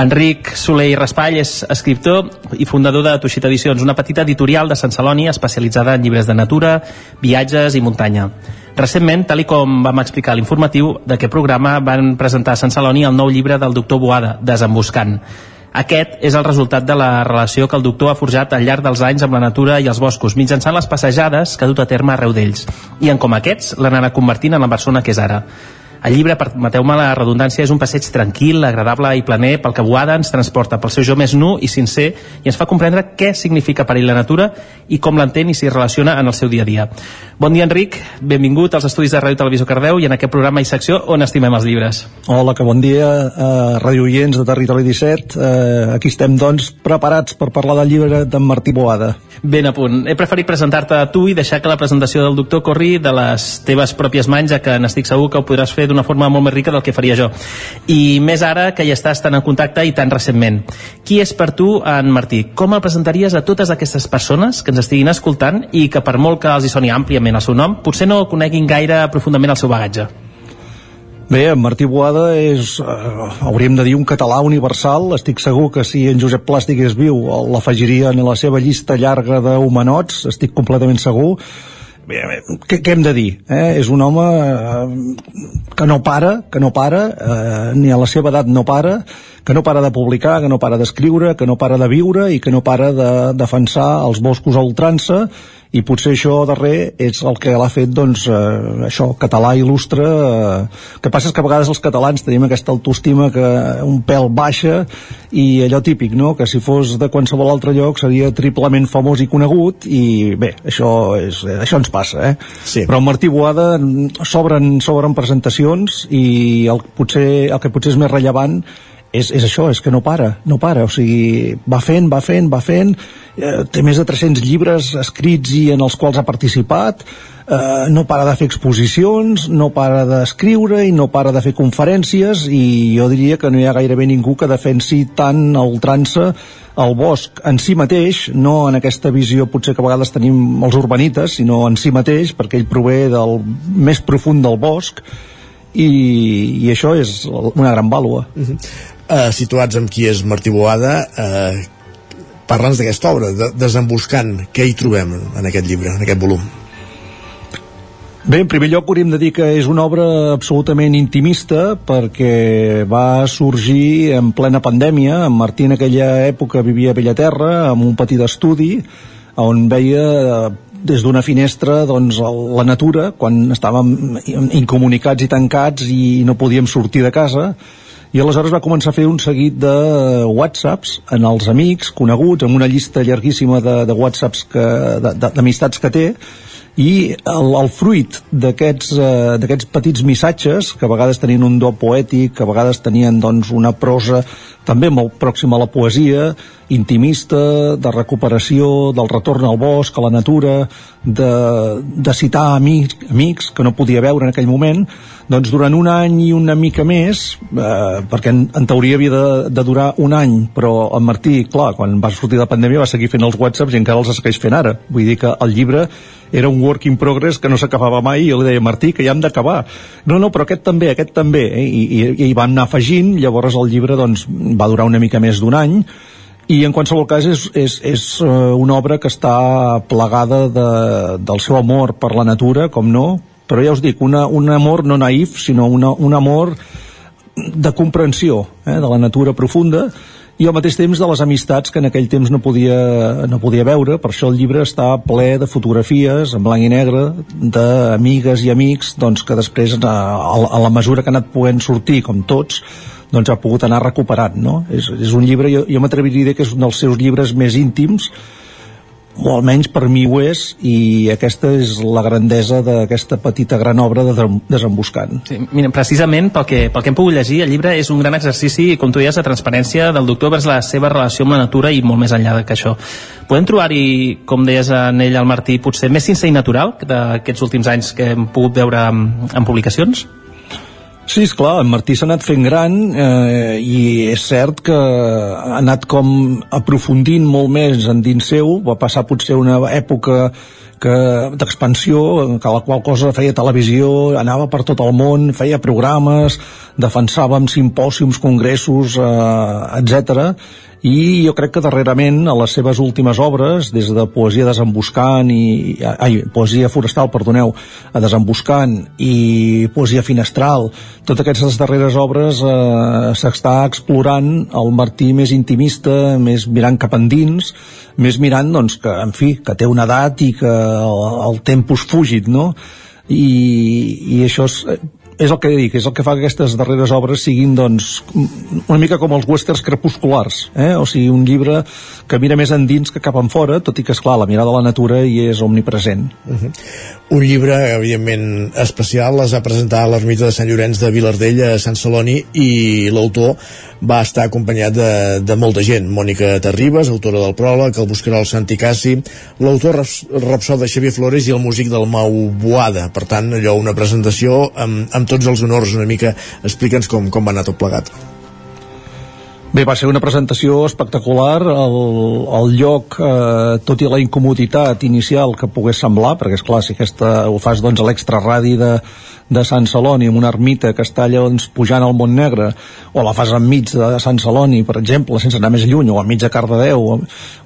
Enric Soler i Raspall és escriptor i fundador de Tuixit Edicions, una petita editorial de Sant Celoni especialitzada en llibres de natura, viatges i muntanya. Recentment, tal com vam explicar l'informatiu d'aquest programa, van presentar a Sant Celoni el nou llibre del doctor Boada, Desembuscant. Aquest és el resultat de la relació que el doctor ha forjat al llarg dels anys amb la natura i els boscos, mitjançant les passejades que ha dut a terme arreu d'ells. I en com aquests l'han anat convertint en la persona que és ara. El llibre, permeteu-me la redundància, és un passeig tranquil, agradable i planer pel que Boada ens transporta pel seu jo més nu i sincer i ens fa comprendre què significa per ell la natura i com l'entén i s'hi relaciona en el seu dia a dia. Bon dia, Enric. Benvingut als estudis de Ràdio Televisió Cardeu i en aquest programa i secció on estimem els llibres. Hola, que bon dia, uh, Radio Oients de Territori 17. Uh, aquí estem, doncs, preparats per parlar del llibre d'en Martí Boada. Ben a punt. He preferit presentar-te a tu i deixar que la presentació del doctor corri de les teves pròpies mans, ja que n'estic segur que ho podràs fer d'una forma molt més rica del que faria jo. I més ara que hi estàs tan en contacte i tan recentment. Qui és per tu en Martí? Com el presentaries a totes aquestes persones que ens estiguin escoltant i que per molt que els hi soni àmpliament el seu nom, potser no coneguin gaire profundament el seu bagatge? Bé, en Martí Boada és, eh, hauríem de dir, un català universal. Estic segur que si en Josep Pla estigués viu l'afegiria en la seva llista llarga d'humanots, estic completament segur què, què hem de dir? Eh? És un home eh, que no para, que no para, eh, ni a la seva edat no para, que no para de publicar, que no para d'escriure, que no para de viure i que no para de defensar els boscos a ultrança i potser això darrer és el que l'ha fet doncs eh, això, català il·lustre eh, que passa que a vegades els catalans tenim aquesta autoestima que un pèl baixa i allò típic, no? que si fos de qualsevol altre lloc seria triplement famós i conegut i bé, això, és, això ens passa eh? sí. però Martí Boada s'obren s'obren presentacions i el, potser, el que potser és més rellevant és, és això, és que no para, no para, o sigui, va fent, va fent, va fent, eh, té més de 300 llibres escrits i en els quals ha participat, eh, no para de fer exposicions, no para d'escriure i no para de fer conferències i jo diria que no hi ha gairebé ningú que defensi tant a ultrança el bosc en si mateix, no en aquesta visió potser que a vegades tenim els urbanites, sinó en si mateix, perquè ell prové del més profund del bosc, i, i això és una gran vàlua. Uh -huh. Uh, situats amb qui és Martí Boada, uh, parla'ns d'aquesta obra, de, Desembuscant, què hi trobem en aquest llibre, en aquest volum? Bé, en primer lloc hauríem de dir que és una obra absolutament intimista perquè va sorgir en plena pandèmia. En Martí en aquella època vivia a Bellaterra amb un petit estudi on veia des d'una finestra doncs, la natura quan estàvem incomunicats i tancats i no podíem sortir de casa i aleshores va començar a fer un seguit de whatsapps en els amics coneguts, amb una llista llarguíssima de, de whatsapps d'amistats que, té i el, el fruit d'aquests eh, petits missatges que a vegades tenien un do poètic que a vegades tenien doncs, una prosa també molt pròxima a la poesia intimista, de recuperació del retorn al bosc, a la natura de, de citar amics, amics que no podia veure en aquell moment doncs durant un any i una mica més eh, perquè en, en teoria havia de, de durar un any però en Martí, clar, quan va sortir la pandèmia va seguir fent els whatsapps i encara els segueix fent ara. Vull dir que el llibre era un work in progress que no s'acabava mai i jo li deia Martí que ja hem d'acabar. No, no, però aquest també, aquest també. Eh? I, i, i van anar afegint. Llavors el llibre doncs, va durar una mica més d'un any i en qualsevol cas és, és, és eh, una obra que està plegada de, del seu amor per la natura, com no, però ja us dic, una, un amor no naïf, sinó una, un amor de comprensió eh, de la natura profunda i al mateix temps de les amistats que en aquell temps no podia, no podia veure, per això el llibre està ple de fotografies en blanc i negre d'amigues i amics doncs, que després a, a la mesura que ha anat podent sortir, com tots, doncs ha pogut anar recuperant, no? És, és un llibre, jo, jo m'atreviria a dir que és un dels seus llibres més íntims, o almenys per mi ho és i aquesta és la grandesa d'aquesta petita gran obra de Desembuscant sí, mira, precisament pel que, pel que hem pogut llegir el llibre és un gran exercici com tu deies de transparència del doctor vers la seva relació amb la natura i molt més enllà que això podem trobar-hi, com deies en ell el Martí potser més sincer i natural d'aquests últims anys que hem pogut veure en, en publicacions? Sí, és clar, en Martí s'ha anat fent gran eh, i és cert que ha anat com aprofundint molt més en dins seu, va passar potser una època que d'expansió, que la qual cosa feia televisió, anava per tot el món, feia programes, defensàvem simpòsiums, congressos, eh, etc i jo crec que darrerament a les seves últimes obres, des de Poesia desemboscant i... ai, Poesia forestal, perdoneu, a Desemboscant i Poesia finestral, totes aquestes darreres obres eh, s'està explorant el Martí més intimista, més mirant cap endins, més mirant, doncs, que, en fi, que té una edat i que el, el tempus fugit, no? I, i això és, és el que dic, és el que fa que aquestes darreres obres siguin doncs, una mica com els westerns crepusculars eh? o sigui, un llibre que mira més endins que cap en fora, tot i que, és clar la mirada de la natura hi és omnipresent uh -huh. Un llibre, evidentment, especial es va presentar a l'ermita de Sant Llorenç de Vilardell a Sant Celoni i l'autor va estar acompanyat de, de molta gent Mònica Terribas, autora del pròleg el buscarà el Santi Cassi, l'autor Rapsol de Xavier Flores i el músic del Mau Boada, per tant, allò, una presentació amb, amb tots els honors una mica explica'ns com, com va anar tot plegat Bé, va ser una presentació espectacular, el, el lloc, eh, tot i la incomoditat inicial que pogués semblar, perquè és clar, si aquesta ho fas doncs, a l'extra radi de, de Sant Celoni, amb una ermita que està allà doncs, pujant al Mont Negre, o la fas enmig de Sant Celoni, per exemple, sense anar més lluny, o enmig de Cardedeu, o,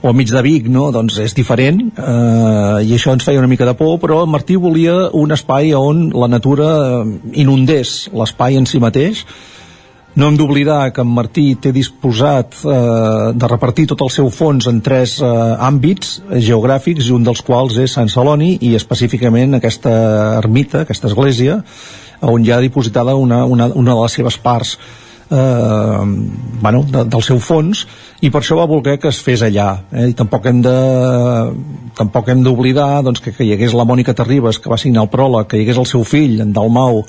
o enmig de Vic, no? doncs és diferent, eh, i això ens feia una mica de por, però Martí volia un espai on la natura inundés l'espai en si mateix, no hem d'oblidar que en Martí té disposat eh, de repartir tot el seu fons en tres eh, àmbits geogràfics, i un dels quals és Sant Celoni i específicament aquesta ermita, aquesta església, on hi ha dipositada una, una, una de les seves parts eh, bueno, de, del seu fons i per això va voler que es fes allà eh? i tampoc hem de tampoc hem d'oblidar doncs, que, que hi hagués la Mònica Terribas que va signar el pròleg, que hi hagués el seu fill en Dalmau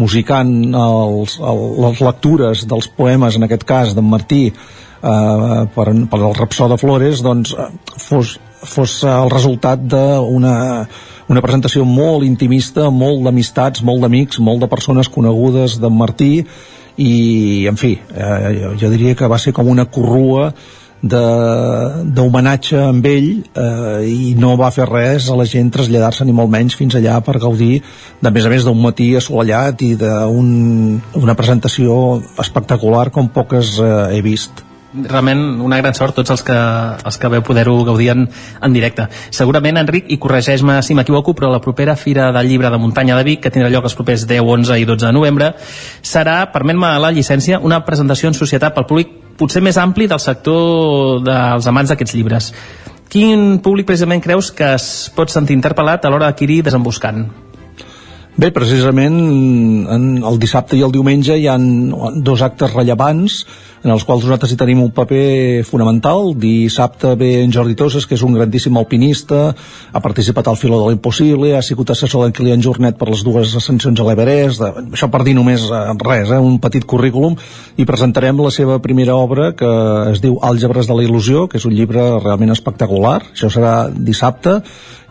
musicant els, el, les lectures dels poemes, en aquest cas d'en Martí, eh, per, per el Rapsó de Flores, doncs eh, fos, fos el resultat d'una una presentació molt intimista, molt d'amistats, molt d'amics, molt de persones conegudes d'en Martí i, en fi, eh, jo, jo diria que va ser com una corrua d'homenatge amb ell eh, i no va fer res a la gent traslladar-se ni molt menys fins allà per gaudir de més a més d'un matí assolellat i d'una un, presentació espectacular com poques eh, he vist realment una gran sort tots els que, els que veu poder-ho gaudir en, en directe. Segurament, Enric, i corregeix-me si m'equivoco, però la propera Fira del Llibre de Muntanya de Vic, que tindrà lloc els propers 10, 11 i 12 de novembre, serà, permet-me la llicència, una presentació en societat pel públic potser més ampli del sector dels amants d'aquests llibres. Quin públic precisament creus que es pot sentir interpel·lat a l'hora d'adquirir Desemboscant? Bé, precisament en el dissabte i el diumenge hi han dos actes rellevants en els quals nosaltres hi tenim un paper fonamental. Dissabte ve en Jordi Toses, que és un grandíssim alpinista, ha participat al Filo de l'Impossible, ha sigut assessor d'en Kilian Jornet per les dues ascensions a l'Everest, això per dir només eh, res, eh, un petit currículum, i presentarem la seva primera obra, que es diu Àlgebres de la il·lusió, que és un llibre realment espectacular, això serà dissabte,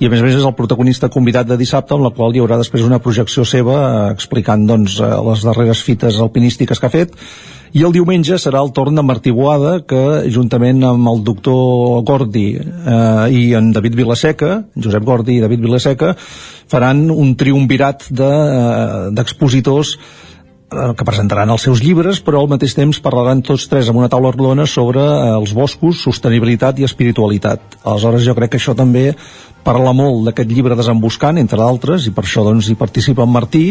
i a més a més és el protagonista convidat de dissabte, en la qual hi haurà després una projecció seva eh, explicant doncs, eh, les darreres fites alpinístiques que ha fet, i el diumenge serà el torn de Martí Boada, que juntament amb el doctor Gordi eh, i en David Vilaseca, Josep Gordi i David Vilaseca, faran un triumvirat d'expositors de, eh, que presentaran els seus llibres, però al mateix temps parlaran tots tres amb una taula rodona sobre eh, els boscos, sostenibilitat i espiritualitat. Aleshores jo crec que això també parla molt d'aquest llibre Desemboscant, entre d'altres, i per això doncs, hi participa en Martí,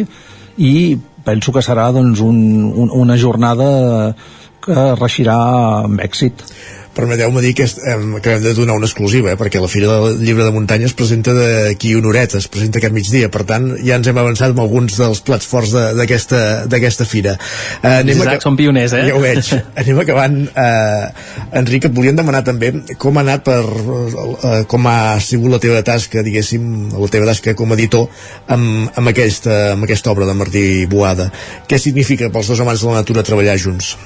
i penso que serà doncs, un, un, una jornada que reixirà amb èxit permeteu-me dir que, hem, que hem de donar una exclusiva, eh? perquè la Fira del Llibre de Muntanya es presenta d'aquí una horeta, es presenta aquest migdia, per tant ja ens hem avançat amb alguns dels plats forts d'aquesta fira. Eh, anem Exacte, són pioners, eh? Ja ho veig. [LAUGHS] anem acabant. Eh, Enric, et volíem demanar també com ha anat per, eh, com ha sigut la teva tasca, diguéssim, la teva tasca com a editor amb, amb, aquesta, amb aquesta obra de Martí Boada. Què significa pels dos amants de la natura treballar junts?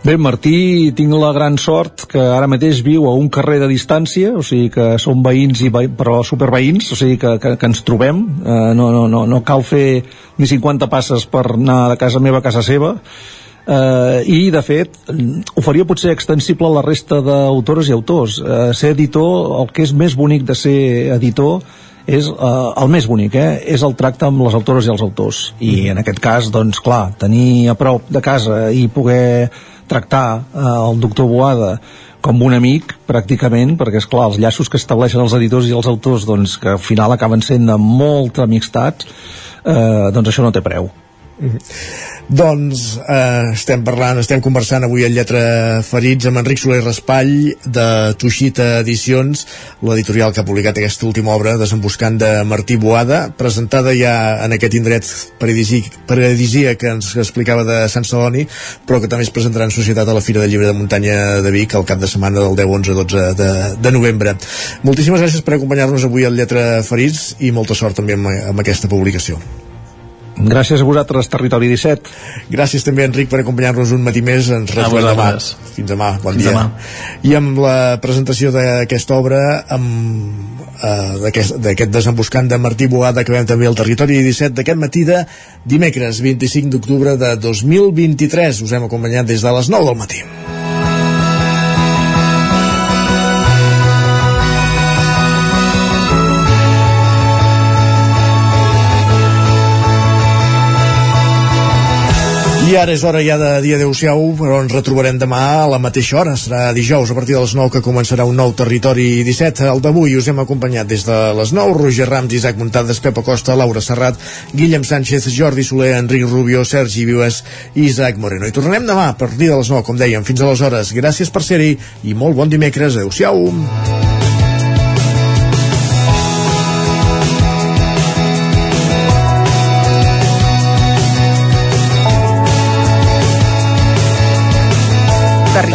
Bé, Martí, tinc la gran sort que ara mateix viu a un carrer de distància, o sigui que som veïns, i veïns però superveïns, o sigui que, que, que ens trobem, eh, no, no, no, no cal fer ni 50 passes per anar de casa meva a casa seva, eh, i de fet ho faria potser extensible a la resta d'autores i autors. Eh, ser editor, el que és més bonic de ser editor és eh, el més bonic, eh? és el tracte amb les autores i els autors. I en aquest cas, doncs clar, tenir a prop de casa i poder tractar eh, el doctor Boada com un amic, pràcticament, perquè, és clar els llaços que estableixen els editors i els autors, doncs, que al final acaben sent de molta amistat, eh, doncs això no té preu. Doncs eh, estem parlant, estem conversant avui en Lletra Ferits amb Enric Soler Raspall de Tuixita Edicions, l'editorial que ha publicat aquesta última obra, Desembuscant de Martí Boada, presentada ja en aquest indret paradisíac que ens explicava de Sant Celoni, però que també es presentarà en societat a la Fira del Llibre de Muntanya de Vic el cap de setmana del 10, 11, 12 de, de novembre. Moltíssimes gràcies per acompanyar-nos avui al Lletra Ferits i molta sort també amb, amb aquesta publicació. Gràcies a vosaltres, Territori 17. Gràcies també, Enric, per acompanyar-nos un matí més. Ens retrobem demà. Fins demà. Bon Fins dia. demà. I amb la presentació d'aquesta obra, amb eh, d'aquest desembuscant de Martí Boada, que veiem també al Territori 17 d'aquest matí de dimecres 25 d'octubre de 2023. Us hem acompanyat des de les 9 del matí. Ara és hora ja de dia adeu-siau, però ens retrobarem demà a la mateixa hora. Serà dijous a partir de les 9 que començarà un nou Territori 17. El d'avui us hem acompanyat des de les 9. Roger Rams, Isaac Muntades, Pepa Costa, Laura Serrat, Guillem Sánchez, Jordi Soler, Enric Rubio, Sergi Vives i Isaac Moreno. I tornarem demà a partir de les 9, com dèiem, fins aleshores. Gràcies per ser-hi i molt bon dimecres. Adeu-siau.